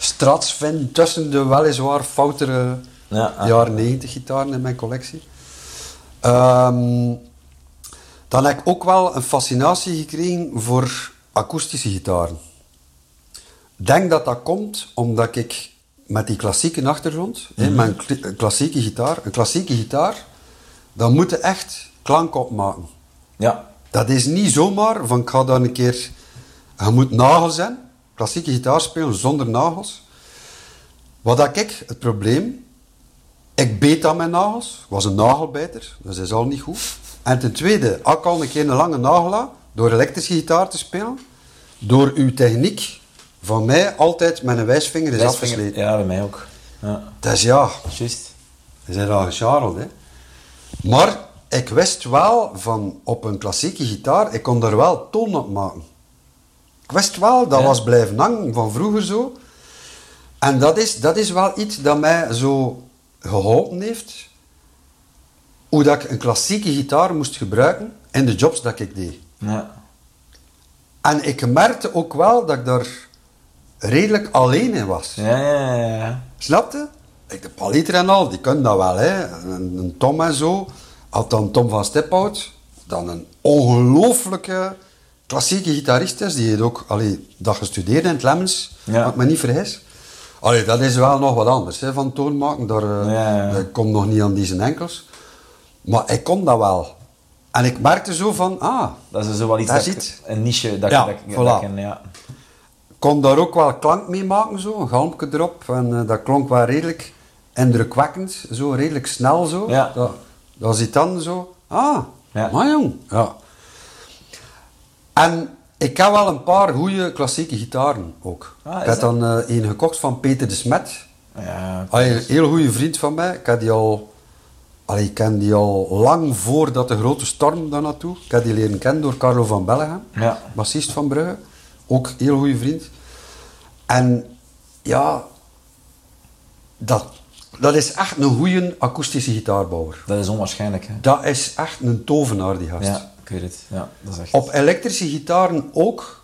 strats vinden tussen de weliswaar foutere Ja, ah. jaren 90 gitaren in mijn collectie. Ehm, dan heb ik ook wel een fascinatie gekregen voor akoestische gitaren. Ik denk dat dat komt omdat ik met die klassieke achtergrond, een kla- klassieke gitaar, een klassieke gitaar, dan moet je echt klank opmaken. Ja, Dat is niet zomaar van ik ga dan een keer. Je moet nagels zijn. Klassieke gitaar spelen zonder nagels. Wat dat ik, het probleem. Ik beet aan mijn nagels. Ik was een nagelbijter, dus dat is al niet goed. En ten tweede, ik al een keer een lange nagel had, door elektrische gitaar te spelen, door uw techniek, van mij altijd met een wijsvinger is wijsvinger- afgesleten. Ja, bij mij ook. Ja, Dus ja, juist. je bent al gecharreld, hè. Maar ik wist wel van op een klassieke gitaar, ik kon daar wel toon op maken. Ik wist wel, dat Ja. was blijven hangen van vroeger zo. En dat is, dat is wel iets dat mij zo geholpen heeft. Hoe dat ik een klassieke gitaar moest gebruiken in de jobs dat ik deed. Ja. En ik merkte ook wel dat ik daar redelijk alleen in was. Ja, ja, ja, ja. Snapte? Ik de Paliter en al, die kunnen dat wel, hè. Een, een Tom en zo. Had dan Tom van Stephout, dan een ongelooflijke klassieke gitarist is. Die heeft ook allee, dat gestudeerd in het Lemmens, Ja. als ik me niet vergis. Allee, dat is wel nog wat anders, hè, van toon maken. Daar, eh, Ja, ja. dat komt nog niet aan die zijn enkels. Maar ik kon dat wel. En ik merkte zo van, ah, Dat is zo wel iets Dat dat, is ik- iets. een niche dat, Ja, ik- dat, ik- voilà. dat ik ken, ja. kon daar ook wel klank mee maken, zo, een galmpje erop. En eh, dat klonk wel redelijk indrukwekkend, zo redelijk snel zo. Ja. Dat, dat zit dan zo, ah, Ja. maar jong. Ja. En ik heb wel een paar goede klassieke gitaren ook. Ah, ik heb dan eh, een gekocht van Peter de Smet. Ja, Allee, een heel goede vriend van mij. Ik, heb die al, allee, ik ken die al lang voordat de grote storm daar naartoe. Ik heb die leren kennen door Carlo van Bellegem, Ja. bassist van Brugge. Ook een heel goede vriend. En ja, dat, dat is echt een goede akoestische gitaarbouwer. dat is onwaarschijnlijk. Hè. Dat is echt een tovenaar, die gast. Ja, ik weet het. Ja, dat is echt... Op elektrische gitaren ook,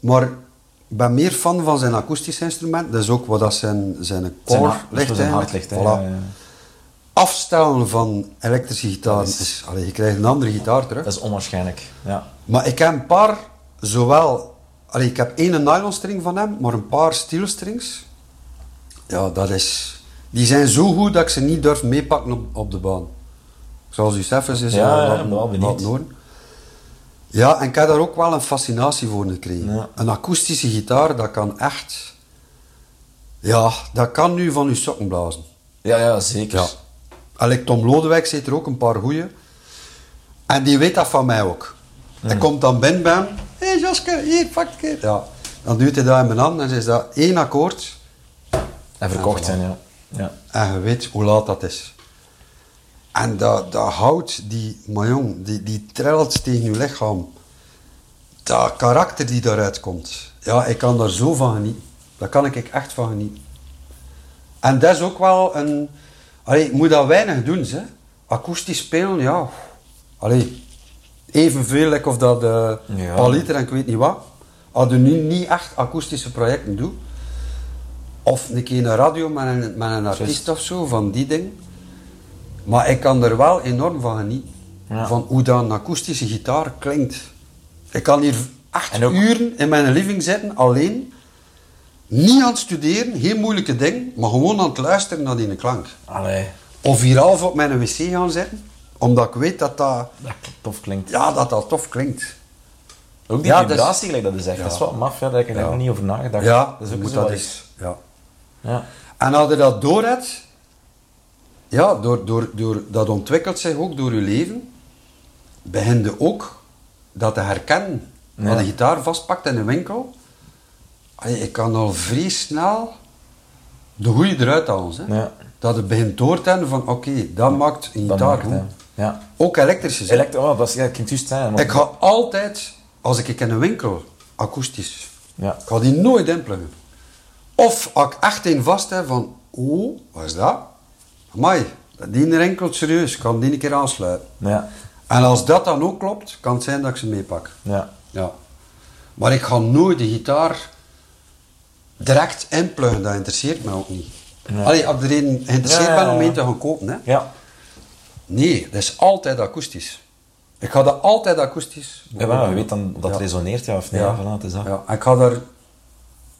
maar ik ben meer fan van zijn akoestische instrument. Dat is ook wat dat zijn, zijn core ligt zijn hart ligt. Voilà. Ja, ja. Afstellen van elektrische gitaren Dat is- is... allee, je krijgt een andere gitaar terug. Dat is onwaarschijnlijk. Ja. Maar ik heb een paar, zowel... Allee, ik heb één nylonstring van hem, maar een paar steelstrings. Ja, dat is... Die zijn zo goed dat ik ze niet durf meepakken op, op de baan. Zoals u zelf eens is Ja, eh, ja, wel benieuwd. laten horen. Ja, en ik heb daar ook wel een fascinatie voor gekregen. Ja. Een akoestische gitaar, dat kan echt... Ja, dat kan nu van uw sokken blazen. Ja, ja, zeker. Ja. Tom Lodewijk zit er ook een paar goeie. En die weet dat van mij ook. Hij komt dan binnen bij hem. Hé hey Joske, hier, pak het. Ja. Dan duwt hij dat in mijn hand en is dat één akkoord. En verkocht Ja, zijn, ja. Ja. En je weet hoe laat dat is. En dat, dat hout, die, maar jong, die, die trilt tegen je lichaam. Dat karakter die daaruit komt. Ja, ik kan daar zo van genieten. Daar kan ik echt van genieten. En dat is ook wel een... Allee, ik moet dat weinig doen, hè. Akoestisch spelen, ja. Allee, evenveel like of dat uh, Ja. Paliter en ik weet niet wat. Als je nu niet echt akoestische projecten doet, of een keer een radio met een, met een artiest of zo, van die ding. Maar ik kan er wel enorm van genieten. Ja. Van hoe dat een akoestische gitaar klinkt. Ik kan hier acht ook- uren in mijn living zitten, alleen. Niet aan het studeren, geen moeilijke ding, maar gewoon aan het luisteren naar die klank. Allee, Of hier half op mijn wc gaan zitten, omdat ik weet dat dat, dat tof klinkt. ja, dat, dat tof klinkt. Ook die Ja, dat is- vibratie, gelijk dat is echt. Ja. Dat is wat maf, ja, daar heb ik Ja. nog niet over nagedacht. Ja, dat is ook moet zo dat iets. Ja. Ja. En als je dat door hebt, ja, door, door, door, dat ontwikkelt zich ook door je leven, begin je ook dat te herkennen. Ja. Als je gitaar vastpakt in een winkel, ik kan al vrij snel de goede eruit halen. Hè. Ja. dat het begint door te hebben van oké, dat maakt een gitaar goed. Ja. Ook. Elektro, oh, dat is, ja, ik want- Ik ga altijd, als ik in een winkel, akoestisch. Ja. Ik ga die nooit inpluggen. Of als ik echt een vast heb van, oh, wat is dat? Amai, die rinkelt serieus, ik kan die een keer aansluiten. Ja. En als dat dan ook klopt, kan het zijn dat ik ze meepak. Ja. Ja. Maar ik ga nooit de gitaar direct inpluggen, dat interesseert me ook niet. Nee. Allee, als ik er een geïnteresseerd Ja, ben om een te gaan kopen, hè. Ja. Nee, dat is altijd akoestisch. Ik ga dat altijd akoestisch. Ja, maar je weet dan dat Ja. resoneert, ja of nee. Ja. Voilà, is dat. Ja, en ik ga daar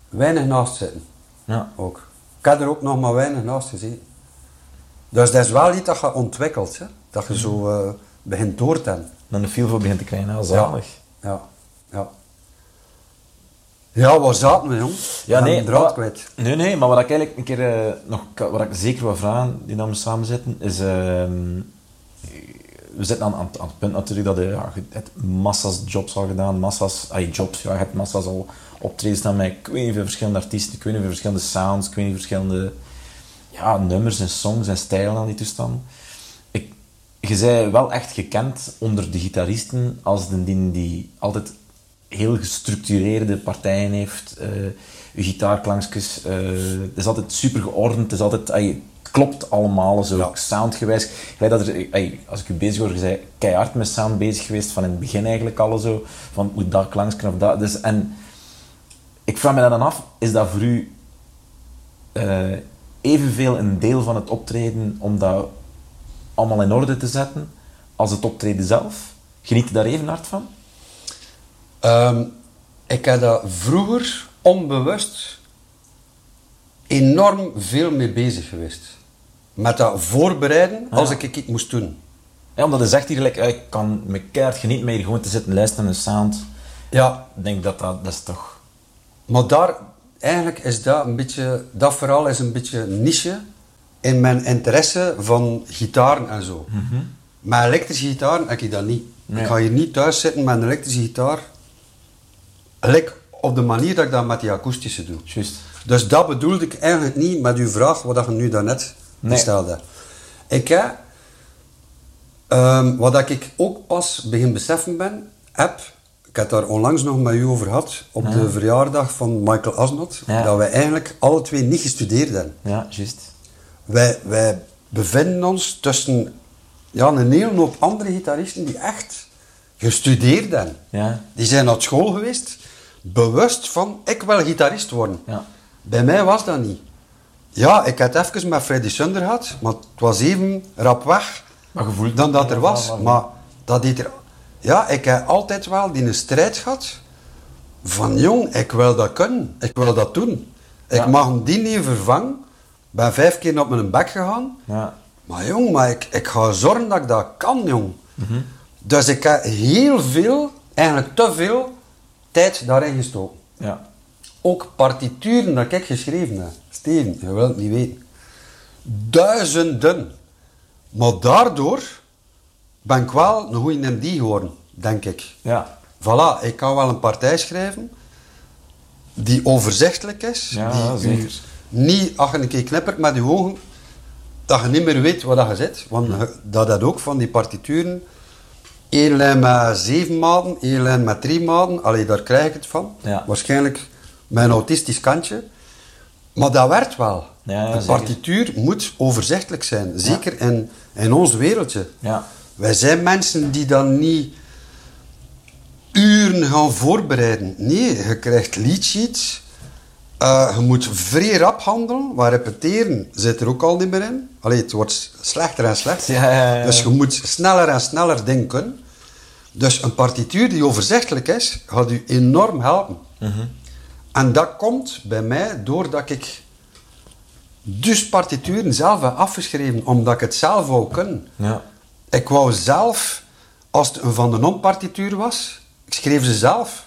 weinig naast zitten. Ja. Ook. Ik heb er ook nog maar weinig naast gezeten. Dus dat is wel iets dat je ontwikkelt. Hè? Dat je zo eh, begint door te hebben. Dan de feel voor begint te krijgen, ja, zalig. Ja, ja. Ja, waar zaten we, jong? Ja, nee, draad kwijt. nee, nee, maar wat ik eigenlijk een keer eh, nog, wat ik zeker wil vragen, die dan samen zitten, is, ehm, we zitten aan, aan, aan het punt natuurlijk dat je, ja, je hebt massa's jobs al gedaan, massa's, ay, jobs, ja, je hebt massa's al optredens staan met ik weet niet hoeveel verschillende artiesten, ik weet niet verschillende sounds, ik weet niet verschillende ja, nummers en songs en stijlen aan die toestanden. Ik, je zei wel echt gekend onder de gitaristen als de die, die altijd heel gestructureerde partijen heeft. je gitaarklankjes. eh, het is altijd super geordend. Het is altijd... ay, klopt allemaal zo, Ja. soundgewijs. Gelijk dat er, als ik u bezig hoor, je zei keihard met sound bezig geweest, van in het begin eigenlijk al zo. Van moet dat klankje of dat. Dus, en ik vraag me dan af, is dat voor u eh, evenveel een deel van het optreden om dat allemaal in orde te zetten als het optreden zelf? Geniet je daar even hard van? Ehm, ik heb daar vroeger onbewust enorm veel mee bezig geweest. Met dat voorbereiden als ik iets moest doen. Ja, omdat je zegt hier, gelijk, eh, ik kan me keihard genieten met hier gewoon te zitten luisteren naar een sound. Ja, Ik denk dat dat, dat is toch... Maar daar, eigenlijk is dat een beetje, dat verhaal is een beetje niche in mijn interesse van gitaren en zo. Met elektrische gitaar heb ik dat niet. Nee. Ik ga hier niet thuis zitten met een elektrische gitaar. Gelijk op de manier dat ik dat met die akoestische doe. Juist. Dus dat bedoelde ik eigenlijk niet met uw vraag, wat je nu daarnet Nee. gesteld Ik heb, ehm, wat ik ook pas begin beseffen ben, heb, heb daar onlangs nog met u over gehad, op de verjaardag van Michael Asnot, Ja. dat wij eigenlijk alle twee niet gestudeerd hebben. Ja, juist. Wij, wij bevinden ons tussen ja, een hele hoop andere gitaristen die echt gestudeerd hebben. Ja. Die zijn naar school geweest, bewust van, ik wil gitarist worden. Ja. Bij mij was dat niet. Ja, ik had even met Freddy Sunder gehad, maar het was even rap weg dan dat er was. Maar dat deed er... Ja, ik heb altijd wel die strijd gehad van jong, ik wil dat kunnen, ik wil dat doen. Ik Ja. mag die niet vervangen. ben vijf keer op mijn bek gegaan. Ja. Maar jong, maar ik, ik ga zorgen dat ik dat kan, jong. Mhm. Dus ik heb heel veel, eigenlijk te veel, tijd daarin gestoken. Ja. Ook partituren dat ik geschreven heb. Steven, je wilt het niet weten. Duizenden. Maar daardoor ben ik wel een goede MD geworden, denk ik. Ja. Voilà, ik kan wel een partij schrijven die overzichtelijk is. Ja, die ja, zeker. niet, als je een keer knippert met je ogen, dat je niet meer weet waar je zit. Want je- dat had ook van die partituren. Eén lijn met zeven maten, één lijn met drie maten. Allee, daar krijg ik het van. Ja. Waarschijnlijk een autistisch kantje. Maar dat werkt wel. Ja, ja, de zeker. partituur moet overzichtelijk zijn. Zeker in, in ons wereldje. Ja. Wij zijn mensen die dan niet uren gaan voorbereiden. Nee, je krijgt leadsheets. Eh, je moet vrij rap handelen. Maar repeteren zit er ook al niet meer in. Allee, het wordt slechter en slechter. Ja, ja, ja. Dus je moet sneller en sneller denken. Dus een partituur die overzichtelijk is, gaat u enorm helpen. Mhm. En dat komt bij mij doordat ik dus partituren zelf heb afgeschreven, omdat ik het zelf wou kunnen. Ja. Ik wou zelf, als het een Van de Non partituur was, ik schreef ze zelf.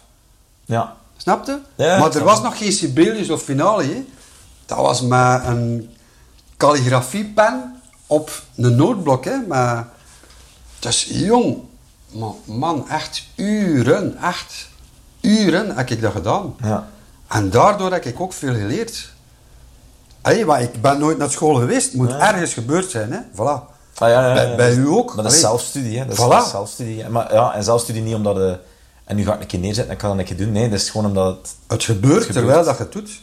Ja. Snapte? Ja, maar er was het. nog geen Sibelius of Finale. Hè. Dat was met een calligrafiepen op een nootblok. Hè, met... Dus jong, man, man, echt uren, echt uren heb ik dat gedaan. Ja. En daardoor heb ik ook veel geleerd. Allee, maar ik ben nooit naar school geweest. Het moet ergens gebeurd zijn, hè. Voilà. Ah, ja, ja, Bij- u ook? Maar dat is zelfstudie, hè. Dat is, Voilà. dat is zelfstudie. Maar ja, en zelfstudie niet omdat... je en nu ga ik een keer neerzetten en ik ga dat een keer doen. Nee, dat is gewoon omdat het... Het gebeurt, terwijl dat je het doet.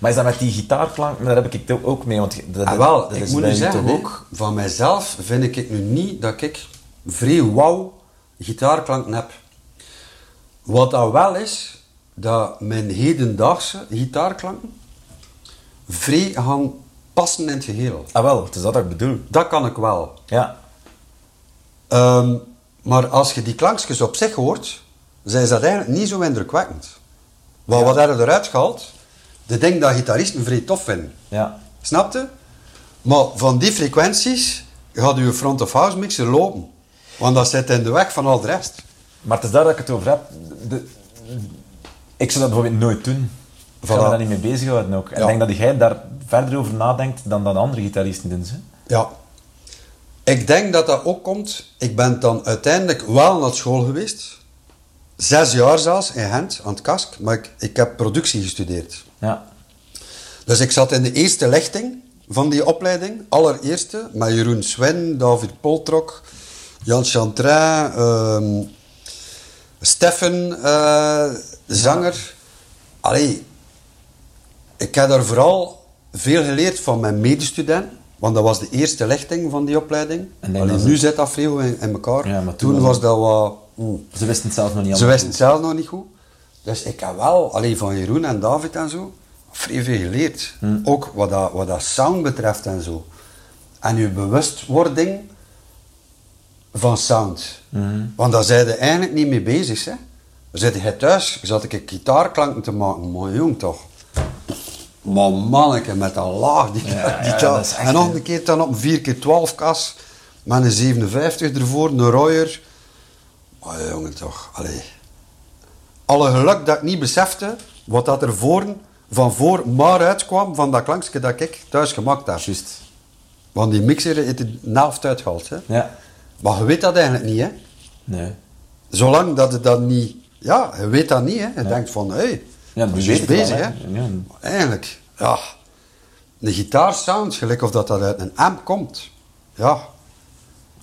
Maar is dat met die gitaarklank? Maar daar heb ik het ook mee, want dat, Ah, wel, dat ik is moet nu zeggen, ook... van mijzelf vind ik nu niet dat ik vrij wauw gitaarklanken heb. Wat dat wel is, dat mijn hedendaagse gitaarklanken vrij gaan passen in het geheel. Ah wel, het is dat ik bedoel. Dat kan ik wel. Ja. Ehm, maar als je die klankjes op zich hoort, zijn ze dat eigenlijk niet zo indrukwekkend. Wat, wat hebben we eruit gehaald? De ding dat gitaristen vrij tof vinden. Ja. Snapte? Maar van die frequenties gaat uw front of house mixer lopen. Want dat zit in de weg van al de rest. Maar het is daar dat ik het over heb. De- ik zou dat bijvoorbeeld nooit doen. Ik zou me daar niet mee bezighouden ook. En Ja. ik denk dat jij daar verder over nadenkt dan dat andere gitaristen doen. Ze. Ja. Ik denk dat dat ook komt. Ik ben dan uiteindelijk wel naar school geweest. Zes jaar zelfs in Gent, aan het KASK. Maar ik, ik heb productie gestudeerd. Ja. Dus ik zat in de eerste lichting van die opleiding. Allereerste. Met Jeroen Swen, David Poltrok, Jan Chantrin, ehm Steffen, eh, zanger. Allee, ik heb daar vooral veel geleerd van mijn medestudenten. Want dat was de eerste lichting van die opleiding. En denk Allee, dat nu zit dat veel in, in elkaar. Ja, maar toen toen was dat wat... mm. Ze wisten het zelf nog niet Ze wisten het zelf nog niet goed. Dus ik heb wel, alleen van Jeroen en David en zo, vrij veel geleerd. Hm. Ook wat dat, wat dat sound betreft en zo. En uw bewustwording van sound. Hm. Want daar zijn je eigenlijk niet mee bezig. Hè? Dan zit je thuis, zat ik een gitaarklanken te maken. Maar jong toch. Maar manneke met een laag. Die, Ja, die echt, en nog hè. een keer dan op een 4x12 kas. Met een 57 ervoor, een Royer. Maar jongen toch, allee. Alle geluk dat ik niet besefte wat dat er voor, van voor maar uitkwam van dat klankje dat ik thuis gemaakt heb. Juist. Want die mixer heeft de helft uitgehaald. Hè. Ja. Maar je weet dat eigenlijk niet, hè. Nee. Zolang dat het dat niet... Ja, je weet dat niet, hè. Je denkt van, hé, hey, Ja, we die bezig, hè. Ja. Maar Eigenlijk, ja. Een gitaarsound, gelijk of dat, dat uit een amp komt. Ja.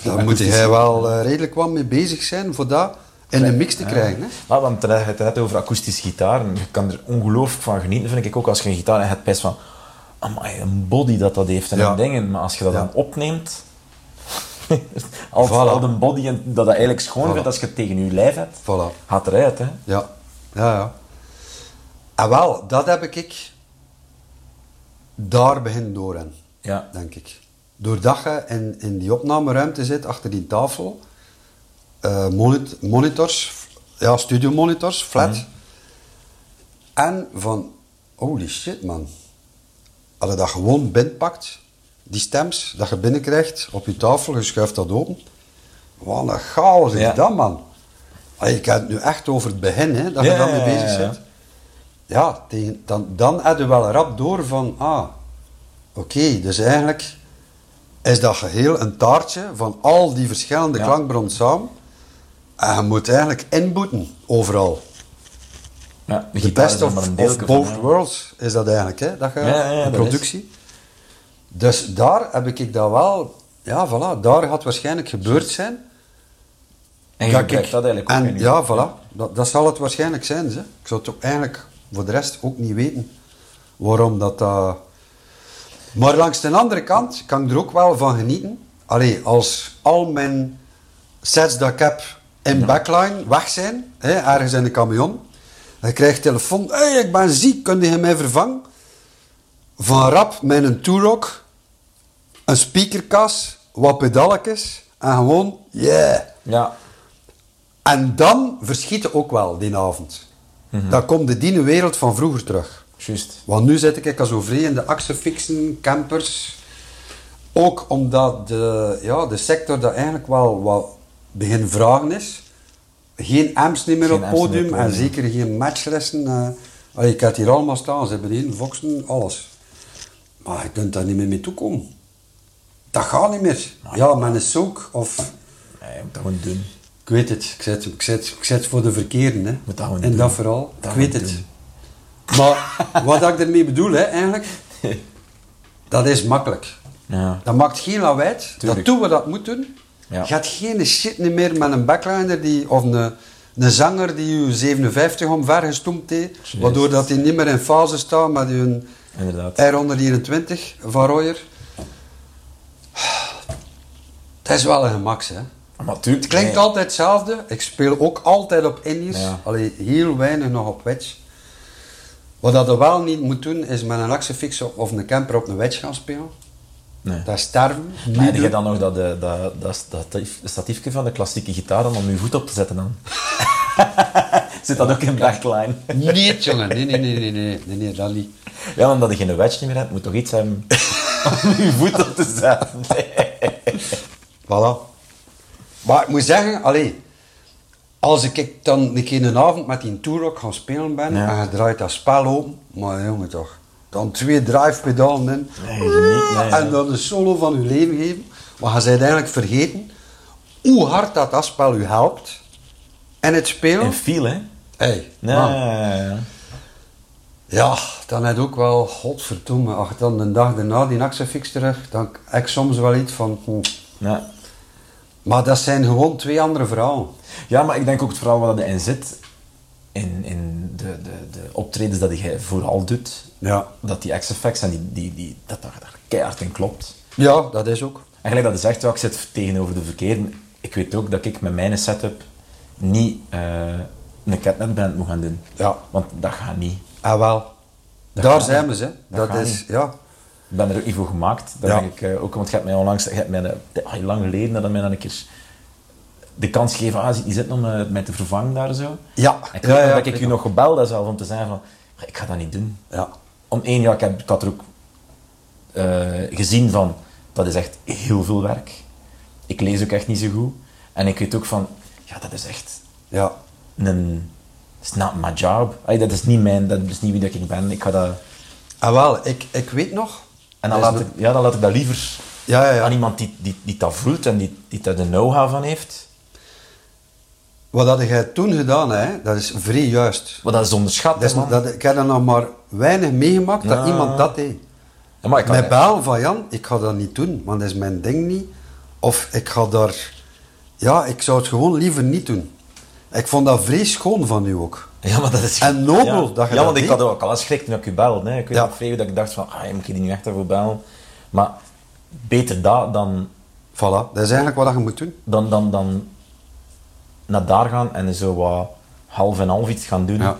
Daar moet jij wel eh, redelijk wat mee bezig zijn voor dat in de mix te krijgen, hè. Ah, want je hebt het net over akoestische gitaar. En je kan er ongelooflijk van genieten, vind ik ook. Als je een gitaar het best van... Amai, een body dat dat heeft en Ja. een dingen. Maar als je dat Ja. dan opneemt... al, Voilà. al de body en dat dat eigenlijk schoon Voilà. vindt als je het tegen je lijf hebt, Voilà. gaat eruit, hè. Ja, ja, ja. En wel, dat heb ik daar begin door Ja. denk ik. Doordat je in, in die opnameruimte zit, achter die tafel, eh, monit- monitors, ja, studiomonitors, flat. En van, holy shit man. Als je dat gewoon binnenpakt, die stems, dat je binnenkrijgt op je tafel, je schuift dat open. Wat een chaos is Ja. dat man. Allee, ik heb het nu echt over het begin, hè, dat Ja, je daarmee bezig bent. Ja, tegen, dan, dan heb je wel rap door van, ah, oké, dus eigenlijk is dat geheel een taartje van al die verschillende Ja. klankbronnen samen. En je moet eigenlijk inboeten, overal. Ja, de best of, of both van, worlds is dat eigenlijk, hè? Dat je, Ja, productie. Dus daar heb ik dat wel, ja, voilà, daar gaat waarschijnlijk gebeurd zijn. En je dat eigenlijk ook en, Ja, voilà, dat, dat zal het waarschijnlijk zijn. Ze. Ik zou het ook eigenlijk voor de rest ook niet weten waarom dat... dat- Maar langs de andere kant kan ik er ook wel van genieten. Allee, als al mijn sets dat ik heb in backline weg zijn, hè, ergens in de camion, dan krijg je telefoon, hey, ik ben ziek, kun je mij vervangen? Van rap met een Turok, een speakerkas, wat pedalletjes en gewoon, yeah. Ja. En dan verschiet je ook wel die avond. Dan komt de diene wereld van vroeger terug. Juist. Want nu zit ik al zo vrij in de axefixen, campers. Ook omdat de, ja, de sector dat eigenlijk wel wat begin vragen is. Geen amps niet meer Geen op meer op podium en zeker geen matchlessen. Allee, ik heb hier allemaal staan, ze hebben hier Voxen, alles. Maar je kunt daar niet meer mee toekomen. Dat gaat niet meer. Ja, met een soak of... Nee, je moet dat gewoon doen. Ik weet het, ik zit, ik zit, ik zit voor de verkeerden hè. Dat doen. dat. Dat ik weet het. Maar wat ik ermee bedoel, hè, eigenlijk, Dat is makkelijk. Ja. Dat maakt geen lawaai. Dat doen we dat moet doen. Ja. Je hebt geen shit niet meer met een backliner die, of een, een zanger die je 57 omver gestoemd heeft, waardoor dat hij niet meer in fase staat met je Inderdaad. R124 van Royer. Het is wel een gemak, hè. Maar Het klinkt nee. altijd hetzelfde. Ik speel ook altijd op indies. Ja. Allee, heel weinig nog op wedge. Wat dat wel niet moet doen, is met een op- of een camper op een wedge gaan spelen. Nee. Dat is sterven. Maar heb je dan nog dat, eh, dat, dat, dat statiefje van de klassieke gitaar om je voet op te zetten dan? Zit dat ook in backline? Nee, jongen. Nee, nee, nee, nee, nee, nee, nee, dat niet. Ja, omdat je geen wedge meer hebt, moet toch iets hebben om je voet op te zetten. Voilà. Maar ik moet zeggen, allee, als ik dan een keer een avond met die Tourrock gaan spelen ben Ja. en je draait dat spel open, maar jongen toch, dan twee drive-pedalen in Nee, niet, nee, en dan een solo van je leven geven, maar je bent eigenlijk vergeten hoe hard dat, dat spel u helpt in het spelen. En feel, hè? Hey, Nee, man. ja, ja. Ja, dan heb je ook wel, godverdomme, als je dan de dag daarna die Axefix terug, dan heb ik soms wel iets van, hm. Ja. Maar dat zijn gewoon twee andere verhalen. Ja, maar ik denk ook het vooral wat erin zit, in, in de, de, de optredens dat jij vooral doet, Ja. dat die X-effects en die, die, die, dat er keihard in klopt. Ja, dat is ook. En gelijk dat je zegt, ja, ik zit tegenover de verkeerde. Ik weet ook dat ik met mijn setup niet eh, een catnetband moet gaan doen. Ja. Want dat gaat niet. Ah, wel. Dat Daar zijn we, ze. Dat Dat, is, niet. ja. Ik ben er ook niet voor gemaakt. Dat Ja. denk ik eh, ook, want je hebt mij onlangs, je hebt mij, eh, al lang geleden, dat mij dan een keer de kans gegeven, ah, die zit om eh, mij te vervangen daar zo. Ja. En ik Ja, ja, dat ik u nog gebeld heb zelf om te zeggen van, ik ga dat niet doen. Ja. Om één, ja, ik, heb, ik had er ook eh, gezien van, dat is echt heel veel werk. Ik lees ook echt niet zo goed. En ik weet ook van, ja, dat is echt Ja. een... It's not my job. Ay, dat is niet mijn, dat is niet wie dat ik ben. Ik ga dat... Ah, wel. Ik, ik weet nog. En dan laat, ik, ja, dan laat ik dat liever Ja, ja, ja. aan iemand die, die, die dat voelt en die, die daar de know-how van heeft. Wat had jij toen gedaan, hè, dat is vrij juist. Maar dat is onderschat, Dat is, man. dat, ik heb er nog maar weinig meegemaakt dat iemand dat deed. Maar ik Met bellen van Jan, ik ga dat niet doen, want dat is mijn ding niet. Of ik ga daar... Ja, ik zou het gewoon liever niet doen. Ik vond dat vrij schoon van u ook. Ja, maar dat is... En nobel ja. dat je Ja, want ik had ook al eens schrik toen ik u belde. Hè. Ik weet Ja. nog dat ik dacht van, ah, moet je die nu echt daarvoor bellen? Maar beter dat dan, Voilà, dat is eigenlijk wat je moet doen. dan, dan, dan naar daar gaan en zo wat half en half iets gaan doen. Ja.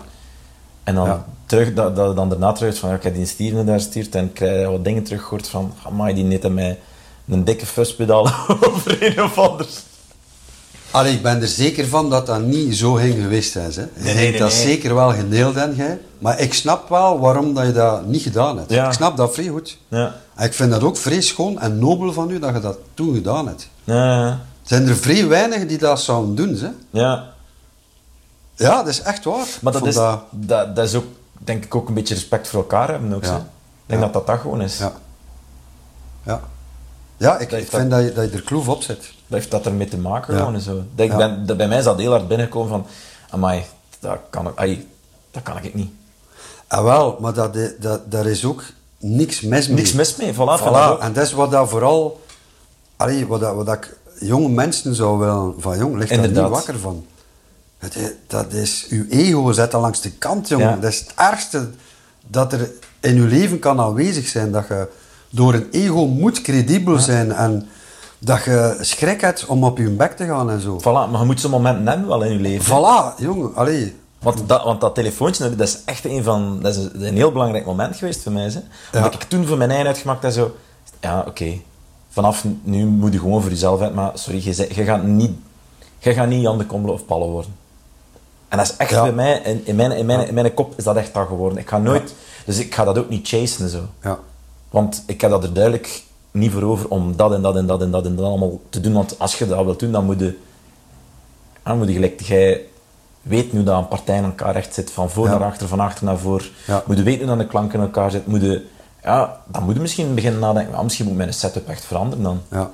En dan Ja. terug, dat, dat dan daarna terug van, ja, ik heb die Steven daar stuurt en krijg wat dingen teruggehoord van, amai, die net mij een dikke fuspedaal over een of ander. Allee, ik ben er zeker van dat dat niet zo ging geweest zijn. Hè. Je nee, dat zeker wel geneeld en jij. Maar ik snap wel waarom dat je dat niet gedaan hebt. Ja. Ik snap dat vrij goed. Ja. En ik vind dat ook vrij schoon en nobel van u dat je dat toen gedaan hebt. Ja, Zijn er vrij weinig die dat zouden doen, hè? ja. Ja, dat is echt waar. Maar dat is, dat... Dat, is ook, denk ik, ook een beetje respect voor elkaar hebben ook. Ja. Ik denk dat dat dat gewoon is. Ja. Ja. Ja, ik, Dat vind dat je, dat je er kloef op zet. Dat heeft dat ermee te maken gewoon en zo. Dat ik ben, dat bij mij is dat heel hard binnengekomen van, amai, dat kan ik, ai, dat kan ik niet. Ah, wel, maar dat, dat, daar is ook niks mis mee. Niks mis mee, voilà. en dat is wat dat vooral... Allee, wat, dat, wat dat ik jonge mensen zou willen... Van jong, ligt daar niet wakker van. Het, is- dat is... Uw ego zet dat langs de kant, jongen. Ja. Dat is het ergste dat er in uw leven kan aanwezig zijn. Dat je door een ego moet credibel zijn. En dat je schrik hebt om op je bek te gaan en zo. Voilà, maar je moet zo'n momenten hebben wel in je leven. Voilà, jongen. Allee. Want dat, want dat telefoontje, dat is echt een van... Dat is een, heel belangrijk moment geweest voor mij. Hè. Ja. Omdat ik toen voor mijn eigen uitgemaakt heb, zo... Ja, oké. Vanaf nu moet je gewoon voor jezelf uit. Maar sorry, je, gaat niet... Je gaat niet Jan de Kommelen of Palle worden. En dat is echt Ja. bij mij... In, in, mijn, in, mijn, in mijn kop is dat echt dat geworden. Ik ga nooit... Dus ik ga dat ook niet chasen en zo. Ja. Want ik heb dat er duidelijk niet voor over om dat en dat en dat en dat en dat allemaal te doen. Want als je dat wilt doen, dan moet je... Dan moet je gelijk... Jij weet nu dat een partij in elkaar recht zit. Van voor Ja. naar achter, van achter naar voor. Ja. Moet je weten hoe dat de klanken in elkaar zitten. Moet je... Ja, dan moet je misschien beginnen nadenken. "Ah, misschien moet mijn setup echt veranderen dan. Ja.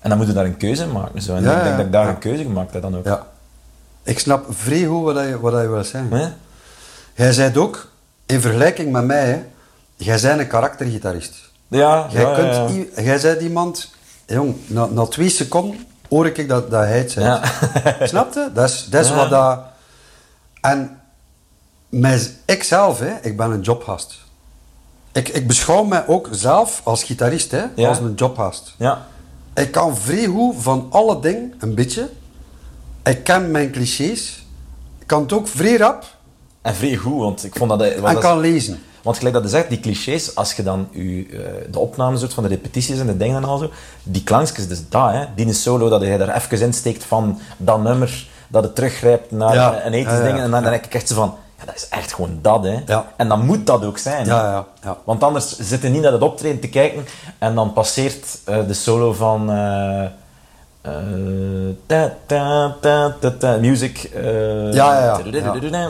En dan moet je daar een keuze in maken. Zo. En Ja, ik denk dat ik daar een keuze gemaakt heb dan ook. ja. Ik snap vrij goed wat, je, wat je wil zeggen. Hè? Jij zei ook, in vergelijking met mij, hè, jij bent een karaktergitarist. Ja, Jij, ja, kunt, ja. jij bent iemand, jong, na, na twee seconden hoor ik dat, dat hij het Ja. zegt. Snap je? Dat is, dat is Ja. wat dat... En mij, ik zelf, hè, ik ben een jobgast. Ik, ik beschouw mij ook zelf als gitarist, hè, Ja. als een jobgast. Ja. Ik kan vrij goed van alle dingen, een beetje. Ik ken mijn clichés. Ik kan het ook vrij rap En vrij goed, want ik vond dat... wat en dat- kan lezen. Want gelijk dat je zegt, die clichés, als je dan u, eh, de opnames doet van de repetities en de dingen en al zo, die klankjes, dus dat, hè, die solo, dat je daar even insteekt van dat nummer, dat het teruggrijpt naar Ja. een ethisch Ja, en dan, denk ik echt zo van, ja, dat is echt gewoon dat, hè. En dan moet dat ook zijn. Ja, ja, ja. Want anders zit je niet naar het optreden te kijken en dan passeert eh, de solo van... eh, ta, ta, ta, ta, ta, music. eh, Ja, ja.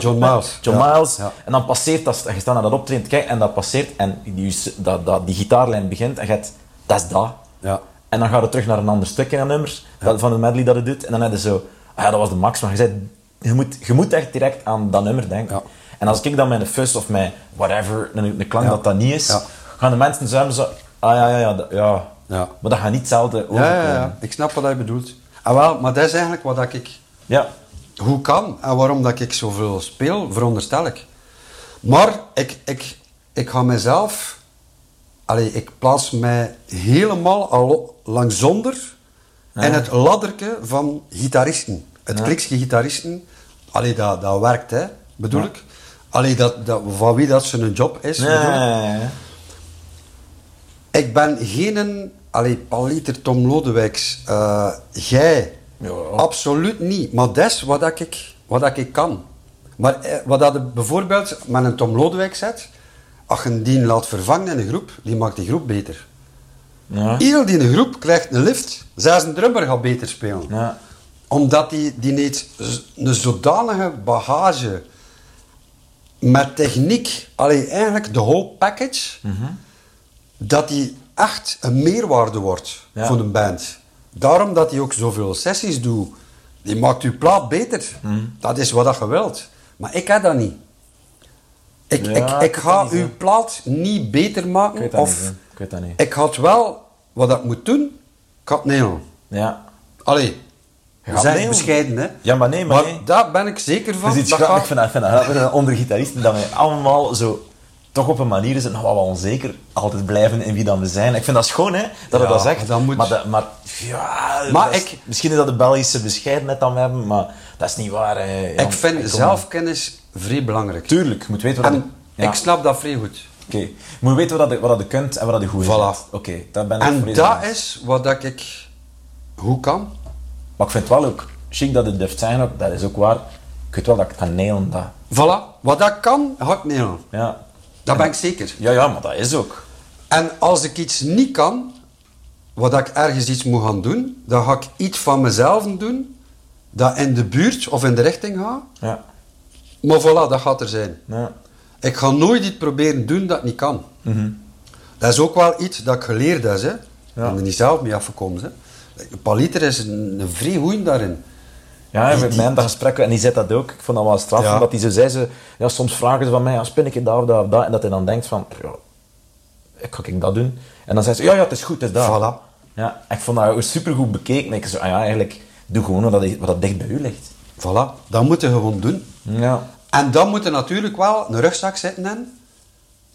John Miles. John Miles. En dan passeert dat, je staat naar dat optreden te kijken en dat passeert en die, dat, dat, die gitaarlijn begint en je hebt, dat is dat. Ja. En dan gaat het terug naar een ander stuk in een nummer dat, van de medley dat het doet. En dan heb je zo, ah ja, dat was de max. Maar je, zei, je, moet, je moet echt direct aan dat nummer denken. Ja. En als ik dan met een fuzz of met whatever, een, klank dat dat niet is, gaan de mensen zo, zo ah ja, ja, ja, ja. Ja. Maar dat gaat niet hetzelfde Ja, overkomen. ja, ja, ik snap wat hij bedoelt. Ah, wel, maar dat is eigenlijk wat dat ik Ja. hoe kan en waarom dat ik zoveel speel, veronderstel ik. Maar ik, ik, ik ga mezelf, allee, ik plaats mij helemaal al zonder in het ladderke van gitaristen. Het klikske gitaristen, allee, dat, dat werkt, hè, bedoel ik. Allee, dat, dat, van wie dat zijn job is, Ja, bedoel ik. Ik ben geen allee, Paliter Tom Lodewijks. eh jij. Ja. Absoluut niet. Maar dat is wat dat ik, wat dat ik kan. Maar eh, wat dat je bijvoorbeeld met een Tom Lodewijk zet, als je die laat vervangen in een groep, die maakt die groep beter. Ja. Heel die groep krijgt een lift. Zelfs een drummer gaat beter spelen. Ja. Omdat die, die z- een zodanige bagage met techniek, allee, eigenlijk de whole package, Mhm. Dat die echt een meerwaarde wordt Ja. voor een band. Daarom dat hij ook zoveel sessies doet. Die maakt uw plaat beter. Mhm. Dat is wat dat je wilt. Maar ik heb dat niet. Ik, Ja, ik, ik ga niet, uw plaat niet beter maken. Ik of niet. Ik weet dat niet. ik had wel wat ik moet doen, ik had nailen. Ja. Allee, we zijn nailen. bescheiden, hè. Ja, maar nee, maar nee. daar ben ik zeker van. Is iets dat gaat- Ik vind dat, vind dat onder gitaristen dat wij allemaal zo toch op een manier zijn nog wel onzeker altijd blijven in wie dan we zijn. Ik vind dat schoon, hè, dat Ja, je dat zegt. maar dat moet- Maar, dat- maar ja, Maar dat is- ik- misschien is dat de Belgische bescheidenheid dan we hebben, maar dat is niet waar. Hè. Ik vind zelfkennis vrij belangrijk. Tuurlijk, je moet weten wat En je... Ja. ik snap dat vrij goed. Oké, je moet weten wat je, wat je kunt en wat je goed is. Voilà. Oké, daar ben ik En dat is wat dat ik hoe kan. Maar ik vind het wel ook chic dat het durft zijn, ook, dat is ook waar. Ik weet wel dat ik het kan nailen, dat. Voilà, wat dat kan, ga ik nailen. Ja. Dat ben ik zeker. ja, ja, maar dat is ook. En als ik iets niet kan, wat ik ergens iets moet gaan doen, dan ga ik iets van mezelf doen, dat in de buurt of in de richting gaat. Ja. Maar voilà, dat gaat er zijn. ja. Ik ga nooit iets proberen doen dat ik niet kan. Dat is ook wel iets dat ik geleerd heb. Hè. Ik ben er niet zelf mee afgekomen. Hè. Paliter is een, een vrij daarin. Ja, Die- met die- mij dat gesprek, en die zei dat ook. Ik vond dat wel straf, Ja. omdat hij zo zei, ze, ja, soms vragen ze van mij, ja, spin ik het daar of dat of dat, en dat hij dan denkt van, ja, ik ga ik dat doen. En dan zei ze, ja, ja, het is goed, het is. Voilà. Ja, ik vond dat supergoed bekeken. Ik zei, ah ja, eigenlijk, doe gewoon wat, dat- wat dat dicht bij u ligt. Voilà, dat moet je gewoon doen. Ja. En dan moet je natuurlijk wel een rugzak zitten in,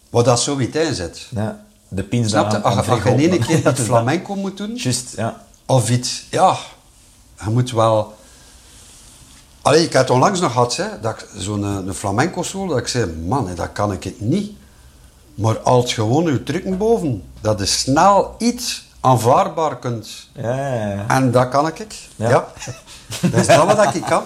wat dat zoiets in zit. ja. De pins Snap je? Als, je- goed. keer iets dus flamenco moet doen, Juist, ja. of iets, ja, je moet wel... Allee, ik had het onlangs nog gehad, hè, dat ik zo'n eh, een flamenco solo, dat ik zei, man, hè, dat kan ik het niet. Maar als gewoon je trucken boven, dat je snel iets aanvaardbaar kunt. Ja, ja, ja. En dat kan ik. Ja. Ja. dat is dat wat ik kan.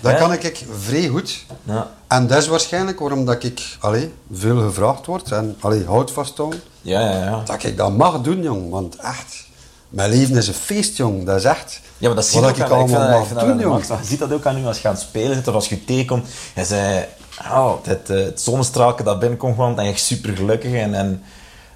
Dat kan ik vrij goed. Ja. En dat is waarschijnlijk waarom dat ik allee, veel gevraagd word en allee, hout vasthouden. Ja, ja, ja. Dat ik dat mag doen, jong. Want echt, mijn leven is een feest, jong. Dat is echt Ja, maar dat zie je ook ik aan, allemaal ik vind doen, jong. Je ziet dat ook aan u als je aan het spelen zit of als je tegenkomt. Hij zei, oh, het, eh, het dat binnenkomt en je echt super gelukkig. En, en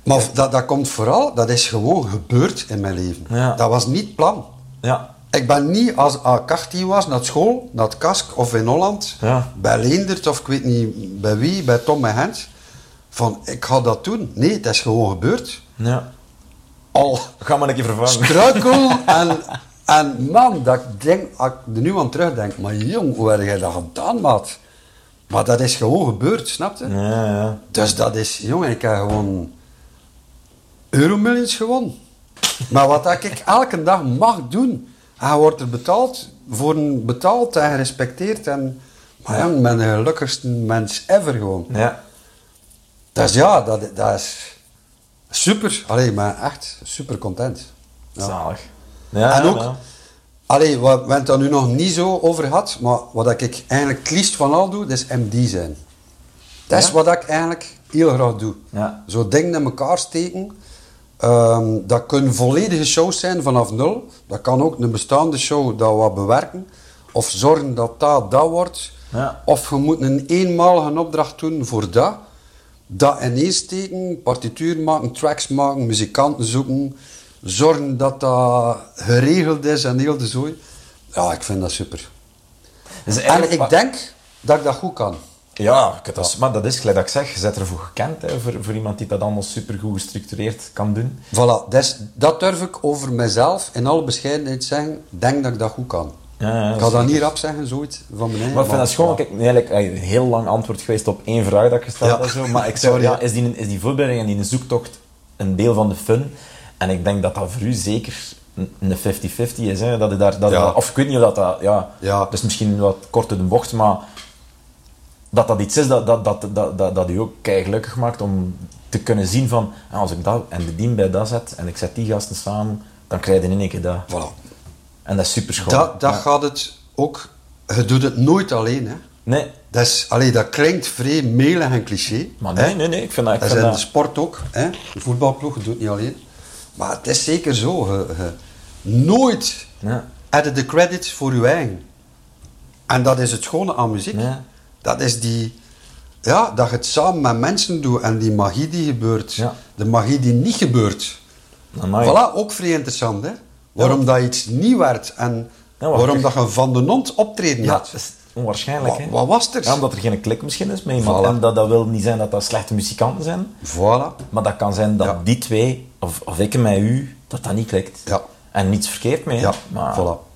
Maar dat, dat komt vooral, dat is gewoon gebeurd in mijn leven. Ja. Dat was niet plan. ja, Ik ben niet als 18 was naar school, naar het Kask of in Holland, Ja. bij Leendert of ik weet niet bij wie, bij Tom en Hens. van ik ga dat doen. Nee, het is gewoon gebeurd. Ja. Al Ga maar een keer vervangen. struikel en, en man, dat ik denk, als ik er nu aan terugdenk, maar jong, hoe heb jij dat gedaan, maat? Maar dat is gewoon gebeurd, snap je? Ja, ja. Dus dat is, jongen, ik heb gewoon euromillions gewonnen. Maar wat ik elke dag mag doen, en je wordt er betaald voor een betaald en gerespecteerd. En, maar jong, ik ben de gelukkigste mens ever gewoon. Ja. Dus ja, dat, dat is super. Allee, ik ben echt super content. Ja. Zalig. Ja, en ook, ja. allee, wat, we hebben het daar nu nog niet zo over gehad, maar wat ik eigenlijk het liefst van al doe, dat is MD zijn. Dat is wat ik eigenlijk heel graag doe. Ja. Zo dingen in elkaar steken. Ehm, dat kunnen volledige shows zijn vanaf nul. Dat kan ook een bestaande show dat wat bewerken. Of zorgen dat dat dat wordt. Ja. Of je moet een eenmalige opdracht doen voor dat. Dat ineens steken, partituur maken, tracks maken, muzikanten zoeken. Zorgen dat dat geregeld is en heel de zooi. Ja, ik vind dat super. Dus En ik denk dat ik dat goed kan. Ja, dat is, maar dat is gelijk dat ik zeg, je bent ervoor gekend, hè, voor, voor iemand die dat allemaal supergoed gestructureerd kan doen. Voilà, dus dat durf ik over mezelf in alle bescheidenheid zeggen. Denk dat ik dat goed kan. Ja, ik ga dat niet rap zeggen, zoiets van beneden. Maar ik vind dat schoon, kijk, eigenlijk eh, een heel lang antwoord geweest op één vraag dat ik gesteld heb. Zo, maar ik zou, ja, is, die, is die voorbereiding en die zoektocht een deel van de fun? En ik denk dat dat voor u zeker een- een 50-50 is. Hè? Dat je daar, dat Ja. of ik weet niet of dat, dat ja, is misschien wat kort door de bocht, maar dat dat iets is dat, dat, dat, dat, dat, dat u ook kei gelukkig maakt om te kunnen zien van, ah, als ik dat en de dien bij dat zet en ik zet die gasten samen, dan krijg je in één keer dat. Voilà. En dat is super schoon. Dat, dat Ja. gaat het ook... Je doet het nooit alleen, hè. Nee, Dat, is, allee, dat klinkt vrij melig en cliché. maar hè. nee, nee, nee, ik vind dat... Ik Dat is in de sport ook. Hè? De voetbalploeg doet het niet alleen. Maar het is zeker zo. Je, je- nooit Ja. heb je de credits voor je eigen. En dat is het schone aan muziek. Ja. Dat is die... Ja, dat je het samen met mensen doet en die magie die gebeurt. Ja. De magie die niet gebeurt. Amai. Voilà, ook vrij interessant, hè. Waarom dat iets niet werd en waarom ik- dat je van de nond optreden Ja, had. dat is onwaarschijnlijk. Wat, was er? Ja, omdat er geen klik misschien is met iemand. Voilà. En dat, dat wil niet zijn dat dat slechte muzikanten zijn. Voilà. Maar dat kan zijn dat Ja. die twee, of, of ik met u, dat dat niet klikt. Ja. En niets verkeerd mee. Ja, maar, voilà.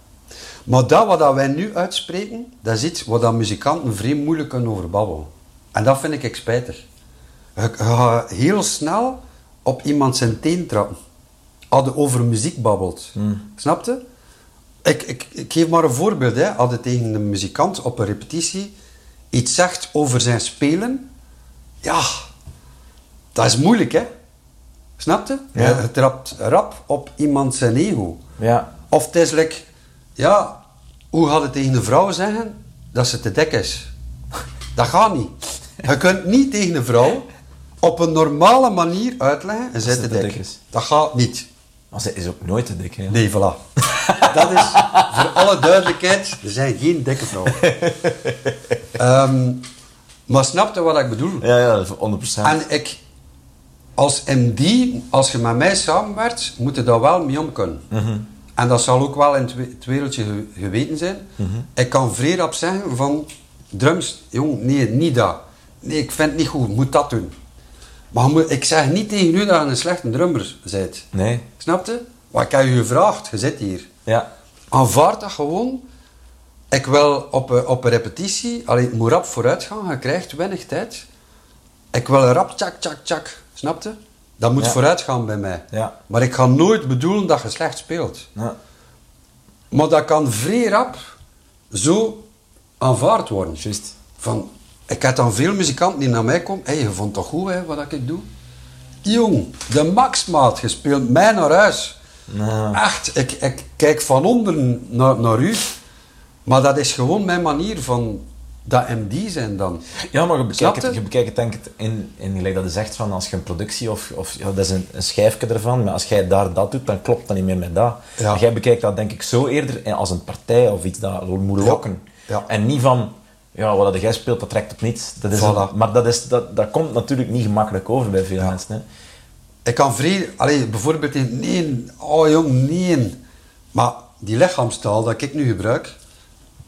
Maar dat wat wij nu uitspreken, dat is iets wat dat muzikanten vrij moeilijk kunnen overbabbelen. En dat vind ik spijtig. Je, je gaat heel snel op iemand zijn teen trappen. Je over muziek babbelt. Snap je? Ik, ik, ik geef maar een voorbeeld. Hè. Als je tegen een muzikant op een repetitie iets zegt over zijn spelen, ja, dat is moeilijk, hè? Snap je? Ja. Je, trapt rap op iemand zijn ego. Ja. Of het is like, ja, hoe gaat het tegen de vrouw zeggen dat ze te dik is? Dat gaat niet. Je kunt niet tegen een vrouw op een normale manier uitleggen en zij ze te dik is. Dat gaat niet. Maar ze is ook nooit te dik. Hè. Nee, voilà. Dat is voor alle duidelijkheid, er zijn geen dikke vrouwen. Ehm, maar snap je wat ik bedoel? Ja, ja, 100%. En ik, als MD, als je met mij samenwerkt, moet je daar wel mee om kunnen. En dat zal ook wel in het we- het wereldje ge- geweten zijn. Ik kan vrij rap zeggen van, drums, jong, nee, niet dat. Nee, ik vind het niet goed, moet dat doen. Maar moet- ik zeg niet tegen u dat je een slechte drummer bent. Nee. Snap je? Wat ik heb je gevraagd, je zit hier. Ja. Aanvaard dat gewoon. Ik wil op een, op een repetitie, allee, het moet rap vooruit gaan, je krijgt weinig tijd. Ik wil rap tjak, tjak, tjak. Snap je? Dat moet Ja. vooruit gaan bij mij. Ja. Maar ik ga nooit bedoelen dat je slecht speelt. ja. Maar dat kan vrij rap zo aanvaard worden. Juist. Van, ik heb dan veel muzikanten die naar mij komen. Hé, je vond toch goed hè, wat ik doe? Jong, de maxmaat, je speelt mij naar huis. Nou. Echt, ik, ik kijk van onder naar, naar u. Maar dat is gewoon mijn manier van dat MD zijn dan. Ja, maar je bekijkt, het, je bekijkt het denk ik in, in gelijk dat je zegt van als je een productie of, of ja, dat is een, een schijfje ervan, maar als jij daar dat doet, dan klopt dat niet meer met dat. Ja. Jij bekijkt dat denk ik zo eerder als een partij of iets dat moet Ja. lokken. Ja. En niet van, ja, wat jij speelt, dat trekt op niets. Dat is Voilà. een- maar dat, is, dat, dat komt natuurlijk niet gemakkelijk over bij veel mensen. Hè. Ik kan vrij, allee, bijvoorbeeld, in- nee, oh jong, nee. Maar die lichaamstaal dat ik nu gebruik,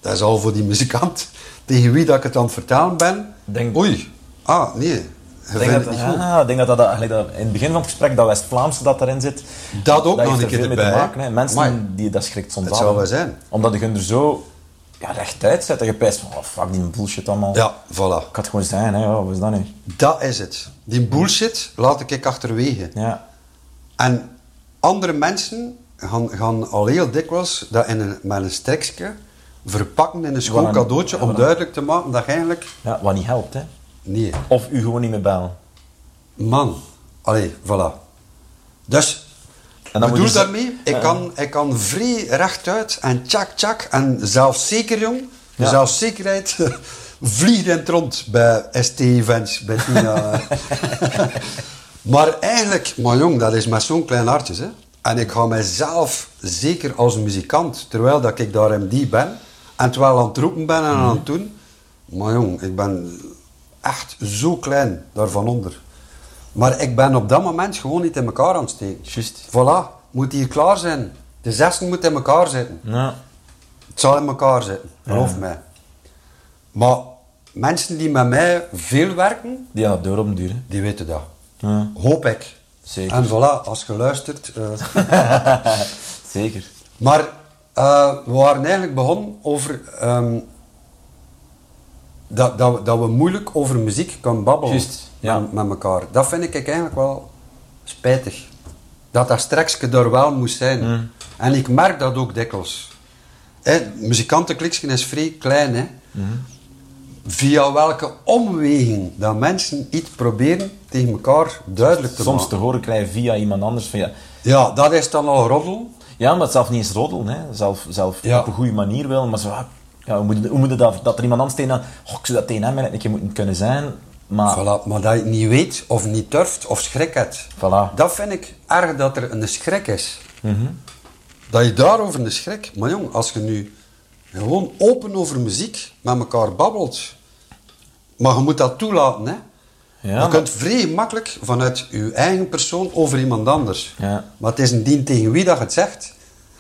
dat is al voor die muzikant tegen wie dat ik het aan het vertellen ben. Denk- Oei, ah nee, Ik denk dat, ja, denk dat, dat, dat in het begin van het gesprek dat West-Vlaamse dat daarin zit. Dat ook nog heeft een er keer veel mee erbij, te maken. Hè. Mensen Amai. die dat schrikt soms af, zou hè. wel zijn. Omdat je er zo ja, rechtuit zet en je pijst van, oh, fuck die bullshit allemaal. Ja, voilà. Ik had het gewoon zeggen, hè. Ja, wat is dat nu? Dat is het. Die bullshit laat ik achterwege. Ja. En andere mensen gaan, gaan al heel dikwijls dat in een, met een strekje verpakken in een schoon een- cadeautje ja, om duidelijk te maken dat je eigenlijk... ja, wat niet helpt, hè. Nee, Of u gewoon niet meer bellen. man. Allee, voilà. Dus, En dan bedoel je- daarmee, ik, kan, ik kan vrij rechtuit en tjak tjak en zelfzeker jong. De Ja. zelfzekerheid vliegt in het rond bij ST-events, bij Tina. maar eigenlijk, maar jong, dat is met zo'n klein hartje. Hè. En ik ga mijzelf, zeker als muzikant, terwijl dat ik daar MD ben, en terwijl aan het roepen ben en aan het doen, maar jong, ik ben echt zo klein daarvan onder. Maar ik ben op dat moment gewoon niet in elkaar aan het steken. Juist. Voilà, moet hier klaar zijn. De zessen moeten in elkaar zitten. Ja. Het zal in elkaar zitten, geloof mij. Maar mensen die met mij veel werken, Die gaan dat door op duur, die weten dat. Ja. Hoop ik. Zeker. En voilà, als je luistert. eh. Zeker. maar eh, we waren eigenlijk begonnen over ehm, dat, dat, we- dat we moeilijk over muziek kunnen babbelen Juist, ja. met, met elkaar. Dat vind ik eigenlijk wel spijtig. Dat dat strekje er wel moest zijn. Mm. En ik merk dat ook dikwijls. Hè, muzikantenkliksje is vrij klein. Hè. Mm. Via welke omweging dat mensen iets proberen tegen elkaar duidelijk te Soms maken. te horen krijgen via iemand anders van ja. Ja, dat is dan al roddel. Ja, maar het zelf niet eens roddelen, hè. Zelf, zelf Ja. op een goede manier wel, maar zo, ah, ja, hoe, moet, hoe moet dat, dat er iemand anders tegen oh, ik zou dat tegen hem een keer moeten kunnen zijn, maar Voilà, maar dat je het niet weet of niet durft of schrik hebt. Voilà. Mhm. Dat vind ik erg dat er een schrik is. Dat je daarover een schrik. Maar jong, als je nu gewoon open over muziek met elkaar babbelt. Maar je moet dat toelaten, hè. Ja, je maar- kunt vrij makkelijk vanuit je eigen persoon over iemand anders. Ja. Maar het is een dien tegen wie dat je het zegt,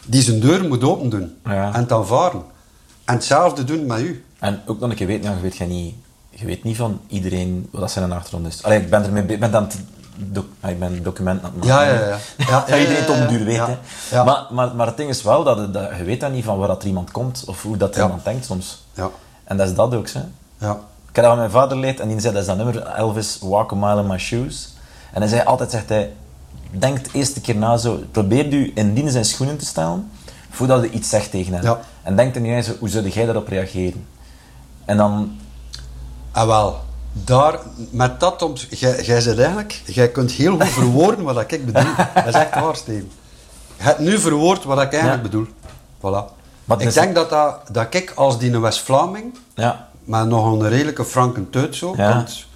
die zijn deur moet open doen. Ja. En het aanvaarden. En hetzelfde doen met u. En ook nog een keer weten, je weet, jij niet, je weet niet van iedereen wat dat zijn achtergrond is. Allee, ik ben ermee ik ben doc- ah, ik ben documenten aan het Ja, maken. ja, ja. Ja, dat iedereen het ja, den duur weet. ja. Ja. Maar, maar, maar het ding is wel, dat, je weet dan niet van waar dat er iemand komt of hoe dat er Ja. iemand denkt soms. Ja. En dat is dat ook. Hè. Ja. Ik heb dat van mijn vader geleerd en die zei dat is dat nummer Elvis Walk a Mile in My Shoes. En hij zei altijd, zegt hij, denk de eerste keer na zo, probeer u in die zijn schoenen te stellen voordat je iets zegt tegen hem. Ja. En denk dan jij zo, hoe zou jij daarop reageren? En dan, En wel, daar, met dat om... Jij, zegt eigenlijk, jij kunt heel goed verwoorden wat ik bedoel. Dat is echt waar, Steven. Je hebt nu verwoord wat ik eigenlijk Ja. bedoel. Voilà. Maar ik denk dat, dat, dat ik als die West-Vlaming, ja, maar nog een redelijke franke teut zo, Ja. want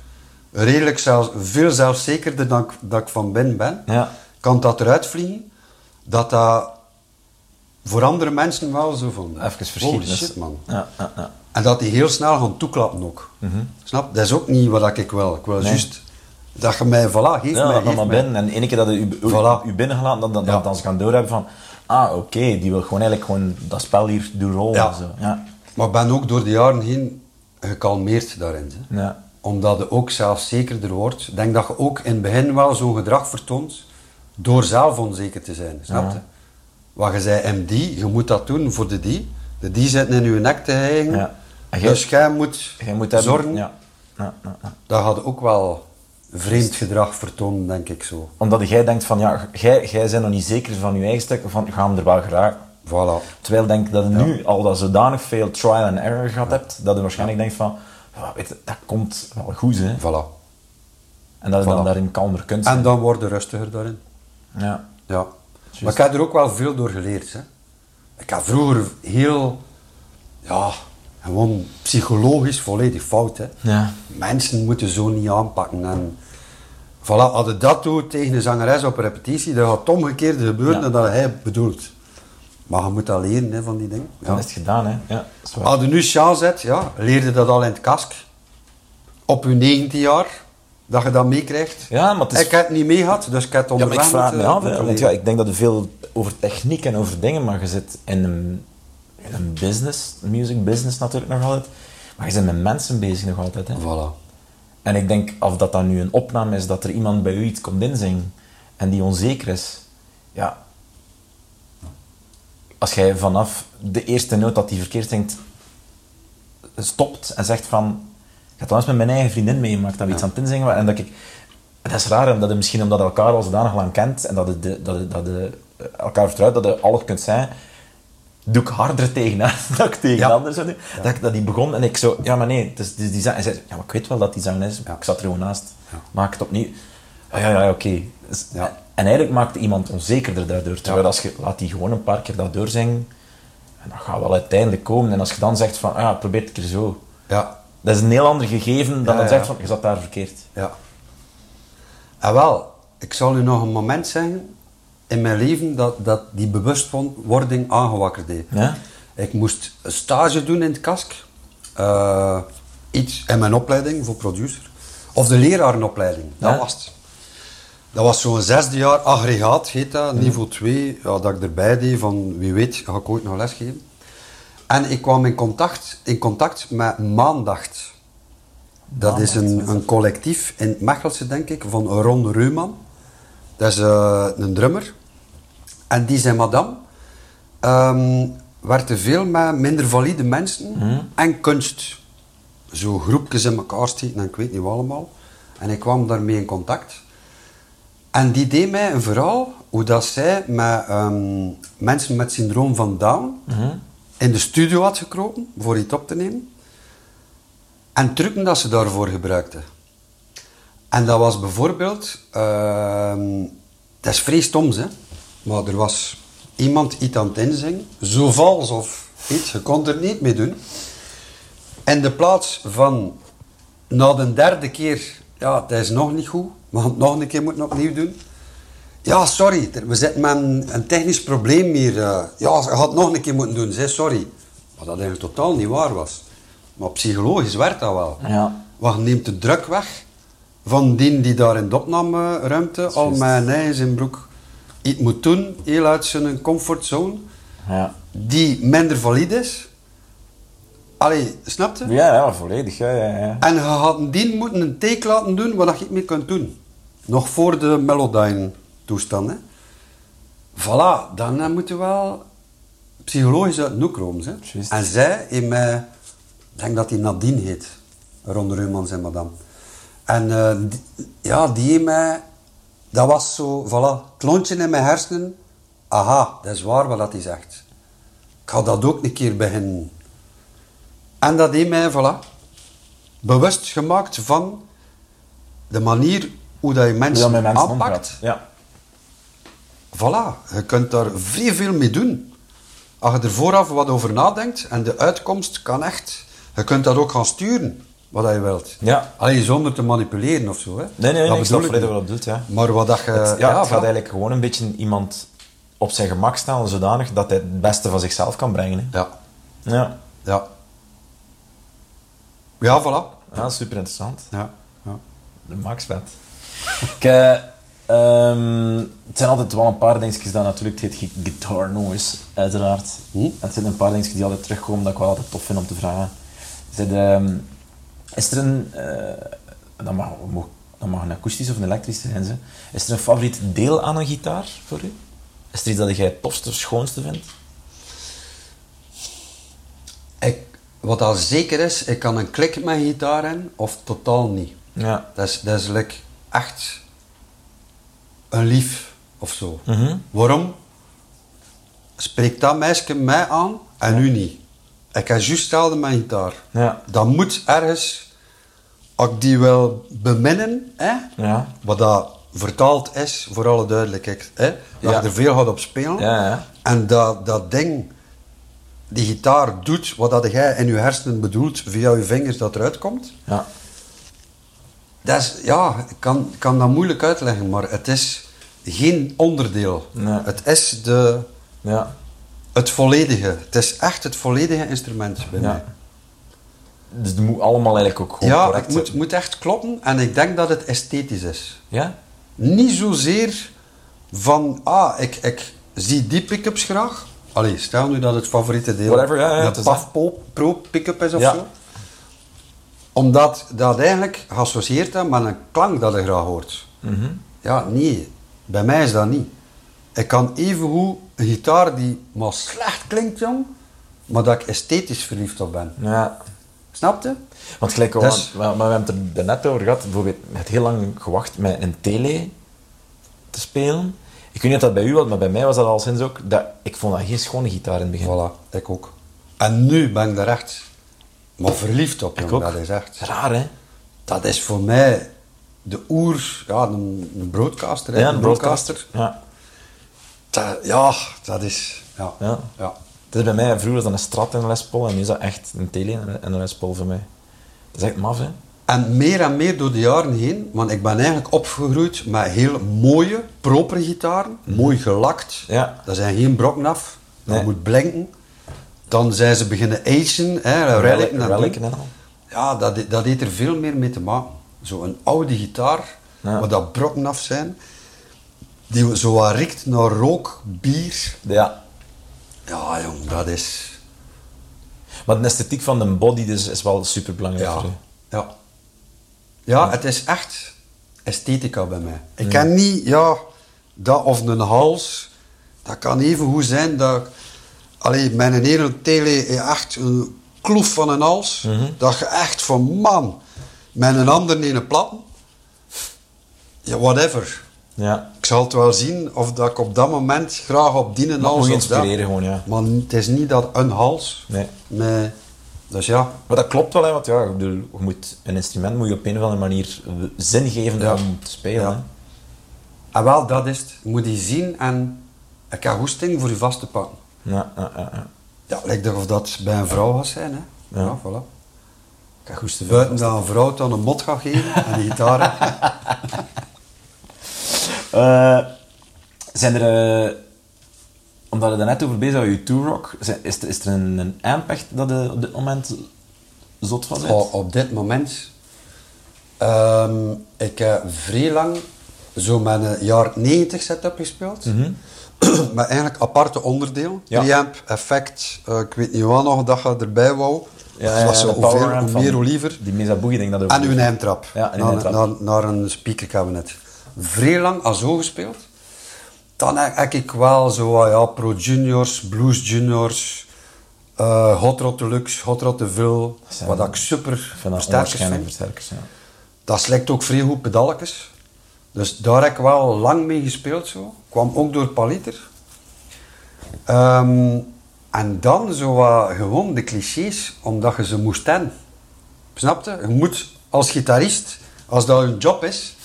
redelijk zelfs, veel zelfzekerder dan ik, dat ik van binnen ben, Ja. kan dat eruit vliegen, dat dat voor andere mensen wel zo van... even verschieten. Holy shit, man. Ja, ja, ja. En dat die heel snel gaan toeklappen ook. Snap? Dat is ook niet wat ik wil. Ik wil Nee. juist dat je mij, voilà, geef Ja, mij, dat geef maar mij. binnen. En ene keer dat je u, Voilà. u binnengelaten, dan, dan, Ja. dan, ze gaan doorhebben van, ah, oké, die wil gewoon eigenlijk gewoon dat spel hier doen rollen. Ja. Zo. Ja. Maar ik ben ook door de jaren heen gekalmeerd daarin. Hè. Ja. Omdat je ook zelfzekerder wordt. Ik denk dat je ook in het begin wel zo'n gedrag vertoont door zelf onzeker te zijn. Snap je? Wat je zei, MD, je moet dat doen voor de die. De die zitten in je nek te hijgen. Dus jij moet, Jij moet hebben, zorgen. Ja. Ja, ja, ja. Dat gaat ook wel vreemd gedrag vertonen, denk ik zo. Omdat jij denkt van, ja, jij, jij bent nog niet zeker van je eigen stuk, van, gaan we er wel geraken. Voilà. Terwijl ik denk dat je nu al dat zodanig veel trial and error gehad hebt, dat je waarschijnlijk denkt van, ja, weet je, dat komt wel goed, hè. Voilà. En dat je dan daarin kalmer kunt zijn. En dan word je rustiger daarin. Ja. Ja. Maar ik heb er ook wel veel door geleerd. Hè. Ik heb vroeger heel, ja, gewoon psychologisch volledig fout. Hè. Ja. Mensen moeten zo niet aanpakken. En voilà, als je dat doet tegen een zangeres op repetitie, dan gaat het omgekeerde gebeuren Ja. dan dat hij bedoelt. Maar je moet dat leren hè, van die dingen. Dan Ja. is het gedaan, hè. Ja, dat. Als je nu Sjaal zet, ja, leerde dat al in het kask. Op je 19 jaar, dat je dat meekrijgt. Ja, maar het is... Ik heb het niet mee gehad, dus ik heb het Ja, maar ik onderweg vraag me af, want ja, ik denk dat er veel over techniek en over dingen, maar je zit in een, een business, music business natuurlijk nog altijd, maar je bent met mensen bezig nog altijd. Hè. Voilà. En ik denk, of dat dan nu een opname is, dat er iemand bij u iets komt inzingen en die onzeker is. Ja. Als jij vanaf de eerste noot dat die verkeerd zingt, stopt en zegt van... Ik heb trouwens met mijn eigen vriendin meegemaakt dat we iets aan het inzingen. En dat ik... Dat is raar, omdat je misschien omdat je elkaar al zodanig lang kent en dat je, de- dat je, dat je elkaar vertrouwt, dat je alles kunt zijn, doe ik harder tegen haar dan ik tegen Ja. anderen zou doen. Dat, ik, dat die begon en ik zo, ja maar nee, is die. Hij zei, ja maar ik weet wel dat die zang is, Ja. ik zat er gewoon naast. Maak het opnieuw. Ja, ja, ja oké. Dus- Ja. En eigenlijk maakte iemand onzekerder daardoor. Terwijl als je, laat die gewoon een paar keer dat doorzingen, en dat gaat wel uiteindelijk komen. En als je dan zegt van, ah, ja, probeer het keer zo. Ja, Dat is een heel ander gegeven dan ja. zegt van, je zat daar verkeerd. ja. En wel, ik zal u nog een moment zeggen in mijn leven dat, dat die bewustwording aangewakkerd heeft. Ja? Ik moest een stage doen in het KASK. Eh, iets in mijn opleiding voor producer. Of de lerarenopleiding, dat Ja. was het. Dat was zo'n zesde jaar aggregaat, heet dat, niveau 2. Ja, dat ik erbij deed van, wie weet, ga ik ooit nog lesgeven. En ik kwam in contact, in contact met Maandacht. Dat is een, een collectief in het Mechelse, denk ik, van Ron Reuman. Dat is eh, een drummer. En die zijn madame ehm werkte veel met minder valide mensen en kunst. Zo groepjes in elkaar steken en ik weet niet wat allemaal. En ik kwam daarmee in contact. En die deed mij een verhaal hoe dat zij met ehm, mensen met syndroom van Down in de studio had gekropen voor iets op te nemen. En trucken dat ze daarvoor gebruikte. En dat was bijvoorbeeld, ehm, dat is vrij stoms, hè. Maar er was iemand iets aan het inzingen, zo vals of iets, je kon er niet mee doen. In de plaats van na de derde keer, ja, dat is nog niet goed, we gaan het nog een keer moeten opnieuw doen. Ja, sorry, we zitten met een, een technisch probleem hier. eh. ja, je had het nog een keer moeten doen, zeg sorry. Wat dat eigenlijk totaal niet waar was. Maar psychologisch werkt dat wel. Ja. Want neemt de druk weg van die die daar in de opnameruimte al met een ei in zijn broek iets moet doen, heel uit zijn comfortzone, Ja. die minder valide is. Allee, snap je? Ja, ja, volledig. Ja, ja, ja. En je had die moeten een take laten doen wat je niet meer kunt doen. Nog voor de Melodyne toestand. Hè. Voilà, dan eh, moet je wel psychologisch uit de komen. En zij in mij, ik denk dat die Nadine heet, Ronde Reumans en madame. En eh, die- ja, die in mij, dat was zo, voilà, het lontje in mijn hersenen. Aha, dat is waar wat dat hij zegt. Ik ga dat ook een keer beginnen. En dat heeft mij, voilà, bewust gemaakt van de manier hoe dat je mensen, dat mensen aanpakt. Ja. Voilà, je kunt daar vrij veel mee doen. Als je er vooraf wat over nadenkt en de uitkomst kan echt... Je kunt dat ook gaan sturen, wat dat je wilt. Ja. Alleen zonder te manipuleren of zo. Hè. Nee, nee, Dat nee, ik snap volledig wat je bedoelt, ja. Maar wat dat je... Het, ja, het gaat eigenlijk gewoon een beetje iemand op zijn gemak stellen, zodanig dat hij het beste van zichzelf kan brengen. Hè. Ja, Ja. ja. Ja, voilà. ja, super interessant. Ja, ja. De max vet. Ik, eh, ehm, het zijn altijd wel een paar dingetjes dat natuurlijk, het heet guitar noise, uiteraard. Hm? En het zijn een paar dingetjes die altijd terugkomen dat ik wel altijd tof vind om te vragen. Ehm, is er een, eh, dat, mag, mag- dat mag een akoestisch of een elektrisch zijn, ze. is er een favoriet deel aan een gitaar voor u? Is er iets dat jij het tofste of schoonste vindt? Ik, wat al zeker is, ik kan een klik met gitaar in of totaal niet. Ja. Dat is, dat is like echt een lief of zo. Mhm. Waarom? Spreekt dat meisje mij aan en u niet? Ik heb juist hetzelfde met gitaar. Ja. Dat moet ergens, als ik die wil beminnen, hè, Ja. wat dat vertaald is, voor alle duidelijkheid, hè, dat Ja. je er veel gaat op spelen. Ja, ja. En dat, dat ding, die gitaar doet wat dat jij in je hersenen bedoelt via je vingers dat eruit komt. Ja. Dat is, ja, ik kan, kan dat moeilijk uitleggen, maar het is geen onderdeel. Nee. Het is de, Ja. Het volledige. Het is echt het volledige instrument bij mij. Dus het moet allemaal eigenlijk ook gewoon Ja, correct het moet, moet echt kloppen en ik denk dat het esthetisch is. Ja? Niet zozeer van, ah, ik, ik zie die pick-ups graag. Allee, stel nu dat het favoriete deel Whatever, ja, is PAF Pro, pick-up is of Ja. zo. Omdat dat eigenlijk geassocieerd is met een klank dat je graag hoort. Ja, nee. Bij mij is dat niet. Ik kan evengoed een gitaar die maar slecht klinkt, jong, maar dat ik esthetisch verliefd op ben. Ja. Snap je? Want gelijk, Dus- maar, maar we hebben het er net over gehad. Bijvoorbeeld, je hebt heel lang gewacht met een tele te spelen. Ik weet niet of dat bij u was, maar bij mij was dat al sinds ook. Dat, ik vond dat geen schone gitaar in het begin. Voilà, ik ook. En nu ben ik er echt maar verliefd op, Ik jong. ook. Dat is echt... Raar, hè? Dat is voor mij de oer... Ja, een, broadcaster, Ja, een broadcaster. Ja. Dat- ja, dat is... Ja. Ja. ja. Het is bij mij, vroeger dat een Strat en een Les Paul, en nu is dat echt een tele en een Les Paul voor mij. Dat is echt maf, hè? En meer en meer door de jaren heen, want ik ben eigenlijk opgegroeid met heel mooie, propere gitaren, mooi gelakt. Mhm. Ja. Dat zijn geen brokken af, dat Nee. moet blinken. Dan zijn ze beginnen agen, hè, reliken en. Ja, dat, dat heeft er veel meer mee te maken. Zo'n oude gitaar, Ja. waar dat brokken af zijn, die zo wat riekt naar rook, bier. Ja. Ja, jong, dat is... Maar de esthetiek van de body dus is wel super belangrijk Ja, voor ja. Ja, het is echt esthetica bij mij. Ik ken niet, ja, dat of een hals. Dat kan even goed zijn dat... Allee, mijn ene tele is echt een kloef van een hals. Dat je echt van, man... Met een ander in een platten. Ja, whatever. Ja. Ik zal het wel zien of dat ik op dat moment graag op die of dat. inspireren gewoon, ja. Maar het is niet dat een hals. Nee. Met, dus ja, Maar dat klopt wel, hè, want ja, ik bedoel, je moet, een instrument moet je op een of andere manier zin geven Ja. om te spelen. Ja. En Ah, wel, dat is het. Je moet die zien en ik heb voor je vast te pakken. Ja, ja, ja, ja. Lijkt of dat bij een vrouw gaat zijn, hè. Ja. Ja, voilà. Ik ga goed te Buiten dat een vrouw dan een mot gaat geven en die gitaar. Eh, zijn er, eh, omdat je er net over bezig was, je zijn- is er, is er een, een amp echt dat je op dit moment zot van bent? Oh, op dit moment... ehm, ik heb vrij lang zo mijn jaar 90 setup gespeeld. Met eigenlijk aparte onderdelen. Mhm. Ja. Preamp, effect, eh, ik weet niet wat nog dat je erbij wou. Ja, ja, was zo hoe, van meer, hoe liever. Die Mesa Boogie, denk ik dat ook. En uw eindtrap. Ja, en uw naar, eindtrap. Naar, naar een speakercabinet. Vrij lang zo gespeeld. Dan heb ik wel zo, ah ja, Pro Juniors, Blues Juniors, eh, Hot Rod Deluxe, Hot Rod zijn- wat ik super versterkers vind. versterkers, ja. Dat slijkt ook vrij goed pedalletjes. Dus daar heb ik wel lang mee gespeeld zo. Kwam ook door Paliter. Ehm, en dan zo wat gewoon de clichés, omdat je ze moest hebben. Snap je? Je moet als gitarist, als dat een job is,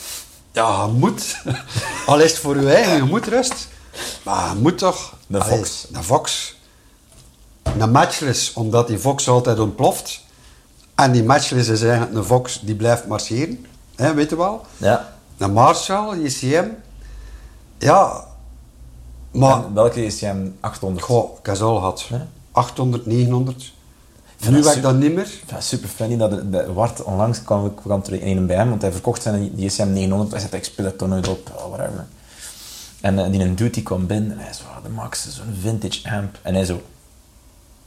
ja, je moet. Al is het voor je eigen, je moet rust. Maar je moet toch... Allee, Vox. De Vox. Een matchless, omdat die Vox altijd ontploft. En die matchless is eigenlijk een Vox die blijft marcheren. Hè, weet je wel? Ja. Een Marshall, JCM. Ja, maar... En welke is jij 800? Goh, ik heb al gehad. Ja? 800, 900. Nu werkt dat niet meer. Ja, super funny dat er- bij Wart onlangs kwam ik kwam er een bij hem, want hij verkocht zijn DSM 900. Hij zei, ik speel het toch nooit op, oh, whatever. En eh, die een dude die kwam binnen en hij zo, ah, de Max, zo'n vintage amp. En hij zo,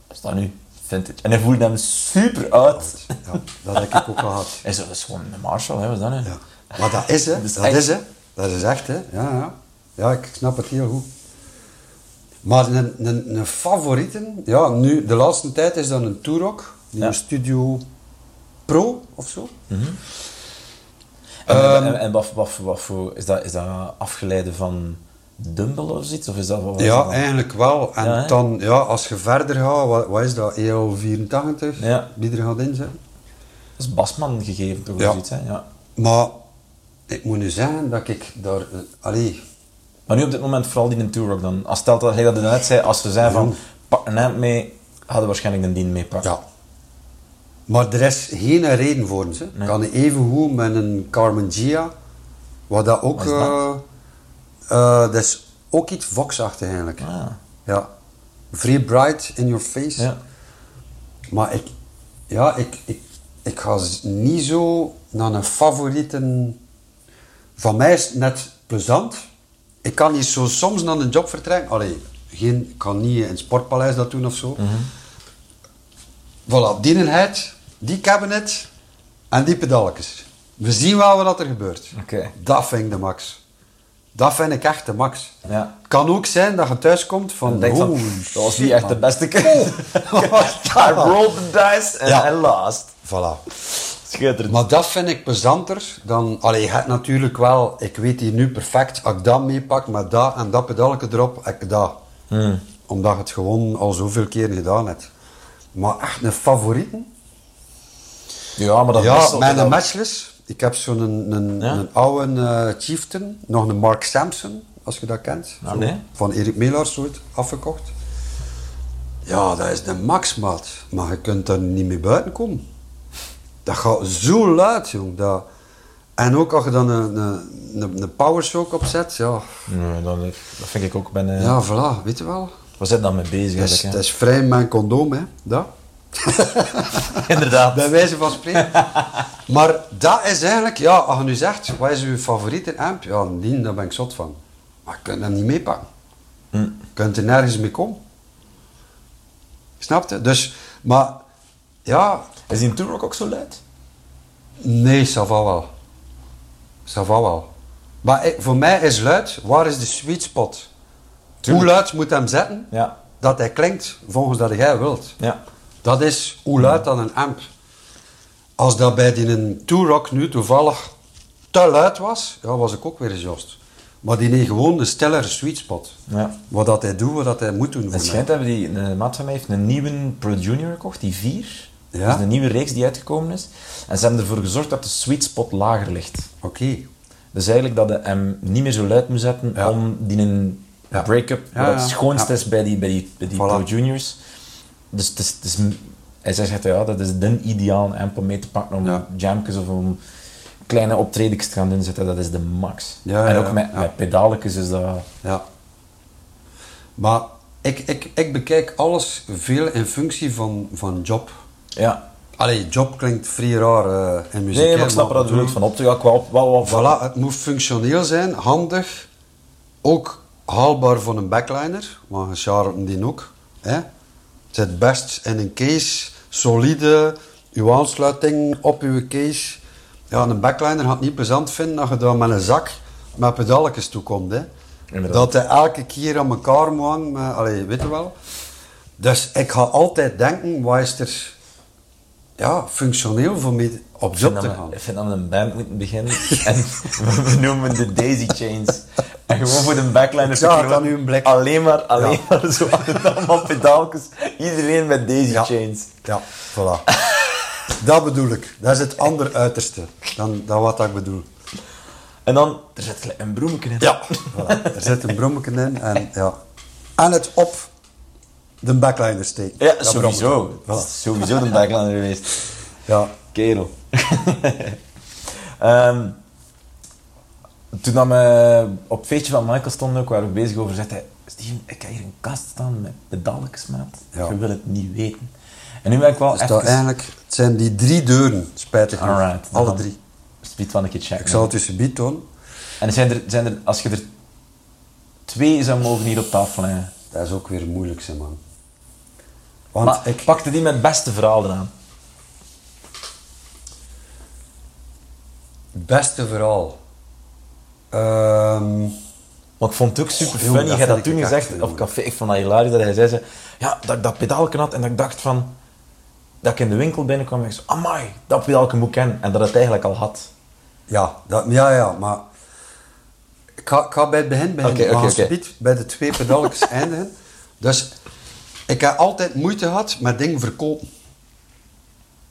wat is dat nu? Vintage. En hij voelde hem super uit. Ja, dat heb ik ook gehad. Hij zo, dat is gewoon een Marshall, hè, wat is dat nu? Ja. Maar dat is, hè. Dat is is, hè. Dat is echt, hè. Ja, ja. Ja, ik snap het heel goed. Maar een, een, een favorieten... Ja, nu, de laatste tijd is dat een Turok. Die Ja. Studio Pro, of zo. En, Ehm, en, en wat, wat, wat voor, is dat, is dat afgeleide van Dumble of zoiets? Of is dat, wat, Ja, dat? eigenlijk wel. En Ja, dan, ja, als je verder gaat, wat, wat is dat? EL84? Ja. Die er gaat inzetten. Dat is Basman gegeven, toch? Ja. Zoiets, hè? Ja. Maar ik moet nu zeggen dat ik daar... eh, Allee, Maar nu op dit moment vooral die in Turok dan. Als stelt dat hij dat net zei, als we zijn van pak een amp mee, hadden we waarschijnlijk een dien meepakken. ja. Maar er is geen reden voor ze. Nee. Kan even goed met een Carmen Gia, wat dat ook... Wat is dat? eh, eh, dat is ook iets Vox-achtig eigenlijk. Ah. Ja. Vrij bright in your face. Ja. Maar ik, ja, ik, ik, ik ga niet zo naar een favorieten. Van mij is het net plezant. Ik kan niet zo soms naar een job vertrekken. Allee, geen, ik kan niet in het sportpaleis dat doen of zo. Voilà, die eenheid, die cabinet. En die pedalletjes. We zien wel wat er gebeurt. Oké. Dat vind ik de max. Dat vind ik echt de max. Ja. Kan ook zijn dat je thuis komt van... Denk "Oh, dat was niet echt de man." beste keuze. I rolled the dice and Ja. I lost. Voilà. Schitterend. Maar dat vind ik plezanter dan... Allee, je hebt natuurlijk wel... Ik weet hier nu perfect, als ik dat meepak met dat en dat pedalje erop, heb ik dat. Hmm. Omdat je het gewoon al zoveel keer gedaan hebt. Maar echt een favorieten? Ja, maar dat ja, wisselt mijn matchless. Ik heb zo'n een, een, Ja? een oude eh, Chieftain, nog een Mark Sampson, als je dat kent. Ah, nee. Van Erik Melaars ooit afgekocht. Ja, dat is de max, maat. Maar je kunt daar niet mee buiten komen. Dat gaat zo luid, jong. Dat... En ook als je dan een, een, een, powershock opzet, ja. Nee, dat, dat vind ik ook. Ben, eh, Ja, voilà, weet je wel. We zijn dan mee bezig. Dat is, dat is vrij mijn condoom, hè. Dat. Inderdaad. Bij wijze van spreken. maar dat is eigenlijk, ja, als je nu zegt, wat is uw favoriete amp? Ja, die, daar ben ik zot van. Maar je kunt hem niet meepakken. Hm. Je kunt er nergens mee komen. Snap je? Dus, maar, ja, Is die Turok ook zo luid? nee, ça va wel. Ça va wel. Maar ik- voor mij is luid, waar is de sweet spot? Tuurlijk. Hoe luid moet hem zetten, Ja. dat hij klinkt volgens dat jij wilt? Ja. Dat is hoe luid dan een amp. Als dat bij die een Rock nu toevallig te luid was, ja, was ik ook weer gejost. Maar die heeft gewoon een stillere sweet spot. Ja. Wat dat hij doet, wat dat hij moet doen Het schijnt hebben die, een maat van mij heeft een nieuwe Pro Junior gekocht, die 4. Ja. Dat is een nieuwe reeks die uitgekomen is. En ze hebben ervoor gezorgd dat de sweet spot lager ligt. Oké. Dus eigenlijk dat je hem niet meer zo luid moet zetten Ja. om die een Ja. break-up, wat het schoonste is bij die, bij die, bij die Voilà. Pro Juniors. Dus het is, het is, hij zegt ja, dat is de ideaal amp om mee te pakken om Ja. jamkes of om kleine optredens te gaan inzetten. Dat is de max. Ja, en ook met, met is dat... Ja. Maar ik, ik, ik bekijk alles veel in functie van, van job. Ja. Allee, job klinkt vrij raar eh, in muziek. Nee, hè, maar ik snap er dat bedoel- bedoelt van op te gaan. Wel, wel, Voilà, het moet functioneel zijn, handig, ook haalbaar voor een backliner, want je charmt die ook. Hè? Het zit best in een case, solide, uw aansluiting op uw case. Ja, een backliner gaat het niet plezant vinden als je daar met een zak met pedalletjes toekomt. Hè? Inderdaad. Dat hij elke keer aan elkaar moet hangen, met, allee, weet je wel. Dus ik ga altijd denken, wat is er ja, functioneel voor mij op job te gaan. ik vind dat we een band moeten beginnen en we noemen de Daisy Chains. En gewoon voor de backliner knopen, uw blik. Alleen maar, alleen Ja. maar zo allemaal pedaaltjes. Iedereen met Daisy Ja. Chains. Ja, voilà. dat bedoel ik. Dat is het andere uiterste dan, dan wat ik bedoel. En dan, er zit een broemetje in. Ja, voilà. Er zit een brommetje in en ja. En het op de backliner steken. Ja, Dat sowieso. Voilà. sowieso de backliner geweest. Ja. Kerel. Ehm, toen dat we op het feestje van Michael stonden, ook, waren we bezig over, hij, Steven, ik heb hier een kast staan met pedalletjes, maat. Ja. Je wil het niet weten. En nu ben ik wel Dus even... eigenlijk, het zijn die drie deuren, spijtig genoeg. Alright. Alle drie. Speed van een keer checken. Ik zal het tussen bied tonen. En zijn er, zijn er, als je er twee zou mogen hier op tafel leggen, Dat is ook weer moeilijk, zeg man. Want maar ik... pakte die met beste verhaal eraan. Beste verhaal. Want ik vond het ook super Jongen, funny. dat had dat vind toen gezegd op café. Ik vond dat hilarisch dat hij zei: ze, Ja, dat ik dat pedaalje had en dat ik dacht van. Dat ik in de winkel binnenkwam en ik zei: Amai, dat pedaalje moet ik kennen. En dat het eigenlijk al had. Ja, dat, ja, ja, maar ik ga, ik ga bij het begin beginnen. Maar bij de twee pedalletjes eindigen. Dus ik heb altijd moeite gehad met dingen verkopen.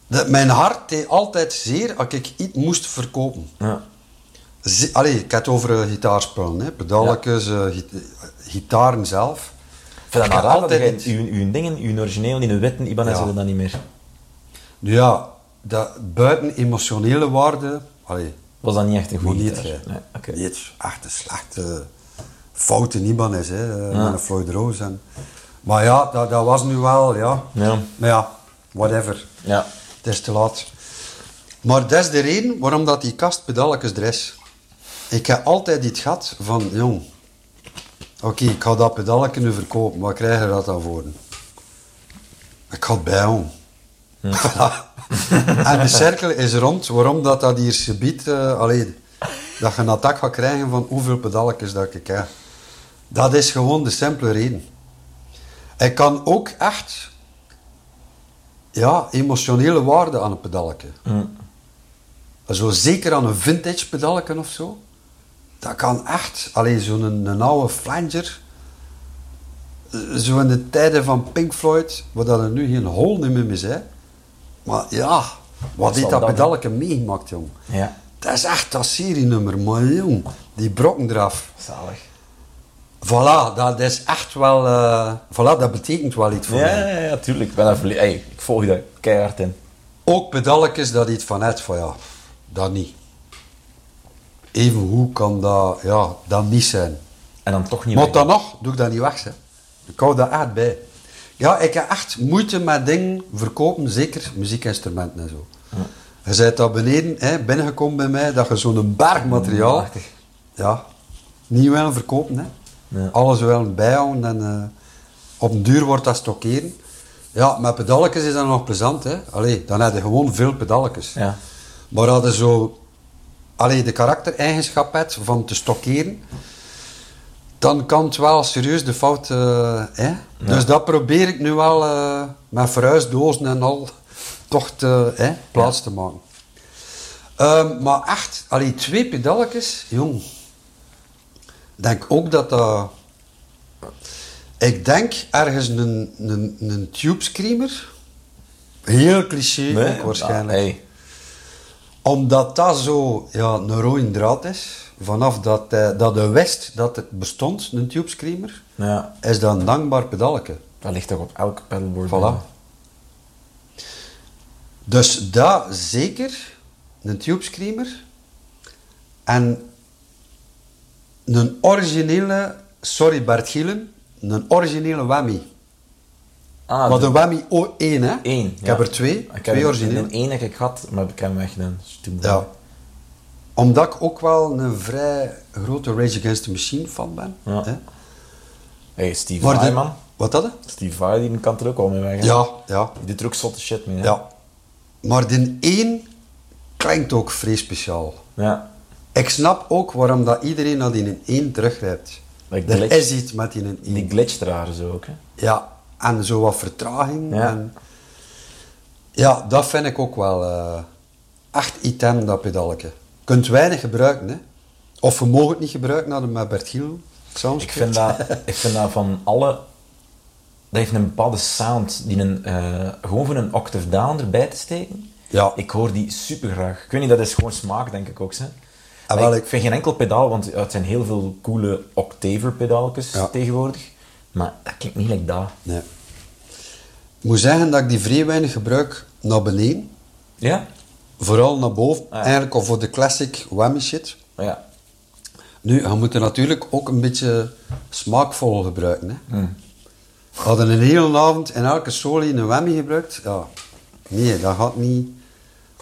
Dat, mijn hart deed altijd zeer als ik iets moest verkopen. Ja. Allee, ik heb het over eh, gitaarspullen, hè. pedalletjes, eh, git- gitaren zelf. Vind dat dat je altijd uw, uw dingen, uw origineel, in een witte Ibanez Ja. ja. dat niet meer. Nu ja, dat buiten emotionele waarde, allee, Was dat niet echt een goede niet, gitaar? hè. Nee, oké. Niet echt een slechte, foute Ibanez, hè, eh, Ja. met een Floyd Rose. En, maar ja, dat, dat was nu wel, ja. Ja. Maar ja, whatever. Ja. Het is te laat. Maar dat is de reden waarom dat die kast pedalletjes er is. Ik heb altijd iets gehad van, jong, oké, ik ga dat pedalletje nu verkopen, wat krijg je dat dan voor? Ik ga het bijhouden. en de cirkel is rond. Waarom dat, dat hier gebied... eh allee, dat je een attack gaat krijgen van hoeveel pedalletjes dat ik heb. Dat is gewoon de simpele reden. Ik kan ook echt... Ja, emotionele waarde aan een pedaletje. Zo zeker aan een vintage pedalken of zo. Dat kan echt, alleen zo'n een, een oude flanger. Zo in de tijden van Pink Floyd, waar dat er nu geen hol meer mee zijn. Maar ja, wat heeft dat pedalken meegemaakt, jong. Ja, Dat is echt dat serienummer, maar jong, die brokken eraf. zalig. Voilà, dat is echt wel, eh, voilà, dat betekent wel iets voor Ja, mij. ja, ja, tuurlijk. Ik, ben verle- hey, ik volg je daar keihard in. Ook pedalletjes dat iets van het van ja, dat niet. Even hoe kan dat, ja, dat niet zijn. En dan toch niet Maar weg. dan nog, doe ik dat niet weg. Hè. Ik hou daar echt bij. Ja, ik heb echt moeite met dingen verkopen, zeker muziekinstrumenten en zo. Je bent daar beneden, hè, binnengekomen bij mij, dat je zo'n berg materiaal, ja, niet willen verkopen. Hè. Ja. Alles willen bijhouden en eh, op een duur wordt dat stockeren. Ja, met pedalletjes is dat nog plezant. Hè. Allee, dan heb je gewoon veel pedalletjes. Ja. Maar als je zo allee, de karaktereigenschap hebt van te stockeren, dan kan het wel serieus de fout. eh, hè? Dus dat probeer ik nu wel eh, met verhuisdozen en al toch te, hè, plaats te maken. Ehm, maar echt, allee, twee pedalletjes, jong. Ik denk ook dat dat. Ik denk ergens een, een, een tube screamer. Heel cliché Nee, ook waarschijnlijk ah, hey. omdat dat zo ja, een rode draad is, vanaf dat, hij, dat hij wist dat het bestond, een tube screamer, Ja, is dat een dankbaar pedaletje. dat ligt toch op elk pedalboard. Voilà. Dus dat zeker, een tube screamer. En een originele, sorry Bert Gielen, een originele whammy. Ah, maar de- de whammy O1 hè? Eén. Ik ja. heb er twee, Ik heb twee er- originele. Een één heb ik gehad, maar ik heb hem weggedaan. Dus Ja. Omdat ik ook wel een vrij grote Rage Against the Machine fan ben. Ja. Hè? Hey, Steve Maar Vai, de- man. Wat dat? Steve Vai, die kan er ook al mee weg. hè? Ja, ja, Die doet er ook zotte shit mee. hè? ja. Maar de één klinkt ook vrij speciaal. Ja. Ik snap ook waarom dat iedereen naar die in één teruggrijpt. Dat Er glitch- is iets met die in één. Die glitcht raar zo ook. Hè? Ja, en zo wat vertraging. Ja. En ja, dat vind ik ook wel eh, echt item, dat pedaletje. Je kunt weinig gebruiken, hè. Of we mogen het niet gebruiken, hadden met Bert Giel Ik vind, dat, ik vind dat van alle... Dat heeft een bepaalde sound. Die een, eh, gewoon voor een octave down erbij te steken. Ja. Ik hoor die super graag. Ik weet niet, dat is gewoon smaak, denk ik ook. Hè. Ah, ik ik- vind geen enkel pedaal, want het zijn heel veel coole octaver pedaaltjes Ja. tegenwoordig. Maar dat klinkt niet like dat. Nee. Ik moet zeggen dat ik die vrij weinig gebruik naar beneden. Ja? Vooral naar boven. Ah, ja. Eigenlijk of voor de classic whammy shit. Ja. Nu, je moet er natuurlijk ook een beetje smaakvol gebruiken. Hè. Hmm. We hadden een hele avond in elke soli een whammy gebruikt. Ja, nee, dat gaat niet.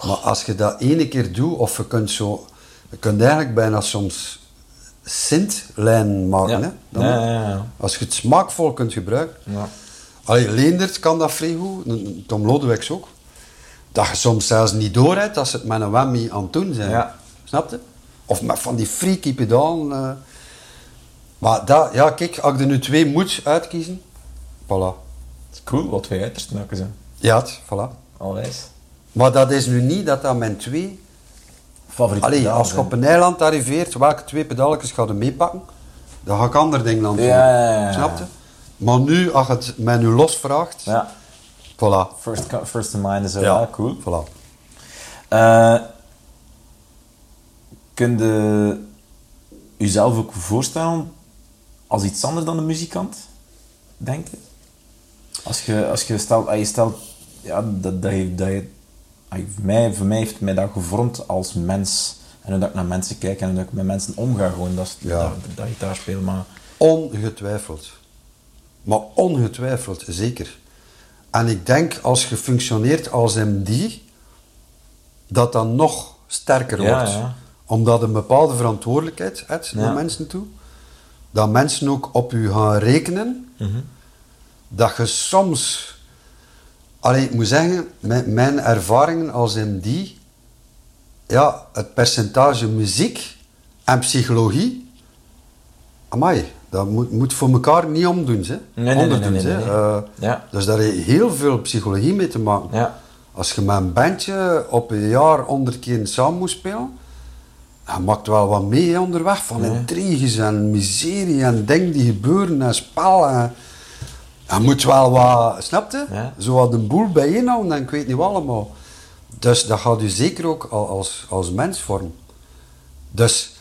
Maar als je dat ene keer doet, of je kunt zo... Je kunt eigenlijk bijna soms synth-lijn maken. Ja. Hè, Ja, ja. Als je het smaakvol kunt gebruiken. Ja. Allee, Leendert kan dat vrij goed, Tom Lodewijks ook. Dat je soms zelfs niet door hebt als ze het met een whammy aan het doen zijn. Snap je? Of met van die freaky pedalen. eh. Maar dat, ja, kijk, als ik er nu twee moet uitkiezen, voilà. Cool, wat twee uitersten zijn. Ja, het, voilà. Alwijs. Maar dat is nu niet dat dat mijn twee... Favoriet Allee, als je op een eiland arriveert, welke twee pedalletjes ga je meepakken? Dan ga ik andere dingen aan doen. Ja, ja, ja. Snap je? Maar nu, als je het mij nu los vraagt, Ja. voilà. First, first in mind is zo. Ja, cool. Voilà. Eh kun je jezelf ook voorstellen als iets anders dan een muzikant? Denk je? Als je, als je stelt, als je stelt ja, dat, dat je, dat je ah, mij, voor mij heeft mij dat gevormd als mens. En hoe dat ik naar mensen kijk en hoe dat ik met mensen omga. Gewoon, dat Ja. dat, dat spelen. Maar Ongetwijfeld. Maar ongetwijfeld, zeker. En ik denk, als je functioneert als MD, dat dat nog sterker Ja, wordt. ja. Omdat een bepaalde verantwoordelijkheid hebt naar mensen toe. Dat mensen ook op u gaan rekenen. Mhm. Dat je soms Allee, ik moet zeggen, mijn, mijn ervaringen als MD, ja, het percentage muziek en psychologie, amai, dat moet, moet voor elkaar niet omdoen, hè. Nee, nee, nee, Onderdoen, nee, nee. Eh, Ja. Dus daar heeft heel veel psychologie mee te maken. Ja. Als je met een bandje op een jaar keer samen moet spelen, je maakt wel wat mee hè, onderweg van intriges en miserie en dingen die gebeuren en spel. En, je moet wel wat, snap je? Ja. Zo wat een boel bijeenhouden en ik weet niet wat allemaal. Dus dat gaat u zeker ook al- als, als mens vormen. Dus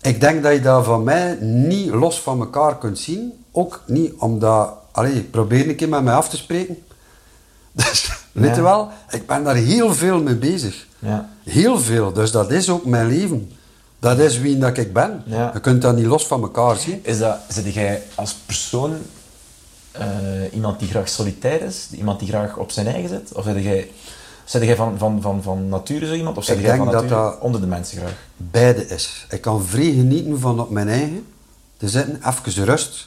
ik denk dat je dat van mij niet los van elkaar kunt zien. Ook niet omdat... Allee, probeer een keer met mij af te spreken. Dus, weet je wel, ik ben daar heel veel mee bezig. Ja. Heel veel. Dus dat is ook mijn leven. Dat is wie dat ik ben. Ja. Je kunt dat niet los van elkaar zien. Is dat, zit jij als persoon eh, iemand die graag solitair is? Iemand die graag op zijn eigen zit? Of zit jij, zit jij van, van, van, van nature zo iemand? Of zit Ik jij denk van dat dat- onder de mensen graag? Beide is. Ik kan vrij genieten van op mijn eigen te zitten, even rust.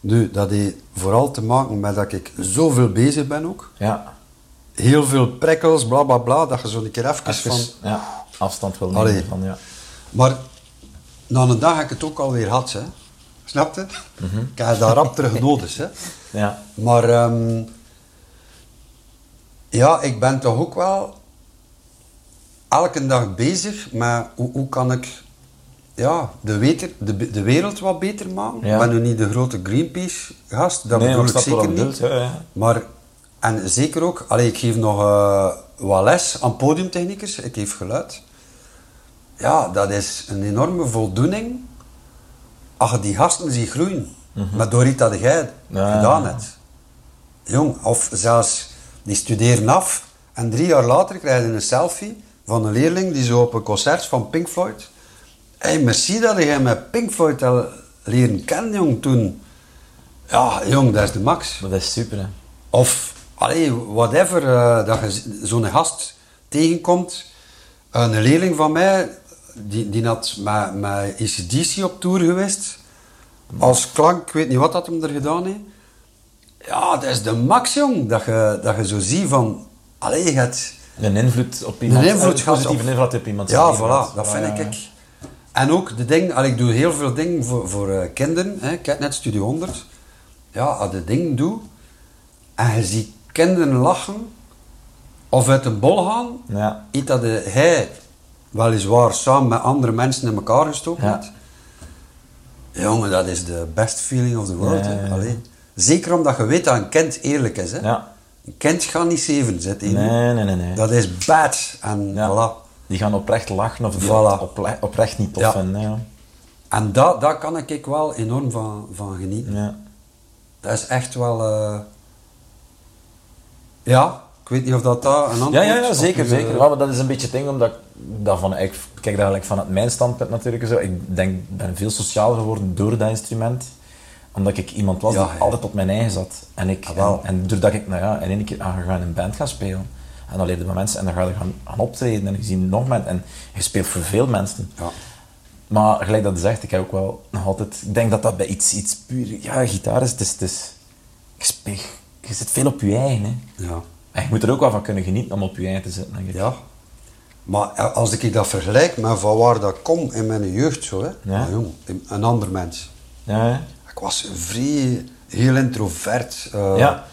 Nu, dat heeft vooral te maken met dat ik zoveel bezig ben ook. Ja. Heel veel prikkels, bla bla bla, dat je zo een keer even, Even, van... ja, afstand wil nemen Allee. van, ja. Maar na een dag heb ik het ook alweer gehad, hè. Snap je? Ik heb daar rap terug nodig, hè. Ja. Maar ehm, ja, ik ben toch ook wel elke dag bezig met hoe, hoe kan ik ja, de, weter, de, de wereld wat beter maken. Ja. Ik ben nu niet de grote Greenpeace-gast, dat Nee, bedoel ik ik zeker niet. bedoelt, ja, ja. Maar, en zeker ook, allee, ik geef nog eh, wat les aan podiumtechnicus, ik geef geluid. Ja, dat is een enorme voldoening als je die gasten ziet groeien. Maar door iets dat jij. Ja. gedaan hebt. Jong, of zelfs die studeren af en drie jaar later krijg je een selfie van een leerling die zo op een concert van Pink Floyd. Hé, hey, merci dat jij met Pink Floyd al leren kennen, jong, toen. Ja, jong, dat is de max. Dat is super, hè. Of, allee, whatever, eh, dat je zo'n gast tegenkomt. Een leerling van mij, die, die had met, met ACDC op tour geweest. Als klank, ik weet niet wat dat hem er gedaan heeft. Ja, dat is de max, jong. Dat je, dat je zo ziet van, allee, je hebt... Een invloed op iemand. Een invloed gehad invloed op iemand. Ja, voilà, dat Ja, vind ja, ik. En ook de ding, allee, ik doe heel veel dingen voor, voor eh, kinderen. Hè. Ik heb net Studio 100. Ja, als je de dingen doe en je ziet kinderen lachen of uit een bol gaan, Ja. iets dat hij weliswaar samen met andere mensen in elkaar gestoken Ja. Jongen, dat is de best feeling of the world. Ja. Allee. Zeker omdat je weet dat een kind eerlijk is. Hè. Ja. Een kind gaat niet zeven zitten. Nee, nee, nee, nee. Dat is bad. En Ja. voilà. Die gaan oprecht lachen of die Voilà. oprecht niet tof Ja. vinden. En dat, daar kan ik wel enorm van, van genieten. Ja. Dat is echt wel... eh, Ja, ik weet niet of dat daar een antwoord Ja, ja, ja, zeker, uw- zeker. Ja, maar dat is een beetje het ding, omdat ik daarvan, ik kijk daar eigenlijk vanuit mijn standpunt natuurlijk zo. Ik denk, ik ben veel socialer geworden door dat instrument. Omdat ik iemand was Ja, die altijd op mijn eigen zat. En, ik, Ah, en, en doordat ik, nou ja, in één keer, gaat in een band gaan spelen. En dan leer je met mensen en dan ga je gaan, gaan optreden en je ziet nog mensen. En je speelt voor veel mensen. Ja. Maar gelijk dat je zegt, ik heb ook wel nog altijd... Ik denk dat dat bij iets, iets puur... Ja, gitaar is... Het is, het is je, speelt- je zit veel op je eigen, hè. Ja. En je moet er ook wel van kunnen genieten om op je eigen te zitten, denk ik. ja. Maar eh, als ik dat vergelijk met van waar dat kom in mijn jeugd, zo, hè. Ja. Jong, een ander mens. Ja? Ik was vrij, heel introvert. eh, Ja.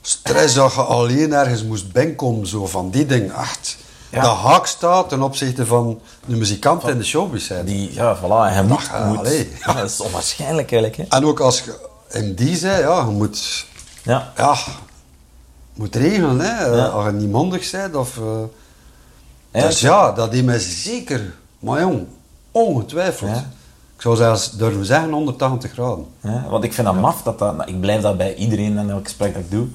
Stress dat je alleen ergens moest binnenkomen, zo van die dingen. Echt, Ja. dat haak staat ten opzichte van de muzikanten in de showbiz zijn. Die, ja, voilà. En je moet... Allee. ja, dat is onwaarschijnlijk eigenlijk, hè. En ook als je in die zei, ja, je moet, Ja. ja, moet regelen, hè. Ja. Als je niet mondig bent of... eh, Ja, dus ja, dat deed mij zeker, maar jong, ongetwijfeld. Ja. Ik zou zelfs durven zeggen 180 graden. Ja, want ik vind dat maf, dat dat, nou, ik blijf dat bij iedereen in elk gesprek dat ik doe.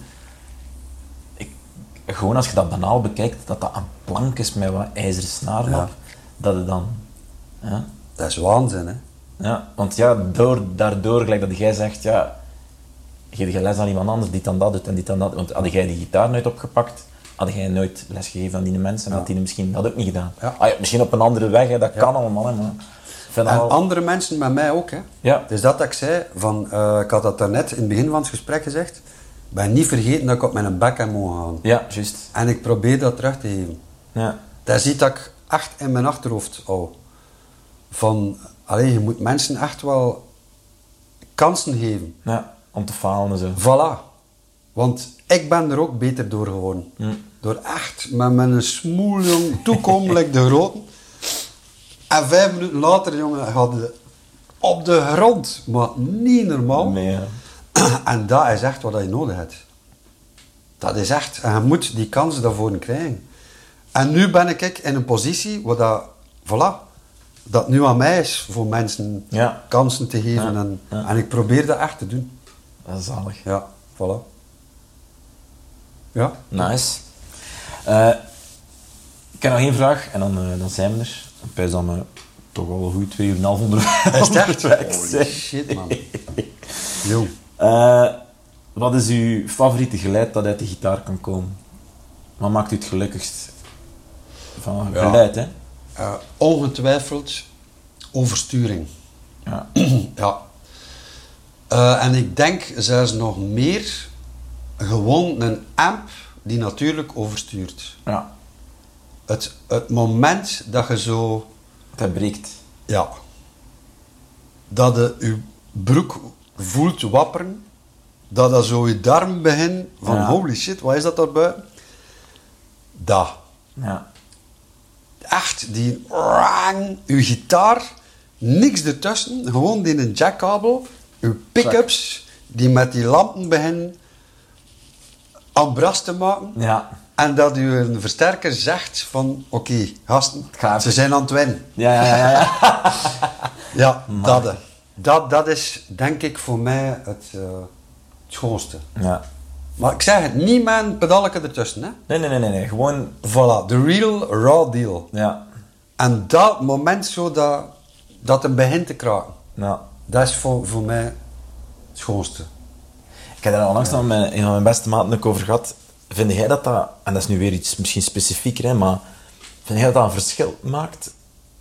Ik, gewoon als je dat banaal bekijkt, dat dat een plank is met wat ijzeren snaren op, dat het dan... Ja, Dat is waanzin, hè. ja, want ja, door, daardoor, gelijk dat jij zegt, ja, geef je les aan iemand anders die dan dat doet en die dan dat. Want had jij die gitaar nooit opgepakt, had jij nooit les gegeven aan die mensen en had die misschien dat ook niet gedaan. Ja. Ah, ja, misschien op een andere weg, hè, dat kan allemaal, hè, maar dat En andere mensen met mij ook, hè. Ja. Dus dat dat ik zei, van, eh, ik had dat daarnet in het begin van het gesprek gezegd, ben niet vergeten dat ik op mijn bek heb mogen gaan. Ja, juist. En ik probeer dat terug te geven. Ja. Dat is iets dat ik echt in mijn achterhoofd hou. Van, alleen je moet mensen echt wel kansen geven. ja, om te falen en zo. Voilà. Want ik ben er ook beter door geworden. Door echt met mijn smoel, jong, toekomen, like de grote. En vijf minuten later, jongen, had je op de grond. Maar niet normaal. Nee. En dat is echt wat je nodig hebt. Dat is echt. En je moet die kansen daarvoor krijgen. En nu ben ik in een positie waar dat, voilà, dat nu aan mij is voor mensen Ja. kansen te geven. Ja, En, ja. en ik probeer dat echt te doen. Dat is zalig. Ja, voilà. Ja. Nice. Eh, ik heb nog één vraag en dan, eh, dan zijn we er. Ik pijs we toch al een goed twee uur en een half onderweg Holy shit, man. Jong. Eh, wat is uw favoriete geluid dat uit de gitaar kan komen? Wat maakt u het gelukkigst? Van Ja. geluid, hè? Ongetwijfeld oversturing. Ja. Ja. Eh, en ik denk zelfs nog meer gewoon een amp die natuurlijk overstuurt. ja. Het, het moment dat je zo, Dat breekt. ja, dat je je broek voelt wapperen, dat dat zo je darm begint van Ja. holy shit, wat is dat daar buiten? Dat. Ja. echt die rang, uw gitaar, niks ertussen, gewoon die een jackkabel, uw pick-ups die met die lampen beginnen ambras te maken. Ja. En dat u een versterker zegt van, oké, gasten, ga even. ze zijn aan het winnen. Ja, ja, ja. ja. Ja, dat, hè. dat, dat is denk ik voor mij het, eh, het schoonste. ja. Maar ik zeg het, niet met een pedalke ertussen. Hè. Nee, nee, nee, nee, nee. Gewoon... Voilà, the real raw deal. Ja. En dat moment zo dat, dat het begint te kraken, Ja. Dat is voor, voor mij het schoonste. Ik heb daar onlangs nog met een van mijn beste maten ook over gehad. Vind jij dat dat, en dat is nu weer iets misschien specifieker, hè, maar vind jij dat dat een verschil maakt?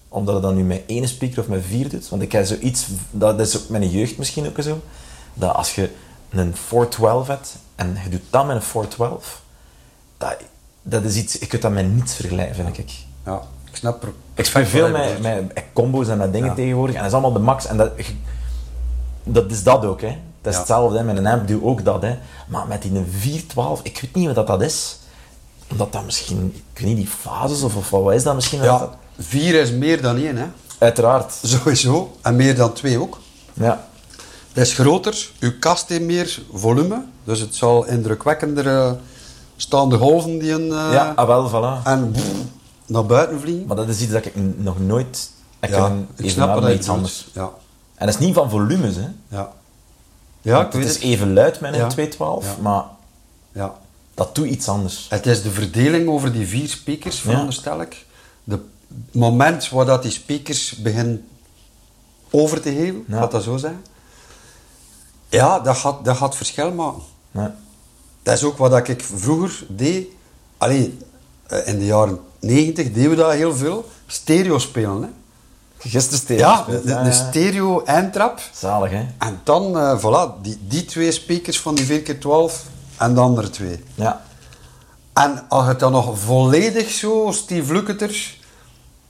Omdat het dan nu met één speaker of met vier doet? Want ik heb zoiets, dat is ook mijn jeugd misschien ook zo, dat als je een 412 hebt en je doet dat met een 412, dat, dat is iets, je kunt dat met niets vergelijken, vind ik. Ja, ik snap. Ik speel veel met, met combo's en met dingen Ja. tegenwoordig. En dat is allemaal de max. En dat, dat is dat ook, hè. Dat is Ja. hetzelfde, hè. Met een amp doe ook dat, hè. Maar met die 412, ik weet niet wat dat, dat is. Omdat dat misschien, ik weet niet, die fases of, of wat is dat misschien? Ja, Dat- vier is meer dan één, hè. Uiteraard. Sowieso. En meer dan twee ook. Ja. Het is groter, uw kast heeft meer volume, dus het zal indrukwekkender eh, staande golven die een, eh, ja, ah, wel, voilà. en pff, naar buiten vliegen. Maar dat is iets dat ik nog nooit heb ja, ik snap iets bedoelt. anders. Ja, En dat is niet van volumes, hè. ja. Ja, ik weet het is even luid met een Ja. 212, Ja. maar Ja. dat doet iets anders. Het is de verdeling over die vier speakers, veronderstel ik. De het moment waar dat die speakers beginnen over te geven, laat dat zo zijn. Ja, dat gaat, dat gaat verschil maken. Ja. Dat is ook wat dat ik vroeger deed. Allee, eh, in de jaren 90 deden we dat heel veel. Stereo spelen, hè. Gisteren stereo Ja, gespeeld, de, ja. stereo eindtrap. Zalig, hè? En dan, eh, voilà, die, die twee speakers van die 4x12 en de andere twee. Ja. En als het dan nog volledig zo, Steve Lukather,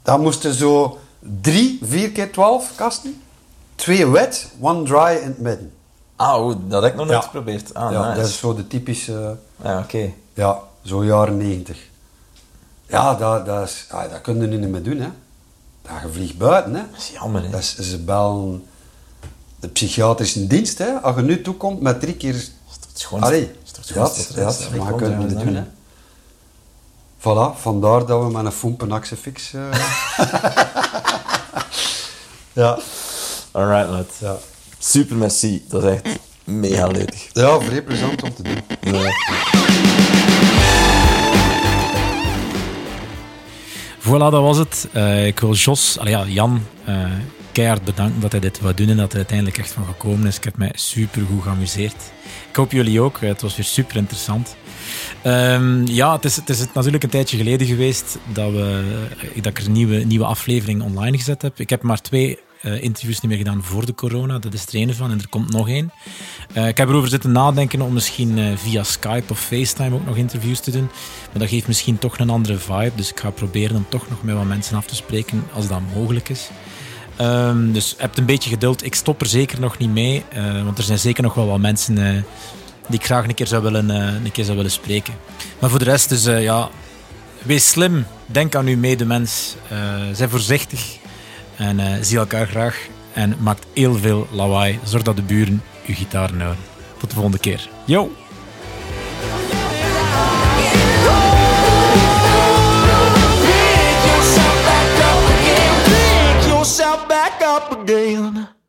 dan moesten zo drie 4x12 kasten. Twee wet, one dry in het midden. Ah, oeh, dat heb ik nog nooit Ja. geprobeerd. Ah, ja, nice. dat is zo de typische, Ja, oké. ja, zo jaren 90. Ja, dat, dat, is, ah, dat kun je nu niet meer doen, hè. Je vliegt buiten, hè. Dat is jammer, hè? Dat is, ze bellen de psychiatrische dienst, hè. Als je nu toekomt met drie keer... Dat Allee, dat dat maar je kunt het niet doen, hè. Voilà, vandaar dat we met een Foempen Axefix... eh ja, Alright, lad. ja. Super merci. Dat is echt mega leuk. ja, vrij plezant om te doen. Ja. Voilà, dat was het. Eh, ik wil Jos, ja, Jan, eh, keihard bedanken dat hij dit wou doen en dat hij uiteindelijk echt van gekomen is. Ik heb mij super goed geamuseerd. Ik hoop jullie ook. Eh, Het was weer super interessant. Ehm, ja, het is, het is natuurlijk een tijdje geleden geweest dat, we, dat ik er een nieuwe, nieuwe aflevering online gezet heb. Ik heb maar twee eh, interviews niet meer gedaan voor de corona. Dat is er een van en er komt nog één. Eh, ik heb erover zitten nadenken om misschien eh, via Skype of FaceTime ook nog interviews te doen. Maar dat geeft misschien toch een andere vibe. Dus ik ga proberen om toch nog met wat mensen af te spreken als dat mogelijk is. Ehm, dus heb een beetje geduld. Ik stop er zeker nog niet mee. want er zijn zeker nog wel wat mensen die ik graag een keer zou willen, een keer zou willen spreken. Maar voor de rest, dus ja, wees slim. Denk aan uw medemens. Uh, zij voorzichtig. En eh, zie elkaar graag en maakt heel veel lawaai. Zorg dat de buren uw gitaar houden. Tot de volgende keer. Yo! back up again.